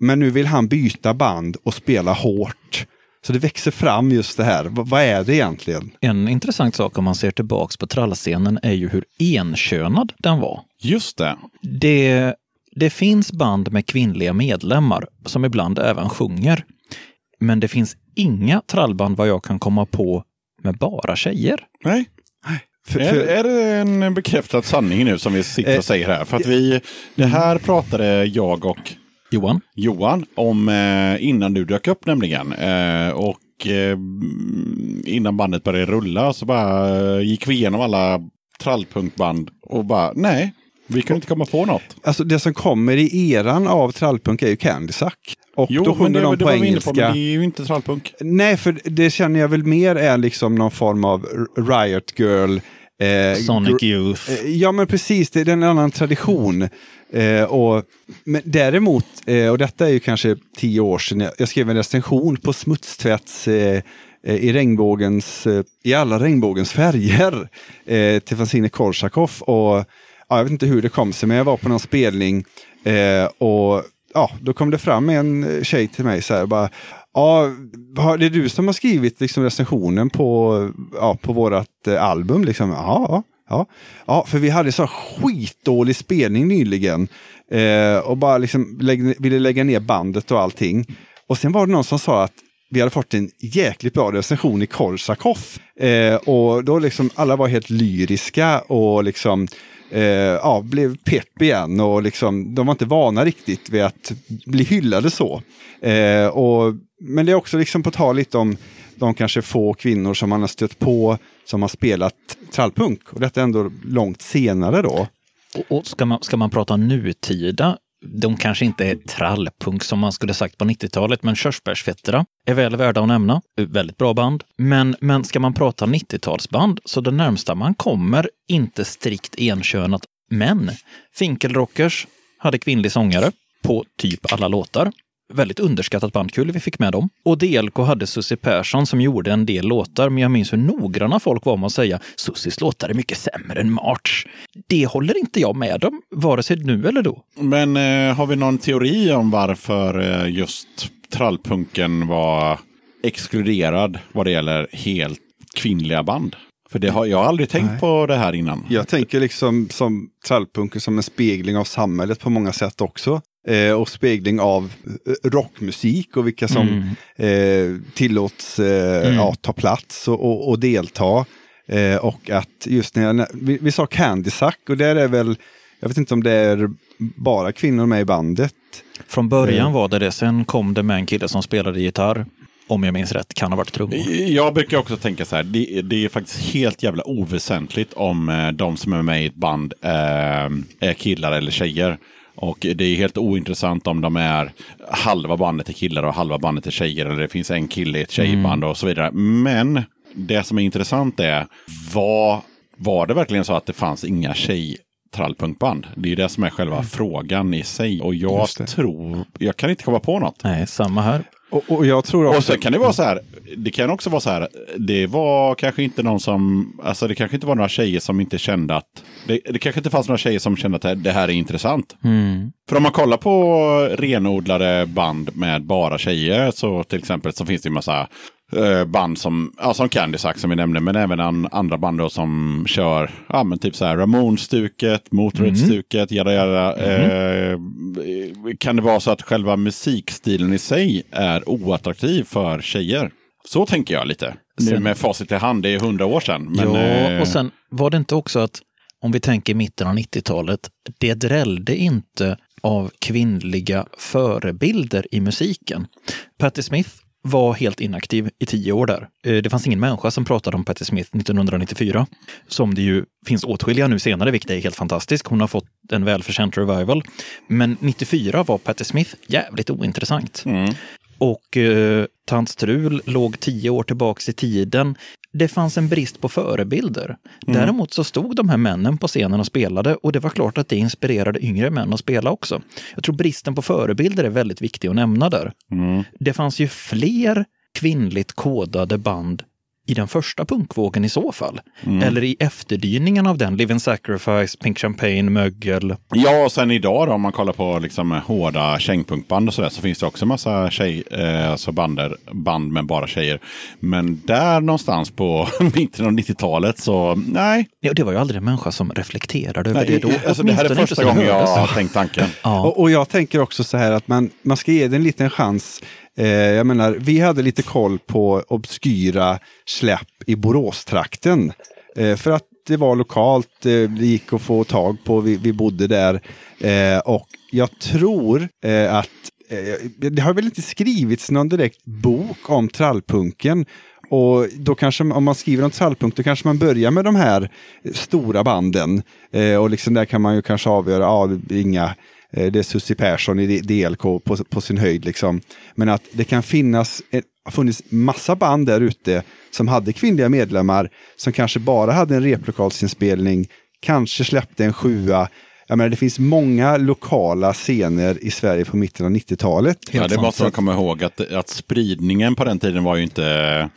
men nu vill han byta band och spela hårt. Så det växer fram just det här. V- vad är det egentligen? En intressant sak om man ser tillbaks på trallscenen är ju hur enkönad den var. Just det. Det, det finns band med kvinnliga medlemmar som ibland även sjunger. Men det finns inga trallband vad jag kan komma på med bara tjejer. Nej. För, Är, för, är det en bekräftad sanning nu som vi sitter Eh, och säger här? För att vi, det här pratade jag och Johan? Johan om eh, innan du dök upp nämligen. Eh, och eh, innan bandet började rulla så bara eh, gick vi igenom alla trallpunkband och bara nej, vi kunde inte komma på något. Alltså det som kommer i eran av trallpunk är ju Candysack. Och då men sjunger det, de det på var vi inne på, engelska. men det är ju inte trallpunk. Nej, för det känner jag väl mer är liksom någon form av Riot Girl. Eh, Sonic Youth. eh, Ja, men precis. Det är en annan tradition. Eh, och, men däremot, eh, och detta är ju kanske tio år sedan, jag, jag skrev en recension på smutstvätts eh, eh, i regnbågens, i alla regnbågens färger eh, till fanzine Korsakov. Och ja, jag vet inte hur det kom sig, men jag var på någon spelning eh, och ja, då kom det fram en tjej till mig så här bara Ja, det är du som har skrivit liksom recensionen på, ja, på vårat eh, album? Liksom. Ja, ja, ja. ja, för vi hade så skitdålig spelning nyligen eh, och bara liksom lägg, ville lägga ner bandet och allting. Och sen var det någon som sa att vi hade fått en jäkligt bra recension i Korsakov. Eh, och då liksom alla var helt lyriska och liksom eh, ja, blev pepp igen. Och liksom, de var inte vana riktigt vid att bli hyllade så. Eh, och, men det är också liksom på tal lite om de kanske få kvinnor som man har stött på som har spelat trallpunk. Och detta är ändå långt senare då. Och, och ska, man, ska man prata nutida, de kanske inte är trallpunk som man skulle sagt på 90-talet, men Körsbärsfetterna är väl värda att nämna. Väldigt bra band. Men, men ska man prata 90-talsband, så det närmsta man kommer, inte strikt enkönat, men Finkelrockers hade kvinnlig sångare på typ alla låtar. Väldigt underskattat band, kul vi fick med dem. Och DLK hade Susie Persson som gjorde en del låtar, men jag minns hur noggranna folk var med att säga Sussies låtar är mycket sämre än March. Det håller inte jag med om, vare sig nu eller då. Men eh, har vi någon teori om varför eh, just trallpunken var exkluderad vad det gäller helt kvinnliga band? För det har, jag aldrig tänkt Nej. på det här innan. Jag tänker liksom som trallpunken som en spegling av samhället på många sätt också. Eh, och spegling av eh, rockmusik och vilka som eh, tillåts eh, ja, ta plats och, och, och delta. Eh, och att just när jag, vi, vi sa Candy Sack och där är väl, jag vet inte om det är bara kvinnor med i bandet. Från början var det det, sen kom det med en kille som spelade gitarr. Om jag minns rätt, kan ha varit trummor. Jag brukar också tänka så här, det, det är faktiskt helt jävla oväsentligt om eh, de som är med i ett band eh, är killar eller tjejer. Och det är helt ointressant om de är halva bandet är killar och halva bandet är tjejer. Eller det finns en kille i ett tjejband och så vidare. Men det som är intressant är, var, var det verkligen så att det fanns inga tjej trallpunkband? Det är det som är själva frågan i sig. Och jag tror, jag kan inte komma på något. Nej, samma här. Och, och jag tror också... Och sen kan det vara så här, det kan också vara så här, det var kanske inte någon som, alltså det kanske inte var några tjejer som inte kände att, det, det kanske inte fanns några tjejer som kände att det här är intressant. För om man kollar på renodlade band med bara tjejer, så till exempel så finns det ju massa eh, band som, ja, som Candy Sack som vi nämnde, men även an, andra band då som kör, ja men typ så här Ramones-stuket, Motörhead-stuket, jada jada. Eh, kan det vara så att själva musikstilen i sig är oattraktiv för tjejer? Så tänker jag lite. Nu Sen- med facit i hand, det är hundra år sedan. Men, ja, eh, och sen var det inte också att, om vi tänker mitten av 90-talet, det drällde inte av kvinnliga förebilder i musiken. Patti Smith var helt inaktiv i tio år där. Eh, Det fanns ingen människa som pratade om Patti Smith 1994, som det ju finns åtskilliga nu senare, vilket är helt fantastiskt. Hon har fått en välförtjänt revival. Men 94 var Patti Smith jävligt ointressant. Och eh, Tant Strul låg tio år tillbaks i tiden. Det fanns en brist på förebilder. Däremot så stod de här männen på scenen och spelade och det var klart att det inspirerade yngre män att spela också. Jag tror bristen på förebilder är väldigt viktig att nämna där. Det fanns ju fler kvinnligt kodade band i den första punkvågen i så fall. Eller i efterdyningen av den, Live and Sacrifice, Pink Champagne, Mögel. Ja, och sen idag då, om man kollar på liksom hårda kängpunkband och sådär, så finns det också en massa tjej, eh, alltså bander, band med bara tjejer. Men där någonstans på mitten av 90-talet så, nej. Ja, det var ju aldrig en människa som reflekterade över nej det då. alltså, det här är första gången jag har tänkt tanken. Ja. Och, och jag tänker också så här att man, man ska ge det en liten chans. Eh, jag menar, vi hade lite koll på obskyra släpp i Boråstrakten. Eh, för att det var lokalt, eh, det gick att få tag på, vi, vi bodde där. Eh, och jag tror eh, att eh, det har väl inte skrivits någon direkt bok om trallpunken. Och då kanske, om man skriver om trallpunk, då kanske man börjar med de här stora banden. Eh, och liksom där kan man ju kanske avgöra, ja, det inga, det är Susie Persson i DLK på, på sin höjd. Liksom. Men att det kan finnas, ett, har funnits massa band där ute som hade kvinnliga medlemmar, som kanske bara hade en replokalsinspelning, kanske släppte en sjua, jag menar, det finns många lokala scener i Sverige på mitten av 90-talet. Ja, det sant. måste man komma ihåg att, att spridningen på den tiden var ju inte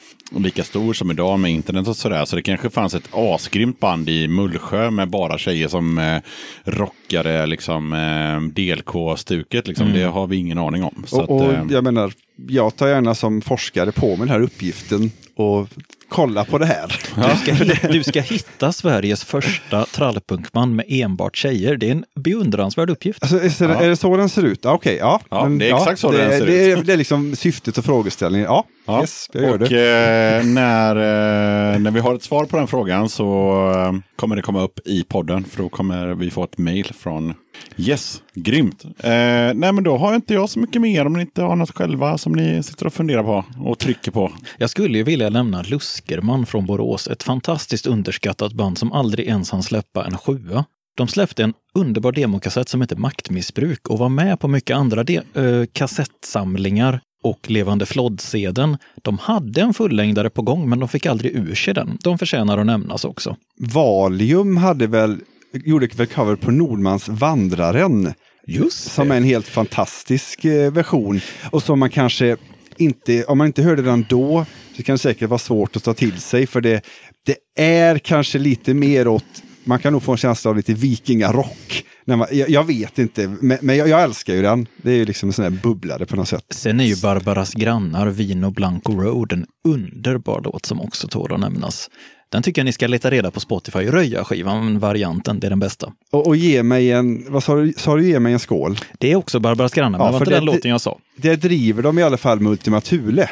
lika stor som idag med internet och sådär. Så det kanske fanns ett asgrymt band i Mullsjö med bara tjejer som eh, rockade liksom eh, DLK-stuket. Liksom. Det har vi ingen aning om. Så Och, och att, eh, jag menar, jag tar gärna som forskare på mig den här uppgiften och kolla på det här. Du, ska, du ska hitta Sveriges första trallpunkband med enbart tjejer. Det är en beundransvärd uppgift. Alltså, är, det, är det så den ser ut? Ja, Okej, ja. Ja, det är exakt så det, den ser det ut. Är, det är liksom syftet och frågeställningen. Ja, Ja. yes, jag gör och det. eh, Eh, när, eh, när vi har ett svar på den frågan så eh, kommer det komma upp i podden. För då kommer vi få ett mail från Yes, grymt. Eh, nej men då har inte jag så mycket mer om ni inte har något själva som ni sitter och funderar på och trycker på. Jag skulle ju vilja nämna Luskerman från Borås, ett fantastiskt underskattat band som aldrig ens hann släppa en sjua. De släppte en underbar demokassett som heter Maktmissbruk och var med på mycket andra eh, kassettsamlingar och Levande Flodd-sedeln. De hade en fullängdare på gång, men de fick aldrig ur sig den. De förtjänar att nämnas också. Valium hade väl, gjorde väl cover på Nordmans Vandraren. Just Som är en helt fantastisk eh, version. Och som man kanske inte, om man inte hörde den då, så kan det säkert vara svårt att ta till sig. För det, det är kanske lite mer åt, man kan nog få en känsla av lite vikingarock. När man, jag, jag vet inte, men, men jag, jag älskar ju den. Det är ju liksom en sån här bubblare på något sätt. Sen är ju Barbaras grannar, Vino Blanco Road, en underbar låt som också tål att nämnas. Den tycker jag ni ska leta reda på Spotify. Röja-skivan, varianten, det är den bästa. Och, och ge mig en, vad sa du, sa du ge mig en skål? Det är också Barbaras grannar, men Ja, det var inte den låten jag sa. Det driver de i alla fall med Ultima Thule.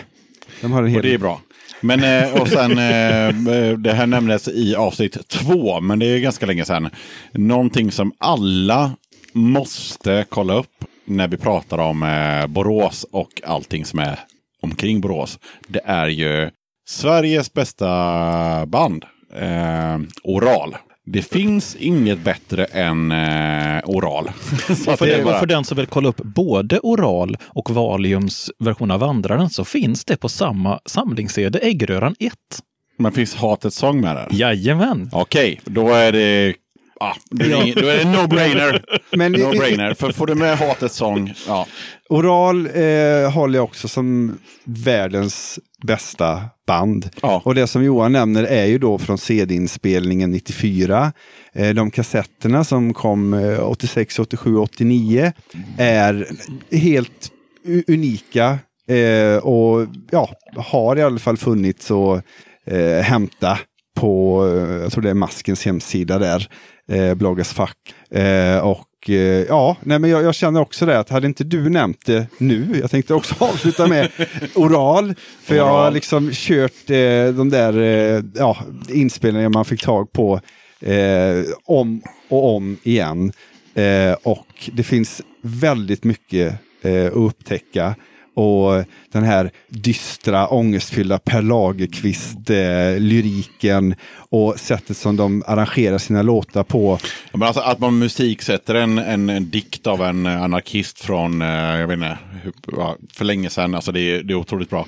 De har en Och hel... det är bra. Men eh, och sen, eh, eh, det här nämndes i avsnitt två, men det är ganska länge sedan. Någonting som alla måste kolla upp när vi pratar om Borås och allting som är omkring Borås. Det är ju Sveriges bästa band, Oral. Det finns inget bättre än eh, Oral. För, det bara- för den som vill kolla upp både Oral och Valiums version av Vandraren så finns det på samma samlingscd, Äggröran 1. Men finns Hatets sång med där? Jajamän! Okej, då är det... Ah, då är det, ingen- då är det no-brainer. No-brainer. För får du med Hatets sång, ja. Oral eh, håller jag också som världens bästa band. Ja. Och det som Johan nämner är ju då från CD-inspelningen 94. Eh, de kassetterna som kom eh, 86, 87, 89 är helt unika eh, och ja, har i alla fall funnits att eh, hämta på, jag tror det är Maskens hemsida där, eh, Bloggas fack. Eh, och eh, ja, nej men jag, jag känner också det att hade inte du nämnt det nu, jag tänkte också avsluta med oral, för jag har liksom kört eh, de där eh, ja, inspelningarna man fick tag på eh, om och om igen. Eh, och det finns väldigt mycket att upptäcka. Och den här dystra, ångestfyllda Per Lagerkvist-lyriken och sättet som de arrangerar sina låtar på. Men alltså att man musiksätter en, en, en dikt av en anarkist från, eh, jag vet inte, ja, för länge sedan. Alltså det är, det är otroligt bra.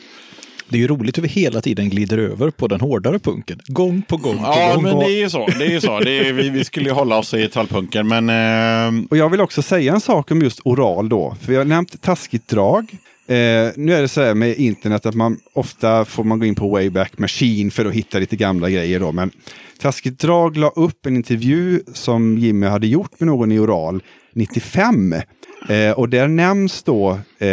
Det är ju roligt hur vi hela tiden glider över på den hårdare punken. Gång på gång på Ja, gång. men det är ju så. Det är ju så. Det är, vi, vi skulle ju hålla oss i trallpunken, men... Eh, Och jag vill också säga en sak om just oral då, för vi har nämnt taskigt drag. Eh, nu är det så här med internet att man ofta får man gå in på Wayback Machine för att hitta lite gamla grejer då. Men Taskigt drag la upp en intervju som Jimmy hade gjort med någon i Oral 95. Eh, och där nämns då, eh,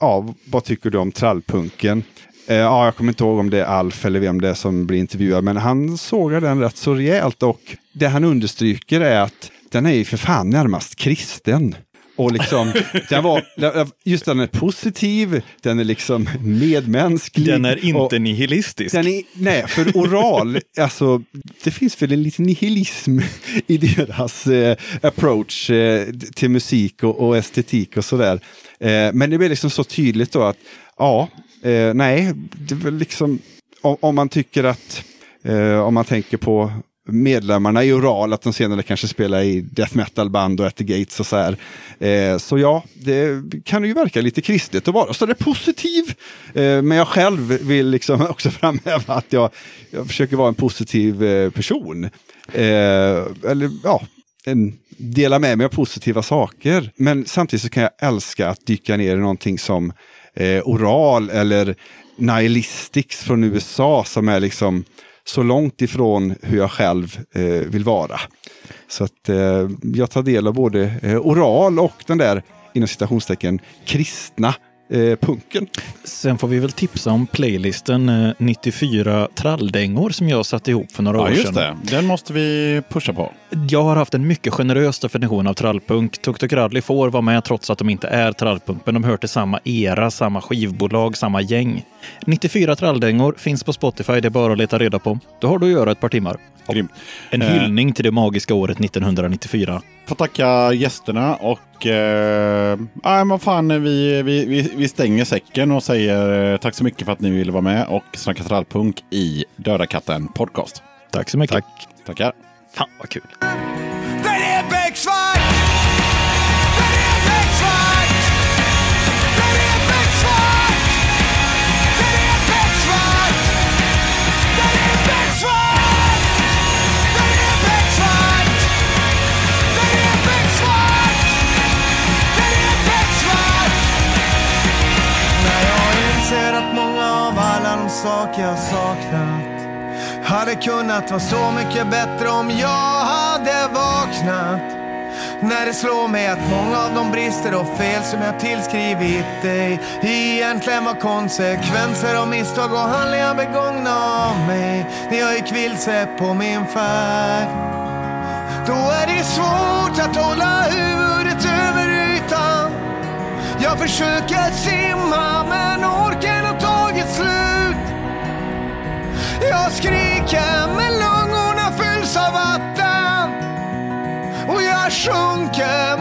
ja, vad tycker du om trallpunken? Eh, ja, jag kommer inte ihåg om det är Alf eller vem det är som blir intervjuad, men han sågar den rätt så rejält och det han understryker är att den är ju för fan närmast kristen. Och liksom, den var, just den är positiv, den är liksom medmänsklig. Den är inte nihilistisk. den är, nej, för oral, alltså det finns väl en liten nihilism i deras eh, approach eh, till musik och, och estetik och sådär. Eh, men det blir liksom så tydligt då att, ja, eh, nej, det är väl liksom, om, om man tycker att, eh, om man tänker på medlemmarna i Oral, att de senare kanske spelar i death metal-band och At the Gates och så här. Eh, så ja, det kan ju verka lite kristet att vara så det är positiv. Eh, men jag själv vill liksom också framhäva att jag, jag försöker vara en positiv eh, person. Eh, eller ja, en, dela med mig av positiva saker. Men samtidigt så kan jag älska att dyka ner i någonting som eh, oral eller nihilistics från USA som är liksom så långt ifrån hur jag själv eh, vill vara. Så att eh, jag tar del av både eh, oral och den där inom citationstecken kristna eh, punken. Sen får vi väl tipsa om playlisten eh, 94 tralldängor som jag satte ihop för några Ja, år just sedan. det. Den måste vi pusha på. Jag har haft en mycket generös definition av trallpunk. Tuk Tuk Rally får vara med trots att de inte är trallpunk, men de hör till samma era, samma skivbolag, samma gäng. 94 tralldängor finns på Spotify, det är bara att leta reda på. Då har du att göra ett par timmar. Grymt. En Eh. hyllning till det magiska året 1994. Får tacka gästerna och eh, nej, men fan, vi, vi, vi, vi stänger säcken och säger eh, tack så mycket för att ni ville vara med och snacka trallpunk i Döda katten podcast. Tack så mycket. Tack. Tackar. Fan vad kul. Kunnat vara så mycket bättre om jag hade vaknat. När det slår mig att många av de brister och fel som jag tillskrivit dig egentligen var konsekvenser av misstag och handlingar begångna av mig. När jag gick vilse på min färd. Då är det svårt att hålla huvudet över ytan. Jag försöker simma men orken jag skriker men lungorna fylls av vatten. Och jag sjunker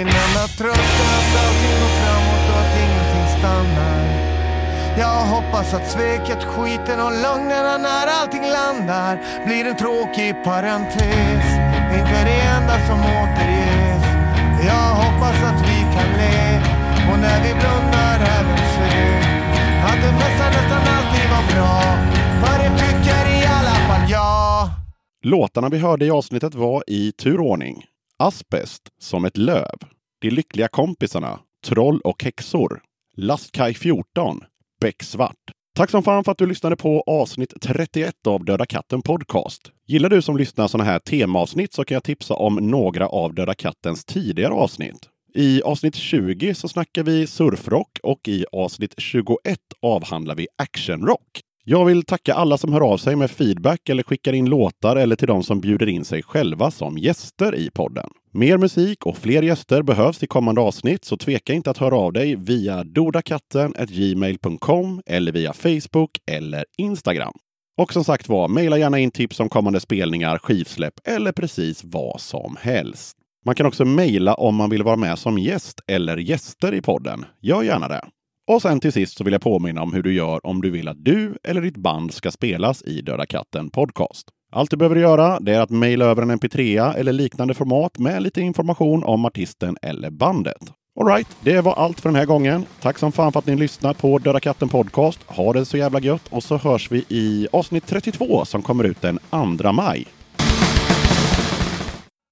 Min enda tröst är att allting går framåt och att ingenting stannar. Jag hoppas att sveket, skiten och lögnerna när allting landar blir en tråkig parentes. Inte det enda som återges. Jag hoppas att vi kan le och när vi blundar även se att det mesta nästan alltid var bra. För det tycker i alla fall jag. Låtarna vi hörde i avsnittet var i turordning. Asbest som ett löv. De lyckliga kompisarna. Troll och häxor. Lastkaj 14. Becksvart. Tack som fan för att du lyssnade på avsnitt 31 av Döda katten Podcast. Gillar du som lyssnar sådana här temaavsnitt så kan jag tipsa om några av Döda kattens tidigare avsnitt. I avsnitt 20 så snackar vi surfrock och i avsnitt 21 avhandlar vi actionrock. Jag vill tacka alla som hör av sig med feedback eller skickar in låtar eller till de som bjuder in sig själva som gäster i podden. Mer musik och fler gäster behövs i kommande avsnitt så tveka inte att höra av dig via dodakatten.gmail.com eller via Facebook eller Instagram. Och som sagt var, mejla gärna in tips om kommande spelningar, skivsläpp eller precis vad som helst. Man kan också mejla om man vill vara med som gäst eller gäster i podden. Gör gärna det. Och sen till sist så vill jag påminna om hur du gör om du vill att du eller ditt band ska spelas i Döda katten Podcast. Allt du behöver göra det är att mejla över en mp3 eller liknande format med lite information om artisten eller bandet. Alright, det var allt för den här gången. Tack som fan för att ni lyssnar på Döda katten Podcast. Ha det så jävla gött och så hörs vi i avsnitt 32 som kommer ut den 2 maj.